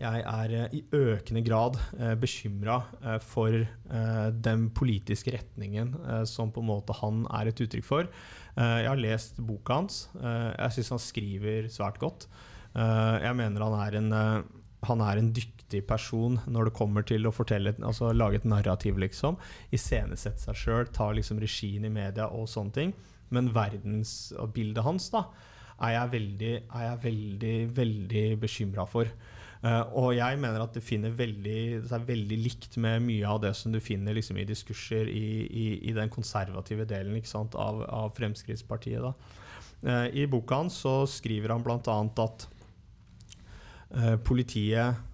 jeg er eh, i økende grad uh, bekymra for eh, den politiske retningen eh, som på en måte han er et uttrykk for. Eh, jeg har lest boka hans. Eh, jeg syns han skriver svært godt. Eh, jeg mener han er en han er en dyktig person når det kommer til å fortelle, altså lage et narrativ, liksom. Iscenesette seg sjøl, ta liksom regien i media og sånne ting. Men verdensbildet hans da, er jeg veldig, er jeg veldig, veldig bekymra for. Eh, og jeg mener at det, veldig, det er veldig likt med mye av det som du finner liksom, i diskurser i, i, i den konservative delen sant, av, av Fremskrittspartiet. Da. Eh, I boka hans så skriver han bl.a. at uh, politiet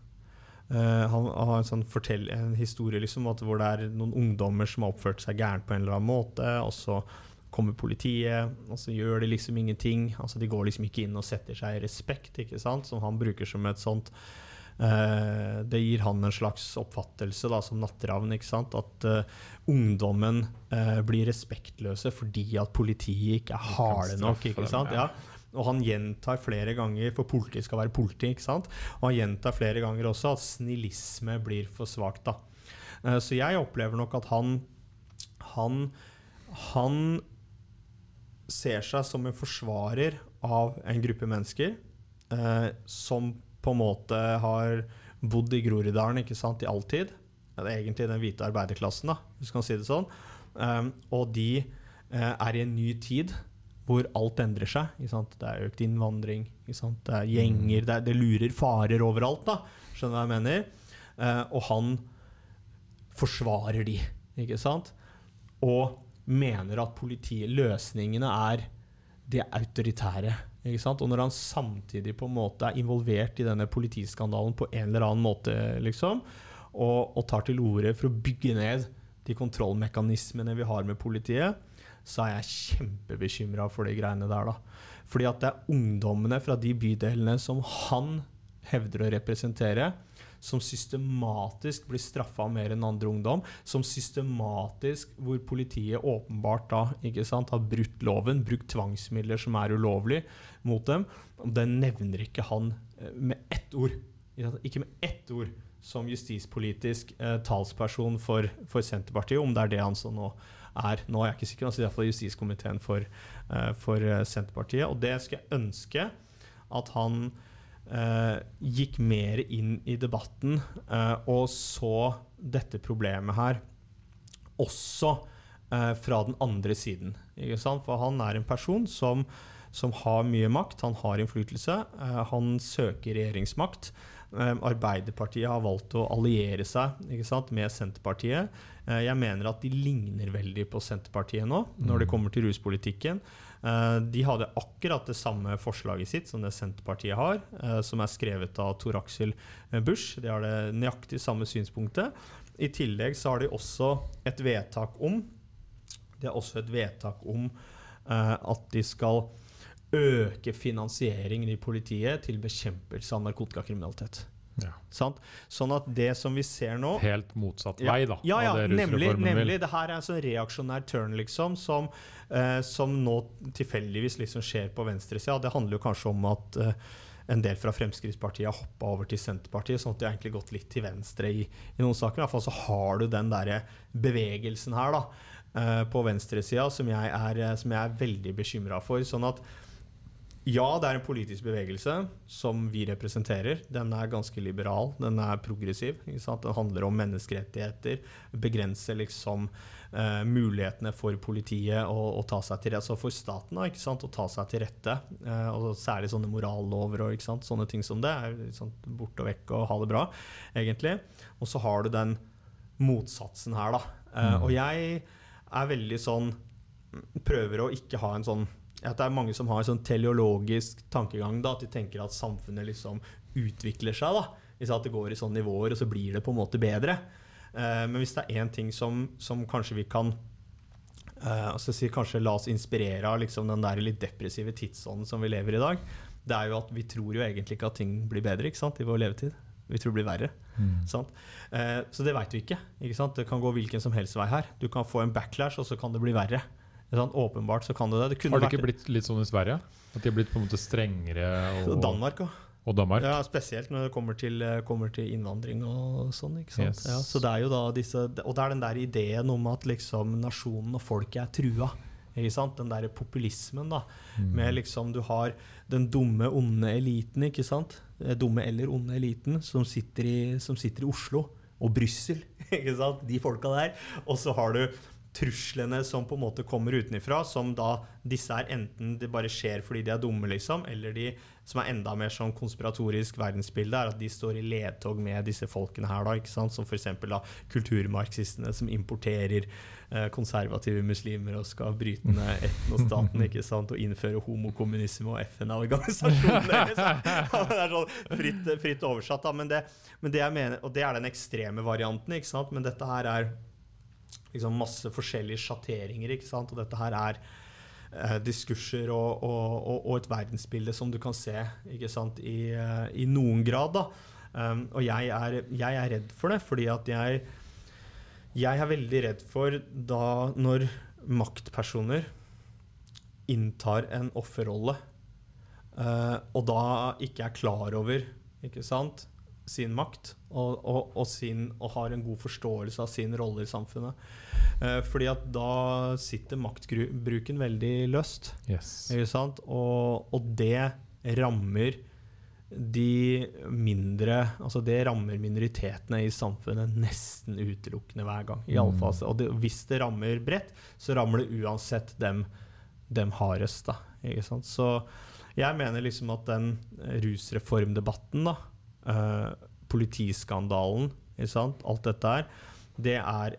Uh, han har en, sånn fortell, en historie liksom, hvor det er noen ungdommer som har oppført seg gærent på en eller annen måte. og så kommer politiet, og så gjør de liksom ingenting. altså De går liksom ikke inn og setter seg i respekt, ikke sant? som han bruker som et sånt uh, Det gir han en slags oppfattelse da, som natteravn. ikke sant? At uh, ungdommen uh, blir respektløse fordi at politiet ikke er harde nok. ikke sant? ja. Og han gjentar flere ganger, for politiet skal være politi, ikke sant? Og han gjentar flere ganger også at snillisme blir for svakt. da. Så jeg opplever nok at han han, han ser seg som en forsvarer av en gruppe mennesker eh, som på en måte har bodd i Groruddalen ikke sant, i all tid. Det er egentlig den hvite arbeiderklassen, da, hvis du kan si det sånn. Um, og de eh, er i en ny tid hvor alt endrer seg. Det er økt innvandring, det er gjenger, det, er, det lurer farer overalt. da, Skjønner du hva jeg mener? Eh, og han forsvarer de, ikke sant? Og mener at politiløsningene er det autoritære. Og når han samtidig på en måte er involvert i denne politiskandalen på en eller annen måte, liksom, og, og tar til orde for å bygge ned de kontrollmekanismene vi har med politiet, så er jeg kjempebekymra for de greiene der. da. Fordi at det er ungdommene fra de bydelene som han hevder å representere, som systematisk blir straffa mer enn andre ungdom. Som systematisk, hvor politiet åpenbart da ikke sant, har brutt loven, brukt tvangsmidler som er ulovlig mot dem. Det nevner ikke han eh, med ett ord. Ikke med ett ord som justispolitisk eh, talsperson for, for, Senterpartiet, om det er det han så nå er. Nå er jeg ikke sikker, altså iallfall justiskomiteen for, eh, for eh, Senterpartiet. Og det skal jeg ønske at han eh, gikk mer inn i debatten eh, og så dette problemet her også eh, fra den andre siden. For han er en person som, som, har mye makt, han har innflytelse. Eh, han søker regjeringsmakt. Eh, Arbeiderpartiet har valgt å alliere seg med Senterpartiet. Eh, jeg mener at de ligner veldig på Senterpartiet nå, når det mm. kommer til ruspolitikken. Eh, de hadde akkurat det samme forslaget sitt som det Senterpartiet har, eh, som er skrevet av Tor Aksel Busch. De har det nøyaktig samme synspunktet. I tillegg så har de også et vedtak om Det er også et vedtak om eh, at de skal øke finansieringen i politiet til bekjempelse av narkotikakriminalitet. Ja. Sånn at det som vi ser nå Helt motsatt vei, da. Ja, ja, nemlig. nemlig det her er en sånn reaksjonær turn, liksom, som, eh, som nå tilfeldigvis liksom skjer på venstresida. Det handler jo kanskje om at eh, en del fra Fremskrittspartiet har hoppa over til Senterpartiet, sånn at de har egentlig gått litt til venstre i, i noen saker. I hvert fall så har du den der bevegelsen her da, eh, på venstresida som, eh, som jeg er veldig bekymra for. sånn at ja, det er en politisk bevegelse som vi representerer. Den er ganske liberal, den er progressiv. Den handler om menneskerettigheter. Begrense liksom uh, mulighetene for politiet å, å, ta seg til. Altså for staten da, å ta seg til rette. Uh, og særlig sånne morallover og sånne ting som det. er Bort og vekk og ha det bra, egentlig. Og så har du den motsatsen her, da. Uh. Og jeg er veldig sånn Prøver å ikke ha en sånn at det er mange som har en sånn teleologisk tankegang. Da, at de tenker at samfunnet liksom utvikler seg. da, at det går i sånne nivåer, og så blir det på en måte bedre. Uh, men hvis det er én ting som, som, kanskje vi kan uh, altså si, kanskje la oss inspirere av liksom den der litt depressive tidsånden som vi lever i i dag, det er jo at vi tror jo egentlig ikke at ting blir bedre ikke sant, i vår levetid. Vi tror det blir verre. Mm. Uh, så det veit vi ikke, ikke. Det kan gå hvilken som helst vei her. Du kan få en backlash, og så kan det bli verre. Sånn, åpenbart så kan det det. det Har det ikke blitt litt sånn i Sverige? At de har blitt på en måte strengere? Og Danmark òg. Og Danmark. Ja, Spesielt når det kommer til, eh, kommer til innvandring og sånn. ikke sant? Yes. Ja, så det er jo da disse, Og det er den der ideen om at liksom nasjonen og folket er trua. Ikke sant? Den der populismen, da. Mm. Med liksom Du har den dumme, onde eliten, ikke sant? Dumme eller onde eliten som sitter i, som sitter i Oslo og Brussel. <laughs> Ikke sant? De folka der. Og så har du truslene som på en måte kommer utenfra, som da disse er enten det bare skjer fordi de er dumme, liksom, eller de som er enda mer sånn konspiratorisk verdensbilde, er at de står i ledtog med disse folkene her, da, ikke sant? som f.eks. kulturmarxistene som importerer eh, konservative muslimer og skal bryte ned <laughs> etnostaten ikke sant? og innføre homokommunisme og FN-organisasjonen <laughs> deres. det er sånn fritt, fritt oversatt, da. Men det, men det, jeg mener, og det er den ekstreme varianten, ikke sant? men dette her er liksom masse forskjellige sjatteringer. ikke sant? Og dette her er eh, diskurser og, og, og, og, et verdensbilde som du kan se ikke sant? I, uh, i noen grad. da. Um, og jeg er, jeg er, redd for det, fordi at jeg Jeg er veldig redd for da når maktpersoner inntar en offerrolle, uh, og da ikke er klar over ikke sant, sin makt og, og, og, sin, og, har en god forståelse av sin rolle i samfunnet. Eh, fordi at da sitter maktbruken veldig løst. Yes. Og, og, det rammer de mindre Altså det rammer minoritetene i samfunnet nesten utelukkende hver gang. I alle mm. Og det, hvis det rammer bredt, så rammer det uansett dem, dem hardest. Da, Så jeg mener liksom at den rusreformdebatten da, Uh, politiskandalen, alt dette her, det er,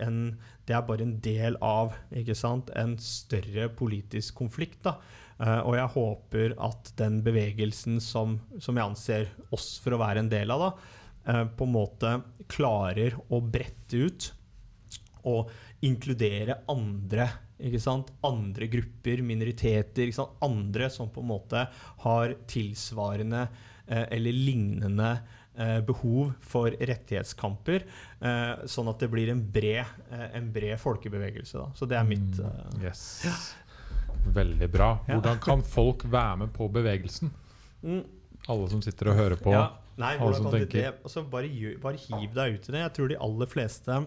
det er bare en del av en større politisk konflikt. da. Uh, og jeg håper at den bevegelsen som, som, jeg anser oss for å være en del av, da, uh, på en måte klarer å brette ut og inkludere andre. Andre grupper, minoriteter, andre som på en måte har tilsvarende uh, eller lignende behov for rettighetskamper, sånn at det blir en bred, en bred folkebevegelse. Da. Så det er mitt mm, yes. ja. Veldig bra. Hvordan kan folk være med på bevegelsen? Mm. Alle som sitter og hører på. Ja. Nei, hvordan kan tenker... Altså, bare, bare, hiv deg ut i det. Jeg tror de aller fleste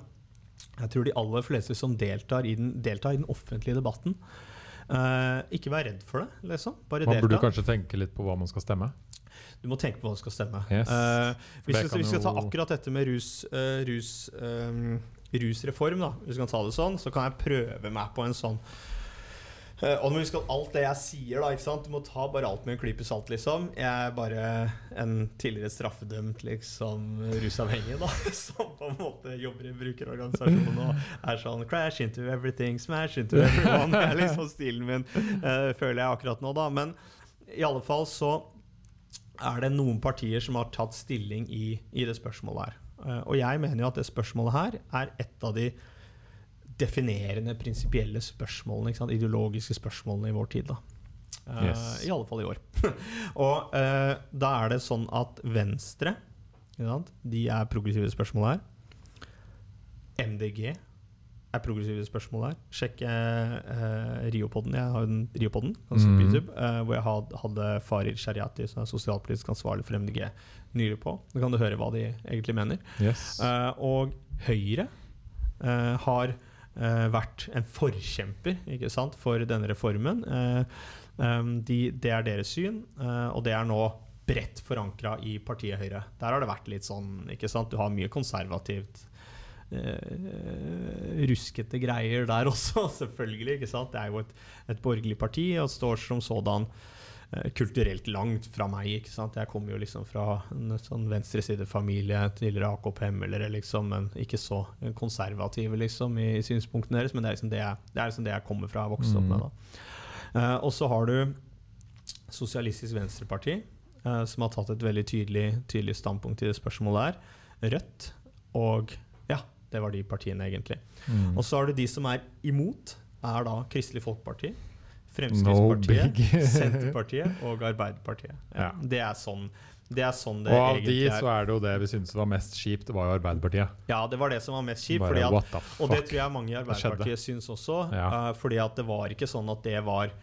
jeg tror de aller fleste som deltar i den, deltar i den offentlige debatten, uh, ikke vær redd for det. liksom. Bare man delta. burde kanskje tenke litt på hva man skal stemme? Du må tenke på hva du skal stemme. Yes. Uh, hvis vi, skal ta akkurat dette med rus, uh, rus um, rusreform, da, hvis vi kan ta det sånn, så kan jeg prøve meg på en sånn og husk at alt det jeg sier, da? Du må ta bare alt med en klype salt, liksom. Jeg er bare en tidligere straffedømt liksom rusavhengig, da. <laughs> Som på en måte jobber i brukerorganisasjonen og er sånn Crash into everything, smash into everyone. Det er liksom stilen min, uh, føler jeg akkurat nå, da. Men i alle fall så er det noen partier som har tatt stilling i, i det spørsmålet her. Uh, og jeg mener jo at det spørsmålet her er et av de definerende prinsipielle spørsmålene, ideologiske spørsmålene i vår tid. da. Uh. I alle fall i år. <laughs> og uh, da er det sånn at Venstre de er progressive spørsmål her. MDG er progressive spørsmål her. Sjekk uh, Riopodden. Jeg har en Riopodden mm. YouTube, hvor jeg had, hadde Farid Shariati, som er sosialpolitisk ansvarlig for MDG, nylig på. Da kan du høre hva de egentlig mener. Yes. og Høyre har uh, vært en forkjemper sant, for denne reformen. De, det er deres syn, og det er nå bredt forankra i partiet Høyre. Der har det vært litt sånn ikke sant? Du har mye konservativt. Uh, ruskete greier der også, <laughs> selvfølgelig. ikke sant? Det er jo et, et borgerlig parti og står som sådan Eh, kulturelt langt fra meg. ikke sant? Jeg kommer jo liksom fra en sånn venstresidefamilie, tidligere AKP-hemmere, liksom, men ikke så konservative liksom, i synspunktene deres. Men det er liksom det jeg, det er liksom det jeg kommer fra og vokste opp med. da. Uh, og så har du Sosialistisk Venstreparti, uh, som har tatt et veldig tydelig, tydelig standpunkt i det spørsmålet her. Rødt og det var de partiene, egentlig. Mm. Og så har du de som er imot, er da Kristelig Folkeparti. Fremskrittspartiet, no <laughs> Senterpartiet og Arbeiderpartiet. Ja, ja. Det er sånn det er sånn det og av de så er det jo det vi syntes var mest kjipt, det var jo Arbeiderpartiet. Ja, det var det som var mest kjipt. At, og det tror jeg mange i Arbeiderpartiet syns også. Ja. Uh, fordi at det var ikke sånn at det var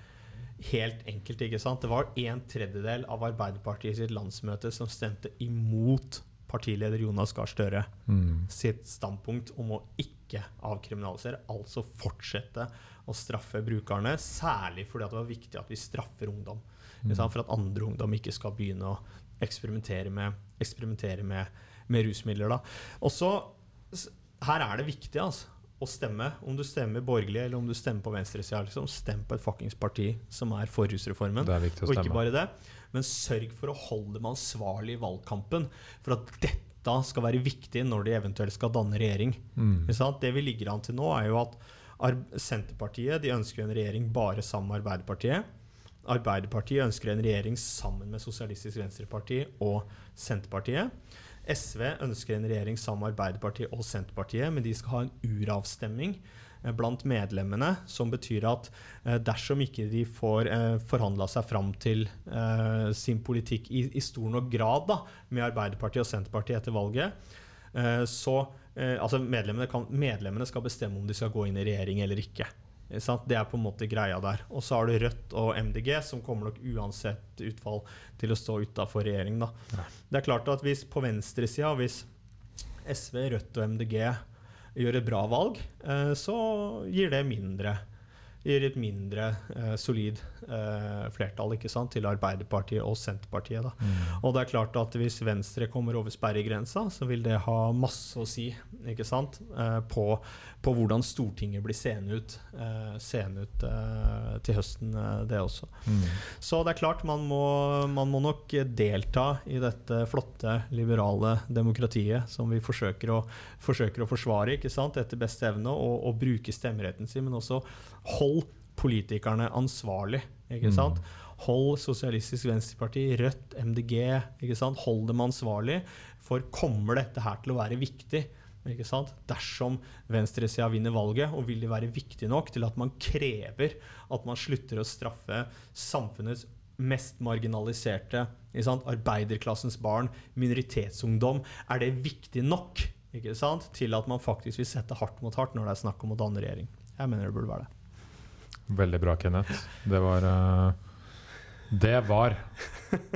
helt enkelt. ikke sant? Det var en tredjedel av Arbeiderpartiet sitt landsmøte som stemte imot partileder Jonas Gahr Støre mm. sitt standpunkt om å ikke avkriminalisere, altså fortsette å straffe brukerne. Særlig fordi det var viktig at vi straffer ungdom. Mm. For at andre ungdom ikke skal begynne å eksperimentere med, eksperimentere med, med rusmidler. Da. Også, her er det viktig altså, å stemme. Om du stemmer borgerlig eller om du stemmer på venstresida. Liksom, stem på et fuckings parti som er for rusreformen. Og ikke bare det, men sørg for å holde dem ansvarlig i valgkampen. For at dette skal være viktig når de eventuelt skal danne regjering. Mm. Det vi ligger an til nå, er jo at Senterpartiet de ønsker en regjering bare sammen med Arbeiderpartiet. Arbeiderpartiet ønsker en regjering sammen med Sosialistisk Venstreparti og Senterpartiet. SV ønsker en regjering sammen med Arbeiderpartiet og Senterpartiet, men de skal ha en uravstemning blant medlemmene, som betyr at eh, dersom ikke de får eh, forhandla seg fram til eh, sin politikk i, i, stor nok grad da, med Arbeiderpartiet og Senterpartiet etter valget, eh, så eh, altså medlemmene, kan, medlemmene, skal bestemme om de skal gå inn i regjering eller ikke. Det er på en måte greia der. Og så har du Rødt og MDG, som kommer nok uansett utfall til å stå utafor regjering. Da. Det er klart at hvis på venstresida, hvis SV, Rødt og MDG gjør et bra valg, eh, så gir det mindre gir et mindre eh, solid eh, flertall ikke sant, til Arbeiderpartiet og Senterpartiet. Da. Mm. Og det er klart at hvis Venstre kommer over sperregrensa, så vil det ha masse å si ikke sant, eh, på, på hvordan Stortinget blir seende ut, eh, seende ut eh, til høsten, eh, det også. Mm. Så det er klart, man må, man må nok delta i dette flotte, liberale demokratiet som vi forsøker å, forsøker å forsvare ikke sant, etter beste evne, og, og bruke stemmeretten sin, men også hold politikerne ansvarlig. ikke Mm. sant? Hold Sosialistisk Venstreparti, Rødt, MDG ikke sant? Hold dem ansvarlig. For kommer dette her til å være viktig? Ikke sant? Dersom venstresida vinner valget, og vil det være viktig nok til at man krever at man slutter å straffe samfunnets mest marginaliserte, arbeiderklassens barn, minoritetsungdom, er det viktig nok ikke sant? til at man faktisk vil sette hardt mot hardt når det er snakk om å danne regjering? Jeg mener det burde være det. Veldig bra, Kenneth. Det var uh, Det var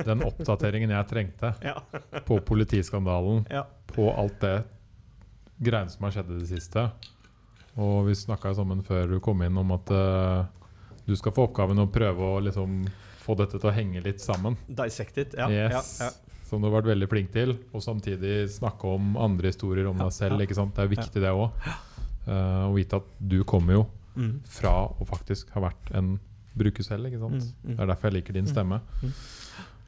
den oppdateringen jeg trengte <laughs> Ja. på politiskandalen, Ja. på alt det greiene som har skjedd i det siste. Og vi snakka sammen før du kom inn om at uh, du skal få oppgaven å prøve å liksom få dette til å henge litt sammen. Dissected. Ja. yes. ja, ja. Som du har vært veldig flink til. Og samtidig snakke om andre historier om Ja, deg selv. ikke sant? Det er viktig, det òg. å vite at du kommer jo Mm. fra å faktisk ha vært en bruker selv. ikke sant? Mm, mm. Det er derfor jeg liker din Mm, stemme. mm.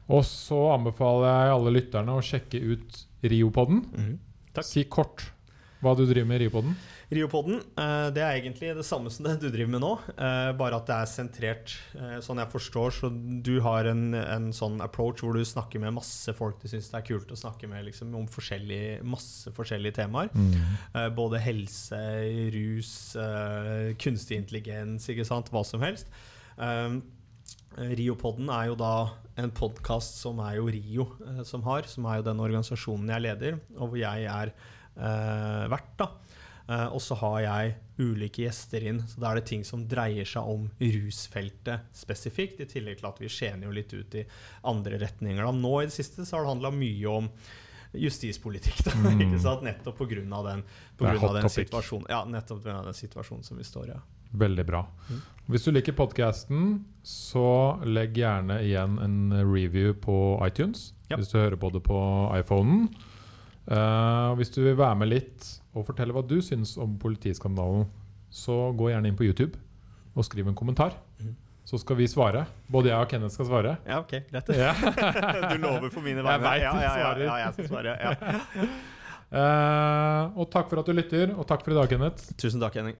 Og så anbefaler jeg alle lytterne å sjekke ut Riopodden. Mhm. Si kort hva du driver med i Riopodden. Riopodden, eh, det er egentlig det samme som det du driver med nå, eh, bare at det er sentrert eh, sånn jeg forstår. Så du har en, en sånn approach hvor du snakker med masse folk du syns det er kult å snakke med liksom, om forskjellige, masse forskjellige temaer. Mm. både helse, rus, kunstig intelligens, ikke sant, hva som helst. Riopodden er jo da en podkast som er jo Rio som har, som er jo den organisasjonen jeg leder, og hvor jeg er eh, vert. da. Uh, og så har jeg ulike gjester inn, så da er det ting som dreier seg om rusfeltet spesifikt, i tillegg til at vi skjener jo litt ut i andre retninger. Da. Nå i det siste så har det handla mye om justispolitikk, da, Mm. <laughs> ikke sant? nettopp pga. den, på grunn av den situasjonen. Ja, nettopp på grunn av den situasjonen som vi står i. Ja. Veldig bra. Mm. Hvis du liker podkasten, så legg gjerne igjen en review på iTunes. Ja. Hvis du hører på det på iPhonen. Og hvis du vil være med litt og fortelle hva du syns om politiskandalen, så gå gjerne inn på YouTube og skriv en kommentar. Mhm. Så skal vi svare. Både jeg og Kenneth skal svare. Ja, ok, greit. Ja. <laughs> du lover for mine Jeg vegne? vet veit ja, ja, ja, jeg skal svare. Ja. <laughs> Eh, og takk for at du lytter, og takk for i dag, Kenneth. Tusen takk, Henning.